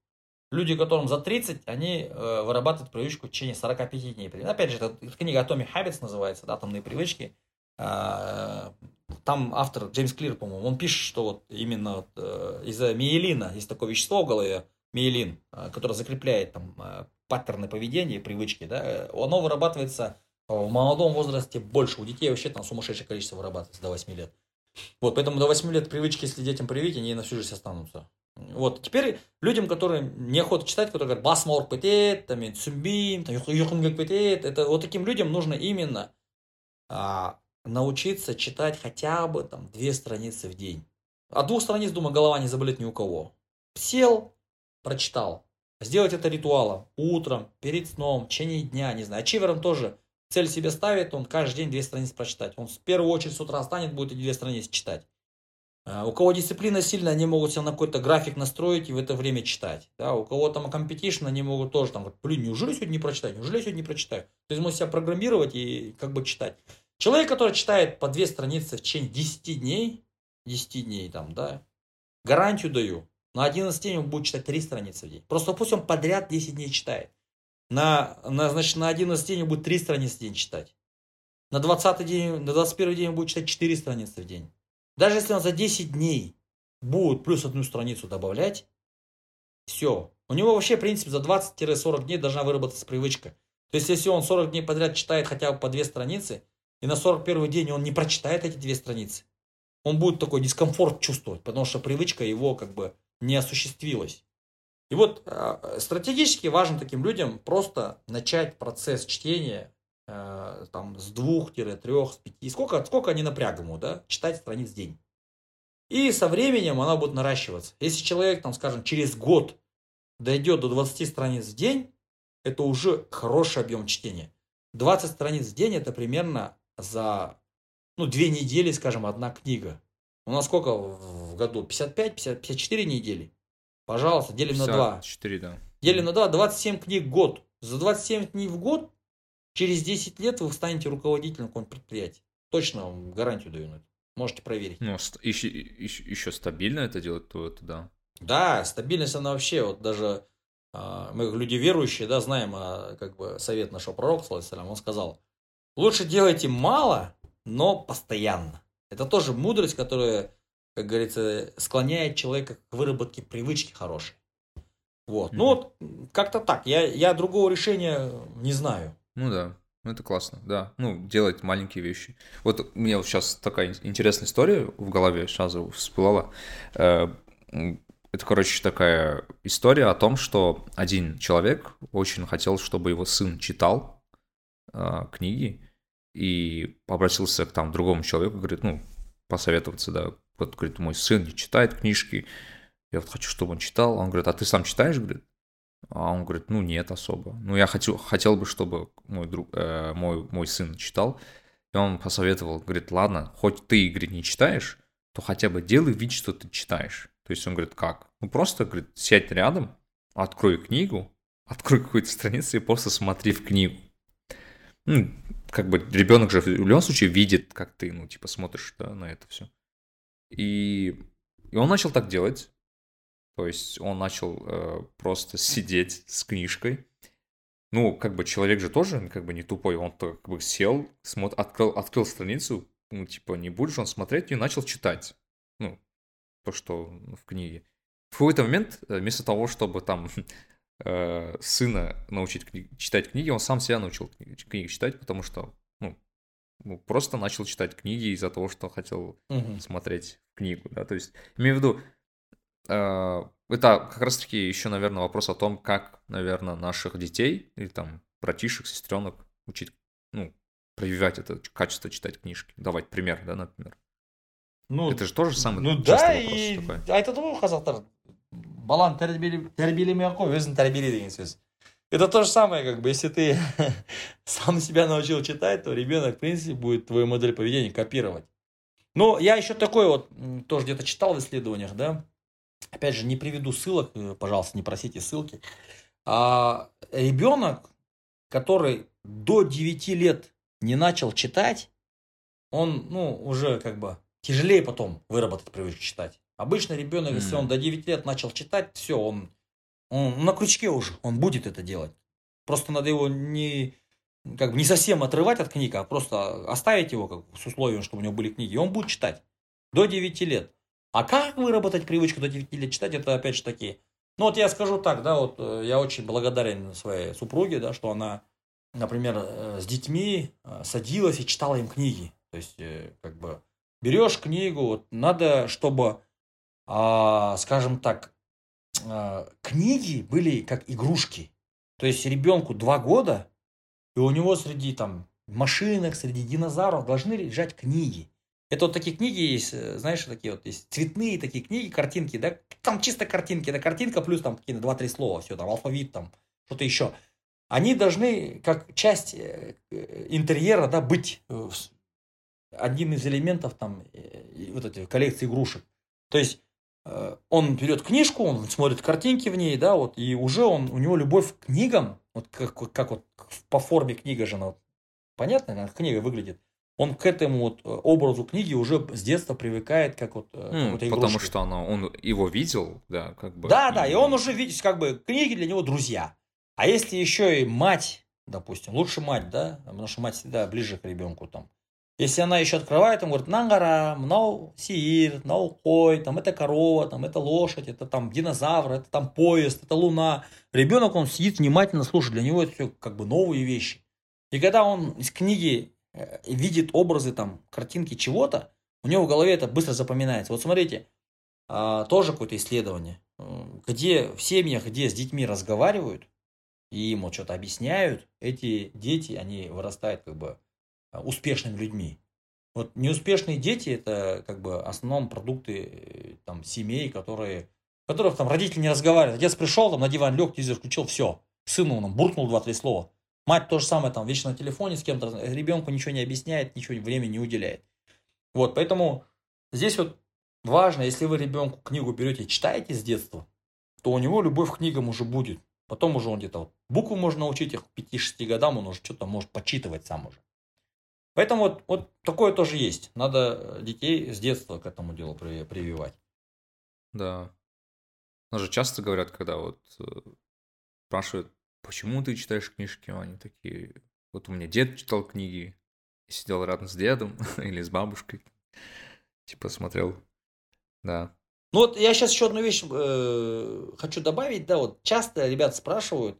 Люди, которым за 30, они э, вырабатывают привычку в течение 45 дней. Опять же, это книга Atomic Habits называется, да, атомные привычки. А, там автор Джеймс Клир, по-моему, он пишет, что вот именно вот, э, из-за миелина, есть такое вещество в голове, миелин, э, которое закрепляет там э, паттерны поведения, привычки, да, оно вырабатывается в молодом возрасте больше. У детей вообще там сумасшедшее количество вырабатывается до 8 лет. Вот, поэтому до 8 лет привычки, если детям привить, они на всю жизнь останутся. Вот, теперь людям, которые не охота читать, которые говорят, басмор петет, там, цумбим, там, петет, это вот таким людям нужно именно а, научиться читать хотя бы там две страницы в день. От двух страниц, думаю, голова не заболит ни у кого. Сел, прочитал. Сделать это ритуалом. Утром, перед сном, в течение дня, не знаю. Ачивером тоже цель себе ставит, он каждый день две страницы прочитать. Он в первую очередь с утра встанет, будет две страницы читать. А, у кого дисциплина сильная, они могут себе на какой-то график настроить и в это время читать. Да, у кого там competition, они могут тоже там, блин, неужели сегодня не прочитать, неужели сегодня не прочитаю. То есть можно себя программировать и как бы читать. Человек, который читает по две страницы в течение 10 дней, 10 дней там, да, гарантию даю, на 11 дней он будет читать 3 страницы в день. Просто пусть он подряд 10 дней читает. На, на, значит, на 11 день он будет 3 страницы в день читать. На 20 день, на 21 день он будет читать 4 страницы в день. Даже если он за 10 дней будет плюс одну страницу добавлять, все. У него вообще, в принципе, за 20-40 дней должна выработаться привычка. То есть, если он 40 дней подряд читает хотя бы по 2 страницы, и на 41 день он не прочитает эти две страницы, он будет такой дискомфорт чувствовать, потому что привычка его как бы не осуществилась. И вот э, стратегически важно таким людям просто начать процесс чтения э, там, с двух-трех, с пяти, сколько, сколько они напряг да, читать страниц в день. И со временем она будет наращиваться. Если человек, там, скажем, через год дойдет до 20 страниц в день, это уже хороший объем чтения. 20 страниц в день это примерно за ну, две недели, скажем, одна книга. У нас сколько в году? 55, 50, 54 недели? Пожалуйста, делим 54, на 2. 4, да. Делим на 2, 27 книг в год. За 27 книг в год через 10 лет вы станете руководителем какого-нибудь предприятия. Точно вам гарантию даю. Можете проверить. Ну, еще, еще, еще стабильно это делать, то это да. Да, стабильность она вообще, вот даже э, мы люди верующие, да, знаем, а, как бы совет нашего пророка, он сказал, Лучше делайте мало, но постоянно. Это тоже мудрость, которая, как говорится, склоняет человека к выработке привычки хорошей. Вот. Mm-hmm. Ну вот, как-то так. Я, я другого решения не знаю. Ну да. Ну, это классно, да. Ну, делать маленькие вещи. Вот у меня вот сейчас такая интересная история в голове сразу всплыла. Э, это, короче, такая история о том, что один человек очень хотел, чтобы его сын читал, э, книги и обратился к там другому человеку, говорит, ну, посоветоваться, да, вот, говорит, мой сын не читает книжки, я вот хочу, чтобы он читал. Он говорит, а ты сам читаешь, говорит? А он говорит, ну нет особо. Ну я хочу, хотел бы, чтобы мой, друг, э, мой, мой сын читал. И он посоветовал, говорит, ладно, хоть ты, говорит, не читаешь, то хотя бы делай вид, что ты читаешь. То есть он говорит, как? Ну просто, говорит, сядь рядом, открой книгу, открой какую-то страницу и просто смотри в книгу ну, как бы ребенок же в любом случае видит, как ты, ну, типа, смотришь да, на это все. И, и он начал так делать. То есть он начал э, просто сидеть с книжкой. Ну, как бы человек же тоже как бы не тупой. Он как бы сел, смотр, открыл, открыл страницу, ну, типа, не будешь он смотреть, и начал читать. Ну, то, что в книге. В какой-то момент, э, вместо того, чтобы там э, сына научить кни- читать книги, он сам себя научил книги, книги читать, потому что, ну, просто начал читать книги из-за того, что хотел Мгм. смотреть книгу, да, то есть, имею в виду, э, это как раз-таки еще, наверное, вопрос о том, как, наверное, наших детей или там братишек, сестренок учить, ну, прививать это качество читать книжки, давать пример, да, например. Ну, Это же тоже самый ну да, и такой. айтады ғой қазақтар баланы тәрбиеле- тәрбиелемей ақ қой өзін тәрбиеле деген сөз это то же самое как бы если ты сам себя научил читать то ребенок в принципе будет твою модель поведения копировать но я еще такой вот тоже где-то читал в исследованиях да опять же не приведу ссылок э, пожалуйста не просите ссылки а ребенок который до 9 лет не начал читать он, ну, уже как бы тяжелее потом выработать привычку читать. Обычно ребенок, если Мгм. он до 9 лет начал читать, все, он, он на крючке уже, он будет это делать. Просто надо его не, как бы не совсем отрывать от книг, а просто оставить его как с условием, чтобы у него были книги, и он будет читать до 9 лет. А как выработать привычку до 9 лет читать, это опять же таки. Ну вот я скажу так, да, вот э, я очень благодарен своей супруге, да, что она, например, э, с детьми э, садилась и читала им книги. То есть, как бы, берешь книгу, вот, надо, чтобы, а, скажем так, книги были как игрушки. То есть, ребенку два года, и у него среди там машинок, среди динозавров должны лежать книги. Это вот такие книги есть, э, знаешь, такие вот есть цветные такие книги, картинки, да, там чисто картинки, это картинка плюс там какие-то два-три слова, все, там алфавит, там что-то еще. Они должны как часть э, э, интерьера, да, быть одним из элементов там вот эти коллекции игрушек. То есть он берет книжку, он смотрит картинки в ней, да, вот, и уже он, у него любовь к книгам, вот как, как вот по форме книга же, она вот, понятно, как книга выглядит, он к этому вот э, образу книги уже с детства привыкает, как вот э, Ну, потому игрушке. что она, он его видел, да, как бы. Да, да, и он уже видит, как бы книги для него друзья. А если еще и мать, допустим, лучше мать, да, потому что мать всегда ближе к ребенку там. Если она еще открывает, он говорит, нангара, мнау сиир, нау кой, там это корова, там это лошадь, это там динозавр, это там поезд, это луна. Ребенок, он сидит внимательно слушает, для него это все как бы новые вещи. И когда он из книги э, видит образы, там, картинки чего-то, у него в голове это быстро запоминается. Вот смотрите, а, тоже какое-то исследование, где в семьях, где с детьми разговаривают, и вот что-то объясняют, эти дети, они вырастают как бы успешными людьми. Вот неуспешные дети это как бы в основном продукты э, там семей, которые, которых там родители не разговаривают. Отец пришел, там на диван лег, телевизор включил, все. Сыну он буркнул два-три слова. Мать то же самое, там вечно на телефоне с кем-то, ребенку ничего не объясняет, ничего времени не уделяет. Вот, поэтому здесь вот важно, если вы ребенку книгу берете читаете с детства, то у него любовь к книгам уже будет. Потом уже он где-то вот буквы можно научить, их к 5-6 годам он уже что-то может почитывать сам уже. Поэтому вот, вот такое тоже есть. Надо э, детей с детства к этому делу при- прививать. Да. Нас же часто говорят, когда вот э, спрашивают, почему ты читаешь книжки, они такие, вот у меня дед читал книги, сидел рядом с дедом или с бабушкой, типа смотрел, да. Ну вот я сейчас еще одну вещь э, хочу добавить. Да, вот часто ребят спрашивают,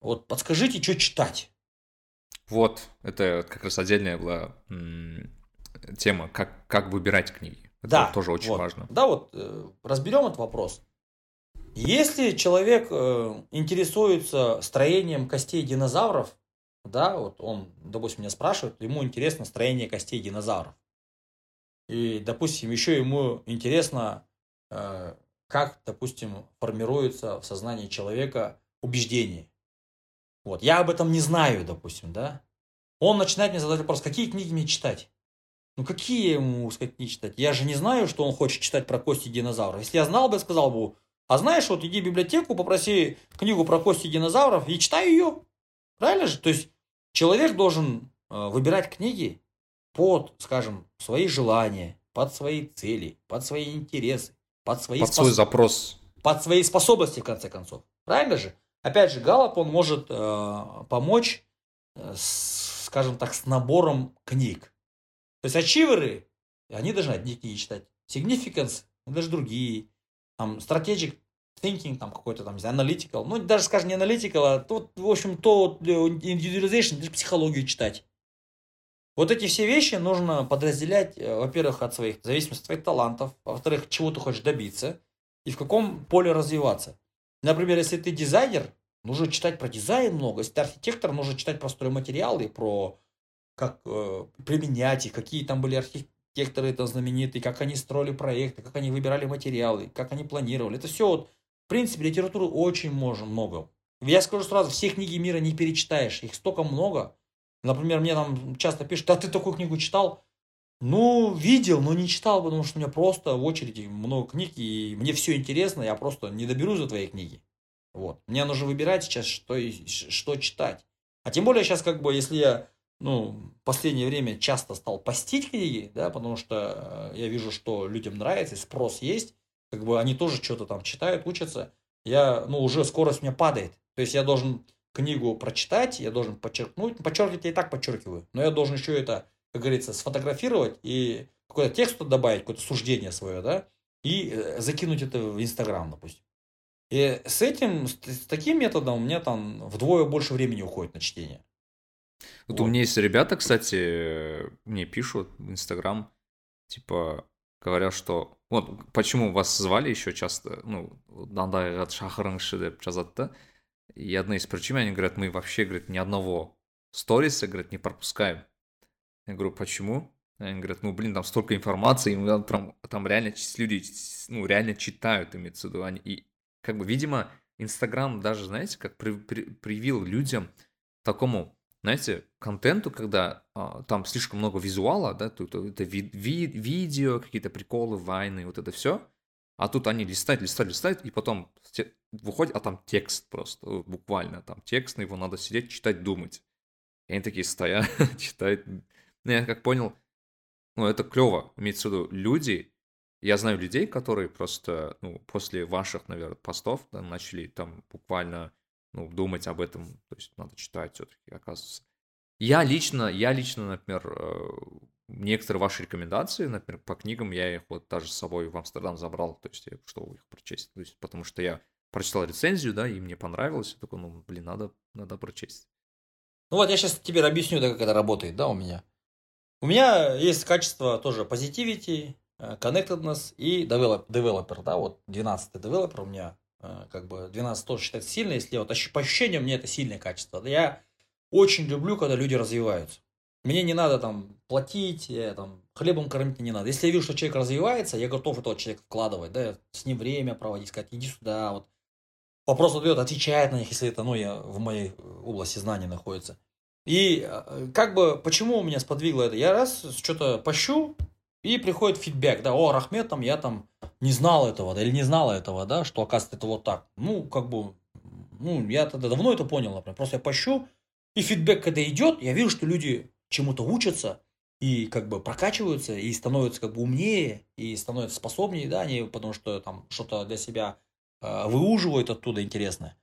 вот подскажите, что читать. Вот, это как раз отдельная была тема, как, как выбирать книги. Это Да, тоже очень вот. важно. Да, вот э, разберем этот вопрос. Если человек э, интересуется строением костей динозавров, да, вот он, допустим, меня спрашивает, ему интересно строение костей динозавров. И, допустим, еще ему интересно, э, как, допустим, формируется в сознании человека убеждение. Вот, я об этом не знаю, допустим, да. Он начинает мне задать вопрос, какие книги мне читать? Ну какие ему сказать книги читать? Я же не знаю, что он хочет читать про кости динозавров. Если я знал бы, я сказал бы, а знаешь, вот иди в библиотеку, попроси книгу про кости динозавров и читай ее. Правильно же? То есть человек должен э, выбирать книги под, скажем, свои желания, под свои цели, под свои интересы, под свои, Под спос- свой запрос. под свои способности, в конце концов. Правильно же? Опять же, Галлоп, он может э, помочь, э, скажем так, с набором книг. То есть ачиверы, они должны одни книги читать. Significance, даже другие. Там, strategic thinking, там какой-то там, не analytical. Ну, даже, скажем, не analytical, а тут, в общем, то э, individualization, даже психологию читать. Вот эти все вещи нужно подразделять, э, во-первых, от своих, в зависимости от своих талантов, во-вторых, чего ты хочешь добиться и в каком поле развиваться. Например, если ты дизайнер, нужно читать про дизайн много. Если ты архитектор, нужно читать про стройматериалы, про как э, применять их, какие там были архитекторы это знаменитые, как они строили проекты, как они выбирали материалы, как они планировали. Это все вот, в принципе, литературы очень можно много. Я скажу сразу, все книги мира не перечитаешь, их столько много. Например, мне там часто пишут, а ты такую книгу читал? Ну, видел, но не читал, потому что у меня просто в очереди много книг, и мне все интересно, я просто не доберусь за твои книги. Вот. Мне нужно выбирать сейчас, что, что читать. А тем более сейчас, как бы, если я ну, в последнее время часто стал постить книги, да, потому что э, я вижу, что людям нравится, спрос есть, как бы они тоже что-то там читают, учатся, я, ну, уже скорость у меня падает. То есть я должен книгу прочитать, я должен подчеркнуть, подчеркивать я и так подчеркиваю, но я должен еще это, как говорится, сфотографировать и какой-то текст добавить, какое-то суждение свое, да, и э, закинуть это в Инстаграм, допустим. И с этим, с, с таким методом у меня там вдвое больше времени уходит на чтение. Вот, вот у меня есть ребята, кстати, мне пишут в Инстаграм, типа, говорят, что вот почему вас звали еще часто, ну, дандайға шақырыңызшы деп жазады И одна из причин, они говорят, мы вообще, говорят, ни одного сториса, говорят, не пропускаем. Я говорю, почему? Они говорят, ну, блин, там столько информации, ну, там, там реально люди, ну, реально читают, имеется в виду. Они, и, как бы, видимо, Инстаграм даже, знаете, как при, при, привил людям такому знаете, контенту, когда а, там слишком много визуала, да, тут это ви, ви, видео, какие-то приколы, вайны, вот это все, а тут они листают, листают, листают, и потом выходит, а там текст просто, буквально там текст, на его надо сидеть, читать, думать. И они такие стоят, читают. Ну, я как понял, ну, это клево, имеется в виду, люди, я знаю людей, которые просто, ну, после ваших, наверное, постов да, начали там буквально ну, думать об этом, то есть надо читать все-таки, оказывается. Я лично, я лично, например, э, некоторые ваши рекомендации, например, по книгам, я их вот даже с собой в Амстердам забрал, то есть, чтобы их прочесть, то есть, потому что я прочитал рецензию, да, и мне понравилось, я такой, ну, блин, надо, надо прочесть. Ну вот я сейчас тебе объясню, да, как это работает, да, у меня. У меня есть качество тоже positivity, э, connectedness и developer, да, вот 12 developer у меня Э, как бы 12 тоже считается сильно, если вот по ощущениям мне это сильное качество. Я очень люблю, когда люди развиваются. Мне не надо там платить, я, там, хлебом кормить не надо. Если я вижу, что человек развивается, я готов этого человека вкладывать, да, с ним время проводить, сказать, иди сюда, вот. Вопрос задает, отвечает на них, если это, ну, я в моей области знания находится. И э, как бы, почему меня сподвигло это? Я раз что-то пощу, и приходит фидбэк, да, о, Рахмет, там, я там не знал этого, да, или не знала этого, да, что оказывается это вот так. Ну, как бы, ну, я тогда давно это понял, например, просто я пощу, и фидбэк, когда идет, я вижу, что люди чему-то учатся, и как бы прокачиваются, и становятся как бы умнее, и становятся способнее, да, они, потому что там что-то для себя э, выуживают оттуда интересное.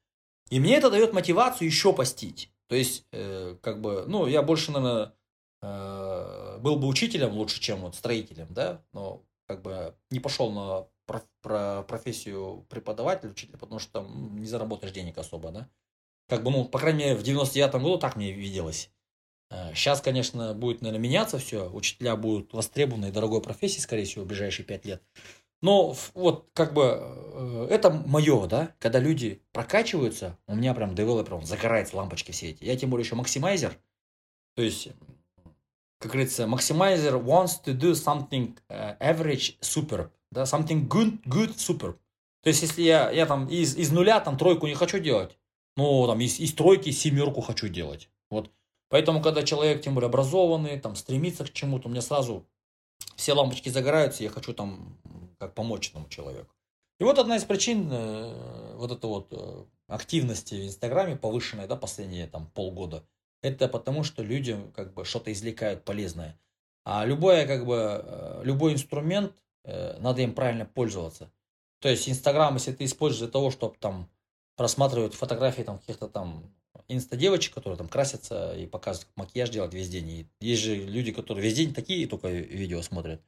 И мне это дает мотивацию еще постить. То есть, э, как бы, ну, я больше, наверное, Э, был бы учителем лучше, чем вот строителем, да, но как бы не пошел на проф, про профессию преподавателя, учителя, потому что там не заработаешь денег особо, да. Как бы, ну, по крайней мере, в 99-м году так мне виделось. Сейчас, э, конечно, будет, наверное, меняться все. Учителя будут востребованы дорогой профессией, скорее всего, в ближайшие пять лет. Но вот как бы э, это мое, да, когда люди прокачиваются, у меня прям девелопером загорается лампочки все эти. Я тем более еще максимайзер. То есть как говорится, maximizer wants to do something uh, average super, да, something good, good super. То есть, если я, я там из, из нуля там тройку не хочу делать, ну, там из, из тройки семерку хочу делать. Вот. Поэтому, когда человек, тем более образованный, там, стремится к чему-то, у меня сразу все лампочки загораются, я хочу там как помочь этому человеку. И вот одна из причин э, вот этой вот э, активности в Инстаграме повышенной, да, последние там полгода – это потому, что люди как бы что-то извлекают полезное. А любое, как бы, э, любой инструмент, надо им правильно пользоваться. То есть Инстаграм, если ты используешь для того, чтобы там просматривать фотографии там каких-то там инста-девочек, которые там красятся и показывают, как макияж делать весь день. И есть же люди, которые весь день такие только видео смотрят.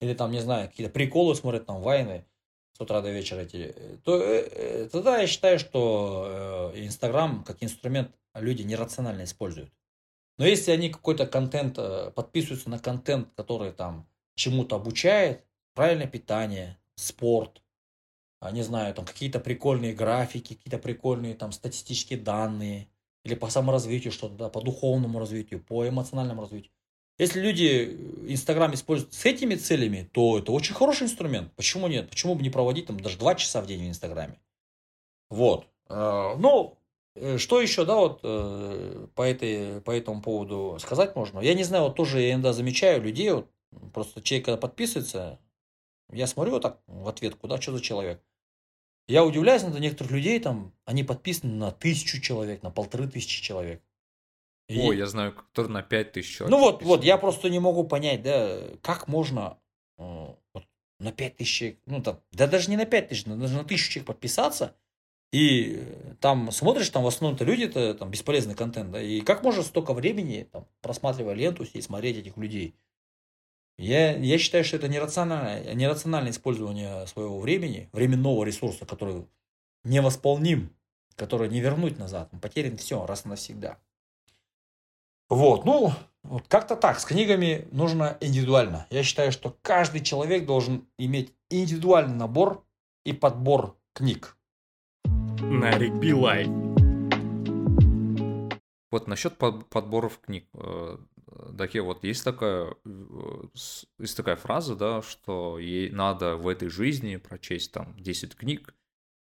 Или там, не знаю, какие-то приколы смотрят, там, вайны с утра до вечера эти. То, тогда я считаю, что Инстаграм как инструмент люди нерационально используют. Но если они какой-то контент, э, подписываются на контент, который там чему-то обучает, правильное питание, спорт, а, не знаю, там какие-то прикольные графики, какие-то прикольные там статистические данные, или по саморазвитию что-то, да, по духовному развитию, по эмоциональному развитию. Если люди Инстаграм используют с этими целями, то это очень хороший инструмент. Почему нет? Почему бы не проводить там даже два часа в день в Инстаграме? Вот. Ну, э, что еще, да, вот э, по, этой, по этому поводу сказать можно? Я не знаю, вот тоже я иногда замечаю людей, вот просто человек, когда подписывается, я смотрю вот так в ответку, да, что за человек. Я удивляюсь на некоторых людей, там, они подписаны на тысячу человек, на полторы тысячи человек. И... Ой, я знаю, который на пять тысяч человек. Ну вот, вот, я просто не могу понять, да, как можно э, вот, на пять тысяч, ну там, да даже не на пять тысяч, даже на тысячу человек подписаться, и там смотришь, там в основном-то люди, это там бесполезный контент, да, и как можно столько времени, там, просматривая ленту, и смотреть этих людей. Я, я считаю, что это нерациональное, нерациональное использование своего времени, временного ресурса, который невосполним, который не вернуть назад. Потерян все раз и навсегда. Вот, ну, вот как-то так. С книгами нужно индивидуально. Я считаю, что каждый человек должен иметь индивидуальный набор и подбор книг. Нарик Билай. Вот насчет подборов книг. Э, Таке вот есть такая, э, есть такая фраза, да, что ей надо в этой жизни прочесть там 10 книг,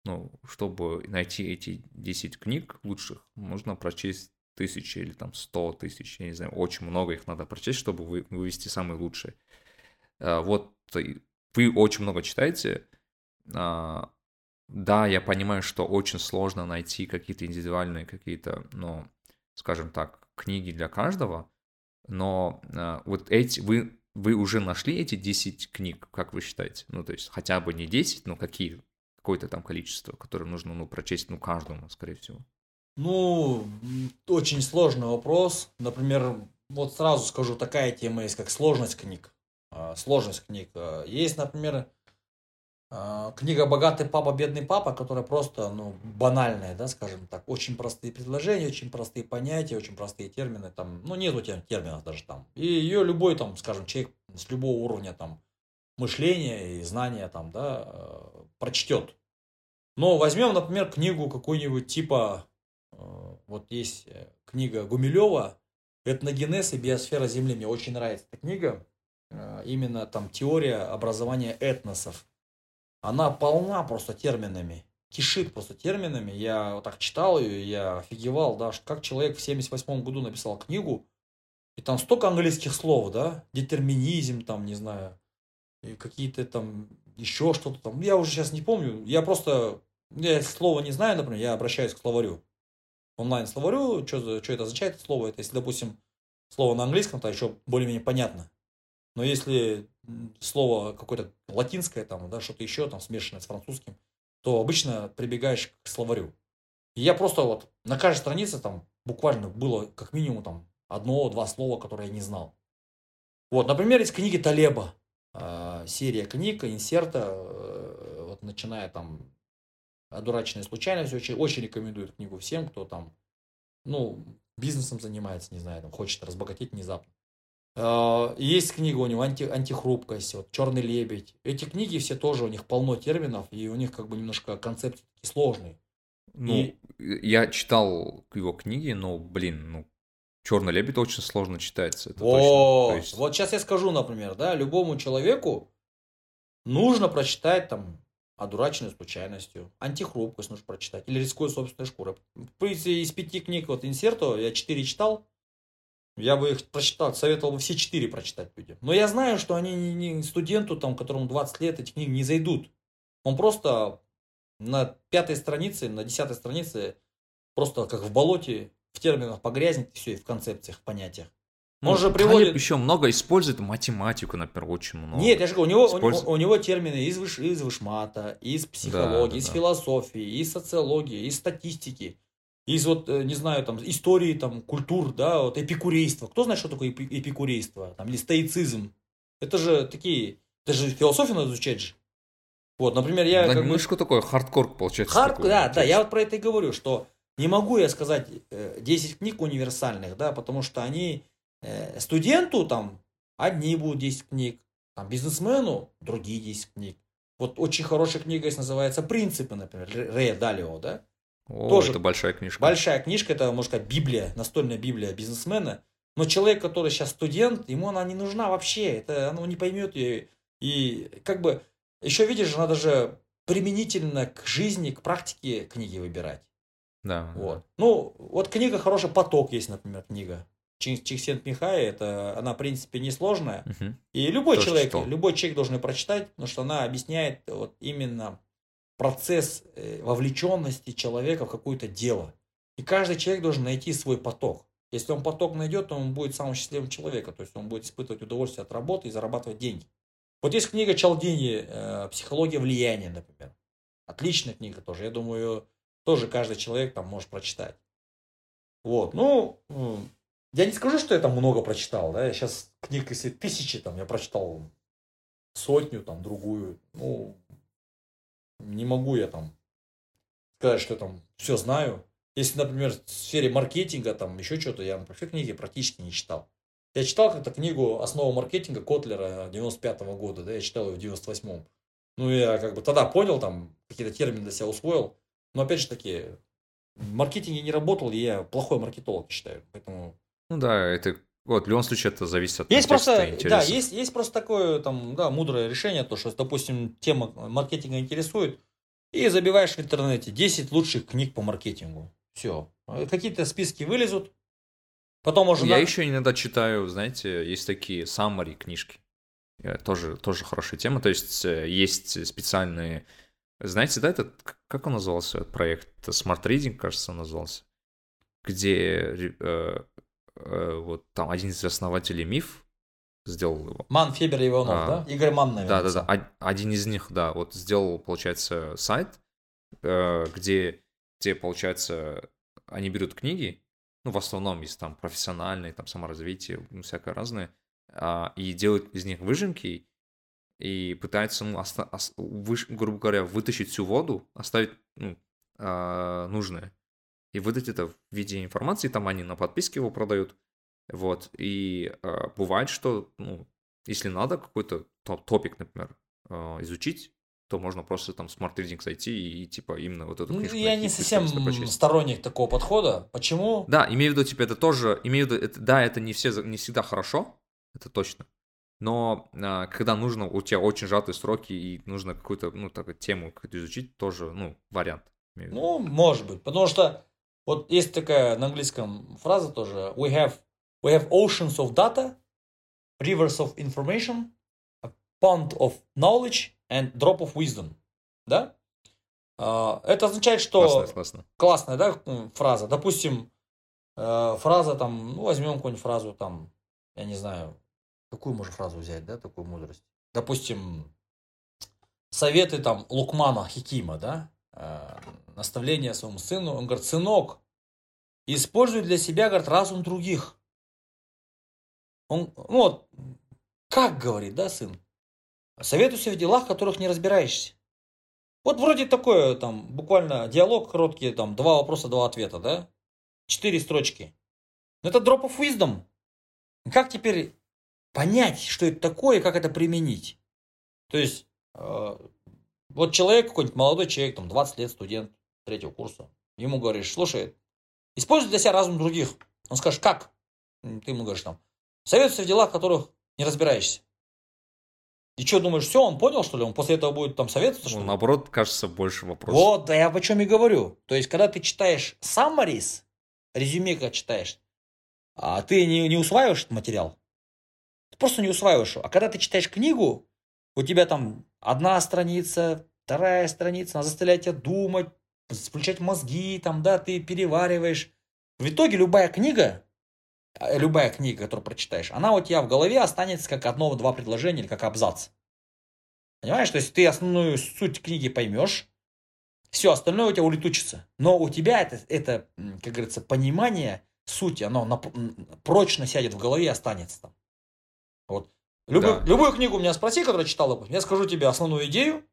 ну, чтобы найти эти 10 книг лучших, нужно прочесть тысячи или там 100 тысяч, я не знаю, очень много их надо прочесть, чтобы вы, вывести самые лучшие. А, вот вы очень много читаете, а, да, я понимаю, что очень сложно найти какие-то индивидуальные, какие-то, ну, скажем так, книги для каждого, но э, вот эти, вы, вы уже нашли эти 10 книг, как вы считаете? Ну, то есть хотя бы не 10, но какие, какое-то там количество, которое нужно, ну, прочесть, ну, каждому, скорее всего. Ну, очень сложный вопрос. Например, вот сразу скажу, такая тема есть, как сложность книг. А, сложность книг. А, есть, например, а, книга «Богатый папа, бедный папа», которая просто, ну, банальная, да, скажем так. Очень простые предложения, очень простые понятия, очень простые термины. Там, ну, нету терминов даже там. И ее любой, там, скажем, человек с любого уровня там мышления и знания там, да, э, прочтет. Но возьмем, например, книгу какую-нибудь типа, вот есть э, книга Гумилева «Этногенез и биосфера Земли». Мне очень нравится эта книга. Именно там теория образования этносов она полна просто терминами, кишит просто терминами. Я вот так читал ее, я офигевал, да, как человек в 78 году написал книгу, и там столько английских слов, да, детерминизм, там, не знаю, какие-то там еще что-то там. Я уже сейчас не помню. Я просто, я слово не знаю, например, я обращаюсь к словарю. Онлайн-словарю, что, что это означает слово? Это если, допустим, слово на английском, то еще более-менее понятно. Но если слово какое-то латинское, там, да, что-то еще там смешанное с французским, то обычно прибегаешь к словарю. И я просто вот на каждой странице там буквально было как минимум там одно-два слова, которые я не знал. Вот, например, из книги Талеба, э, серия книг, инсерта, э, вот начиная там «Одураченная случайность», очень, очень рекомендую эту книгу всем, кто там, ну, бизнесом занимается, не знаю, там, хочет разбогатеть внезапно. Э, есть книга у него анти, «Антихрупкость», вот, «Черный лебедь». Эти книги все тоже, у них полно терминов, и у них как бы немножко концепции такие сложные. Ну, и... я читал его книги, но, блин, ну, Черный лебедь очень сложно читается. Это вот, точно. Есть... вот сейчас я скажу, например, да, любому человеку нужно прочитать там одураченную случайностью, антихрупкость нужно прочитать, или рискуя собственной шкурой. Из пяти книг вот инсерто я четыре читал, я бы их прочитал, советовал бы все четыре прочитать людям. Но я знаю, что они не студенту, там, которому 20 лет, эти книги не зайдут. Он просто на пятой странице, на десятой странице просто как в болоте, в терминах погрязнет, и все, и в концепциях, в понятиях. Он ну, же приводит... еще много использует математику, например, очень много. Нет, я же говорю, у него, Использ... у, у него термины из, выш... из вышмата, из психологии, да, из да. философии, из социологии, из статистики из вот, э, не знаю, там, истории, там, культур, да, вот эпикурейство. Кто знает, что такое эпикурейство? Там, или стоицизм. Это же такие, это же философию надо изучать же. Вот, например, я... Да, как ну, что такое хардкор, получается. Хардкор, да, да, я вот про это и говорю, что не могу я сказать 10 книг универсальных, да, потому что они студенту там одни будут 10 книг, там бизнесмену другие 10 книг. Вот очень хорошая книга есть, называется «Принципы», например, Рэя Далио, да? О, Тоже это большая книжка. Большая книжка, это, можно сказать, Библия, настольная Библия бизнесмена. Но человек, который сейчас студент, ему она не нужна вообще. Это он не поймет ее. И как бы, еще видишь, надо же применительно к жизни, к практике книги выбирать. Да. Вот. Ну, вот книга хороший поток есть, например, книга. Чиксент Михай, это она, в принципе, несложная. Угу. И любой Тоже человек, читал. любой человек должен ее прочитать, потому что она объясняет вот именно процесс э, вовлеченности человека в какое-то дело. И каждый человек должен найти свой поток. Если он поток найдет, то он будет самым счастливым человеком. То есть он будет испытывать удовольствие от работы и зарабатывать деньги. Вот есть книга Чалдини э, «Психология влияния», например. Отличная книга тоже. Я думаю, тоже каждый человек там может прочитать. Вот. Ну, я не скажу, что я там много прочитал. Да? Я сейчас книг, если тысячи, там, я прочитал сотню, там, другую. Ну, не могу я там сказать, что я там все знаю. Если, например, в сфере маркетинга, там еще что-то, я все книги практически не читал. Я читал как-то книгу «Основа маркетинга» Котлера 95 -го года, да, я читал ее в 98-м. Ну, я как бы тогда понял, там, какие-то термины для себя усвоил. Но, опять же таки, в маркетинге не работал, и я плохой маркетолог, считаю. Поэтому... Ну да, это вот, в любом случае это зависит от есть просто, Да, есть, есть просто такое там, да, мудрое решение, то, что, допустим, тема маркетинга интересует, и забиваешь в интернете 10 лучших книг по маркетингу. Все. Какие-то списки вылезут. Потом уже... Я на... еще иногда читаю, знаете, есть такие summary книжки. Тоже, тоже хорошая тема. То есть э, есть специальные... Знаете, да, этот... Как он назывался, этот проект? Smart Reading, кажется, он назывался. Где э, э, вот там один из основателей МИФ сделал его. Ман Фебер Иванов, а, да? Игорь Ман, наверное. Да, да, да. Один из них, да, вот сделал, получается, сайт, э, где, где, получается, они берут книги, ну, в основном есть там профессиональные, там саморазвитие, ну, всякое разное, а, и делают из них выжимки, и пытаются, ну, оста- ос- выш- грубо говоря, вытащить всю воду, оставить, ну, а, нужное и выдать это в виде информации, там они на подписке его продают, вот, и э, бывает, что, ну, если надо какой-то топик, например, э, изучить, то можно просто там Smart Reading зайти и, и типа именно вот эту книжку ну, Я не совсем сторонник такого подхода. Почему? Да, имею в виду, типа, это тоже, имею в виду, это, да, это не, все, не всегда хорошо, это точно. Но э, когда нужно, у тебя очень сжатые сроки и нужно какую-то, ну, такую тему какую-то изучить, тоже, ну, вариант. Ну, может быть, потому что вот есть такая на английском фраза тоже. We have, we have oceans of data, rivers of information, a pond of knowledge and drop of wisdom. Да? А, это означает, что... Классно, классно. Классная, да, фраза. Допустим, э, фраза там, ну, возьмем какую-нибудь фразу там, я не знаю, какую можно фразу взять, да, такую мудрость. Допустим, советы там Лукмана Хикима, да, наставление своему сыну. Он говорит, сынок, используй для себя, говорит, разум других. Он, ну вот, как говорит, да, сын? Советуйся в делах, которых не разбираешься. Вот вроде такое, там, буквально диалог короткий, там, два вопроса, два ответа, да? Четыре строчки. Но это drop of wisdom. Как теперь понять, что это такое и как это применить? То есть, э, вот человек, какой-нибудь молодой человек, там, 20 лет, студент, третьего курса. Ему говоришь, слушай, используй для себя разум других. Он скажет, как? Ты ему говоришь там, советуйся в делах, в которых не разбираешься. И что, думаешь, все, он понял, что ли? Он после этого будет там советоваться, что ну, Наоборот, кажется, больше вопросов. Вот, да я о чем и говорю. То есть, когда ты читаешь summaries, резюме как читаешь, а ты не, не усваиваешь этот материал. Ты просто не усваиваешь его. А когда ты читаешь книгу, у тебя там одна страница, вторая страница, она заставляет тебя думать, включать мозги, там, да, ты перевариваешь. В итоге любая книга, э, любая книга, которую прочитаешь, она у тебя в голове останется как одно-два предложения или как абзац. Понимаешь? То есть ты основную суть книги поймешь, все остальное у тебя улетучится. Но у тебя это, это как говорится, понимание сути, оно на, прочно сядет в голове и останется там. Вот. Любую, да. любую книгу у меня спроси, которую читал, я скажу тебе основную идею,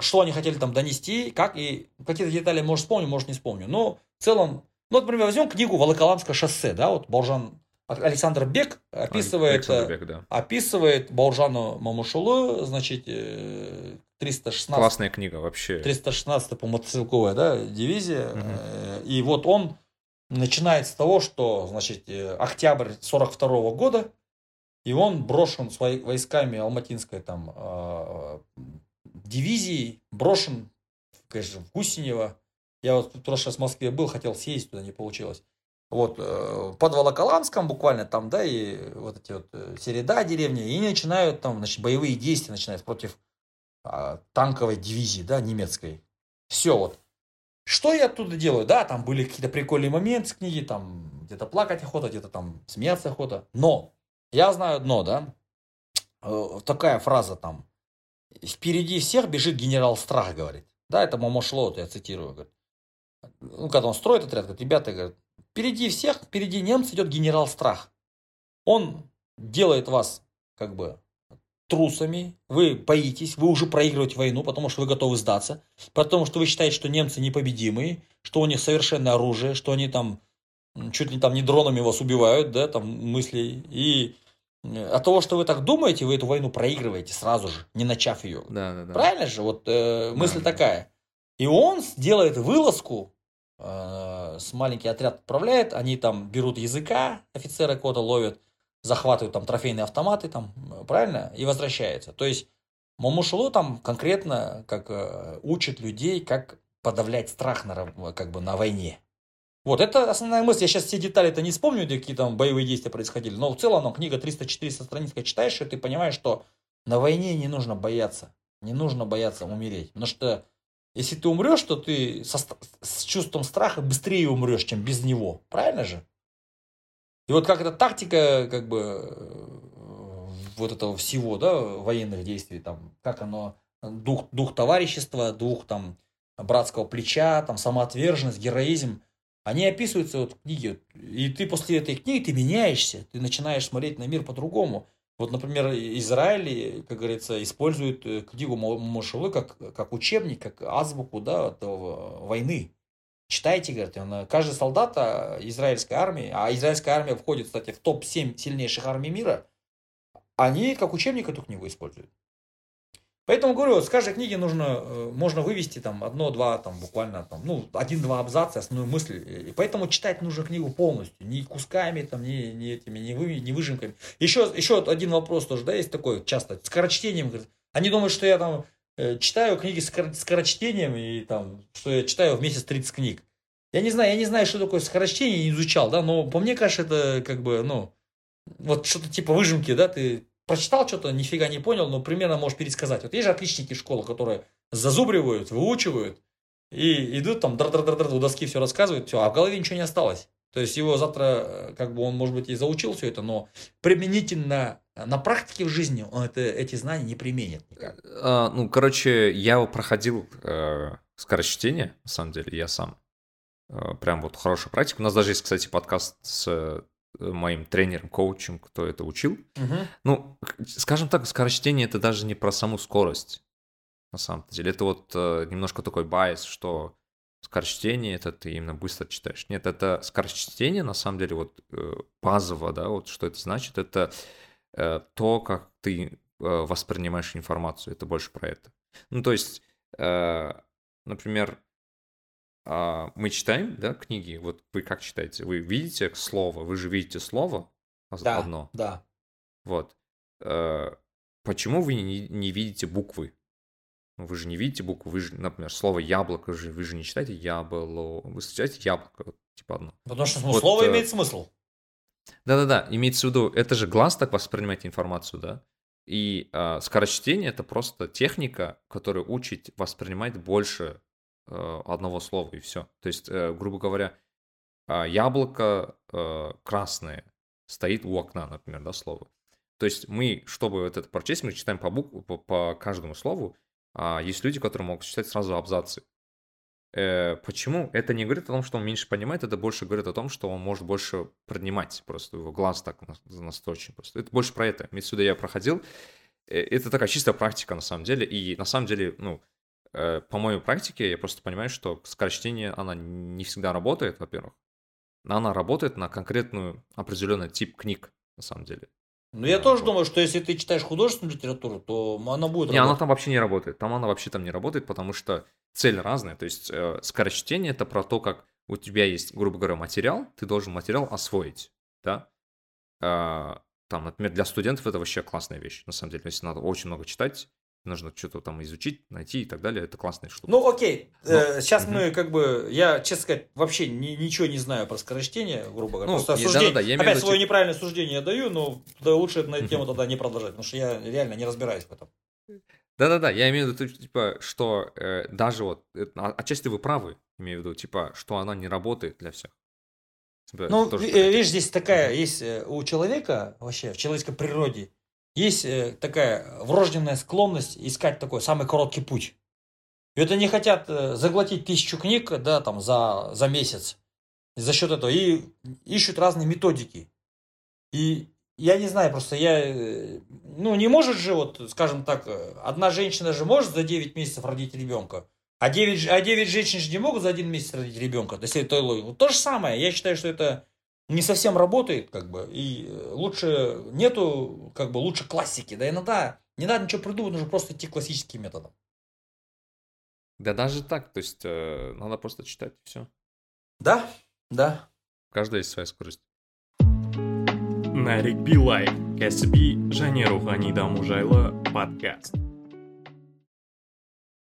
что они хотели там донести, как, и какие-то детали, может, вспомню, может, не вспомню. Но в целом, ну, например, возьмем книгу «Волоколамское шоссе», да, вот Бауржан Александр Бек описывает, Александр э, Бек, да. описывает Бауржану Мамушулу, значит, э, 316 Классная книга вообще. 316 по мотострелковая, да, дивизия. Э, И вот он начинает с того, что, значит, э, октябрь 42 года, и он брошен своими войсками Алматинской там дивизии, брошен, конечно, в Гусинево. Я вот в прошлый раз в Москве был, хотел съездить туда, не получилось. Вот, э, под Волоколамском буквально там, да, и вот эти вот э, Середа деревня, и начинают там, значит, боевые действия начинаются против а, танковой дивизии, да, немецкой. Все вот. Что я оттуда делаю? Да, там были какие-то прикольные моменты с книги, там где-то плакать охота, где-то там смеяться охота. Но я знаю одно, да, э, такая фраза там. Впереди всех бежит генерал Страх, говорит. Да, это Мамошло, вот я цитирую. Говорит. Ну, когда он строит отряд, говорит, ребята, говорит, впереди всех, впереди немцев идет генерал Страх. Он делает вас как бы трусами, вы боитесь, вы уже проигрываете войну, потому что вы готовы сдаться, потому что вы считаете, что немцы непобедимые, что у них совершенное оружие, что они там чуть ли там не дронами вас убивают, да, там мысли. И от того, что вы так думаете, вы эту войну проигрываете сразу же, не начав ее. Да, да, да. Правильно же? Вот э, мысль Да. такая. И он делает вылазку, э, с маленький отряд отправляет, они там берут языка, офицера кода ловят, захватывают там трофейные автоматы, там, э, правильно, и возвращаются. То есть Момушулу там конкретно как э, учит людей, как подавлять страх на, как бы, на войне. Вот, это основная мысль. Я сейчас все детали-то не вспомню, где какие там боевые действия происходили, но в целом, ну, книга 300-400 страниц, когда читаешь, и ты понимаешь, что на войне не нужно бояться. Не нужно бояться умереть. Потому что если ты умрешь, то ты со с чувством страха быстрее умрешь, чем без него. Правильно же? И вот как эта тактика, как бы, э, вот этого всего, да, военных действий, там, как оно, дух, дух товарищества, дух там братского плеча, там, самоотверженность, героизм, они описываются вот в книге. И ты после этой книги, ты меняешься, ты начинаешь смотреть на мир по-другому. Вот, например, Израиль, как говорится, использует э, книгу Мо- Мошелы как, как учебник, как азбуку да, этого войны. Читайте, говорят, он, каждый солдат а, израильской армии, а израильская армия входит, кстати, в топ-7 сильнейших армий мира, они как учебник эту книгу используют. Поэтому говорю, с каждой книги нужно, э, можно вывести там одно-два, там буквально там, ну, один-два абзаца, основную мысль. И поэтому читать нужно книгу полностью, не кусками, там, не, не этими, не, вы, не выжимками. Еще, еще один вопрос тоже, да, есть такой часто, скорочтением. говорят. Они думают, что я там э, читаю книги с скор- скорочтением, и там, что я читаю в месяц 30 книг. Я не знаю, я не знаю, что такое скорочтение, не изучал, да, но по мне кажется, это как бы, ну, вот что-то типа выжимки, да, ты прочитал что-то, нифига не понял, но примерно можешь пересказать. Вот есть же отличники школы, которые зазубривают, выучивают, и идут там, др-др-др-др, у доски все рассказывают, все, а в голове ничего не осталось. То есть его завтра, э, как бы он, может быть, и заучил все это, но применительно на практике в жизни он это, эти знания не применит никак. А, ну, короче, я проходил э, скорочтение, на самом деле, я сам. Э, прям вот хорошая практика. У нас даже есть, кстати, подкаст с э, моим тренером, коучем, кто это учил. Ну, к- скажем так, скорочтение это даже не про саму скорость, на самом деле. Это вот э, немножко такой байс, что скорочтение это ты именно быстро читаешь. Нет, это скорочтение, на самом деле, вот э, базово, да, вот что это значит, это э, то, как ты воспринимаешь информацию, это больше про это. Ну, то есть, например, мы читаем, да, книги, вот вы как читаете? Вы видите слово, вы же видите слово Да, одно. да. Вот. Э, Почему вы не, не видите буквы? Вы же не видите буквы, вы же, например, слово яблоко же, вы же не читаете ябло, вы читаете яблоко, типа одно. Потому что Вот, слово э, имеет смысл. Да-да-да, имеется в виду, это же глаз так воспринимает информацию, да? И а, скорочтение это просто техника, которая учит воспринимать больше э, одного слова и все. То есть, э, грубо говоря, а, яблоко э, красное стоит у окна, например, да, слово. То есть мы, чтобы вот это прочесть, мы читаем по, букву, по, по каждому слову. А есть люди, которые могут читать сразу абзацы. Э, почему? Это не говорит о том, что он меньше понимает, это больше говорит о том, что он может больше принимать просто, его глаз так нас- настойчив просто. Это больше про это. Виду, я проходил, Э, это такая чистая практика на самом деле, и на самом деле, ну, э, по моей практике я просто понимаю, что скорочтение, она не всегда работает, во-первых. Но она работает на конкретную определенный тип книг, на самом деле. Ну, я тоже думаю, что если ты читаешь художественную литературу, то она будет Не, она там вообще не работает. Там она вообще там не работает, потому что цель разная. То есть э, скорочтение это про то, как у тебя есть, грубо говоря, материал, ты должен материал освоить, да. Э, там, например, для студентов это вообще классная вещь, на самом деле. Если надо очень много читать, нужно что-то там изучить, найти и так далее. Это классная штука. Ну, окей. Но... Э, сейчас угу. мы как бы, я, честно сказать, вообще ни, ничего не знаю про скорочтение, грубо говоря. Ну, Просто я, суждение, да, да, да, я опять свое типа... неправильное суждение я даю, но лучше на эту тему тогда не продолжать, потому что я реально не разбираюсь в этом. Да-да-да, я имею в виду, типа, что э, даже вот, э, отчасти вы правы, имею в виду, типа, что она не работает для всех. Типа, ну, видишь, здесь такая, есть э, у человека, вообще, в человеческой природе, есть э, такая врожденная склонность искать такой самый короткий путь. И вот они хотят э, заглотить тысячу книг, да, там, за, за месяц. За счет этого. И ищут разные методики. И я не знаю, просто я... Э, ну, не может же, вот, скажем так, одна женщина же может за 9 месяцев родить ребенка. А 9, а 9 женщин же не могут за один месяц родить ребенка. Если это логика. То же самое. Я считаю, что это не совсем работает, как бы, и лучше нету, как бы, лучше классики, да, иногда не надо ничего придумать, нужно просто идти классическим методом. Да даже так, то есть э, надо просто читать все. Да, да. Каждая есть своя скорость. нарик билай кәсіби және рухани даму жайлы подкаст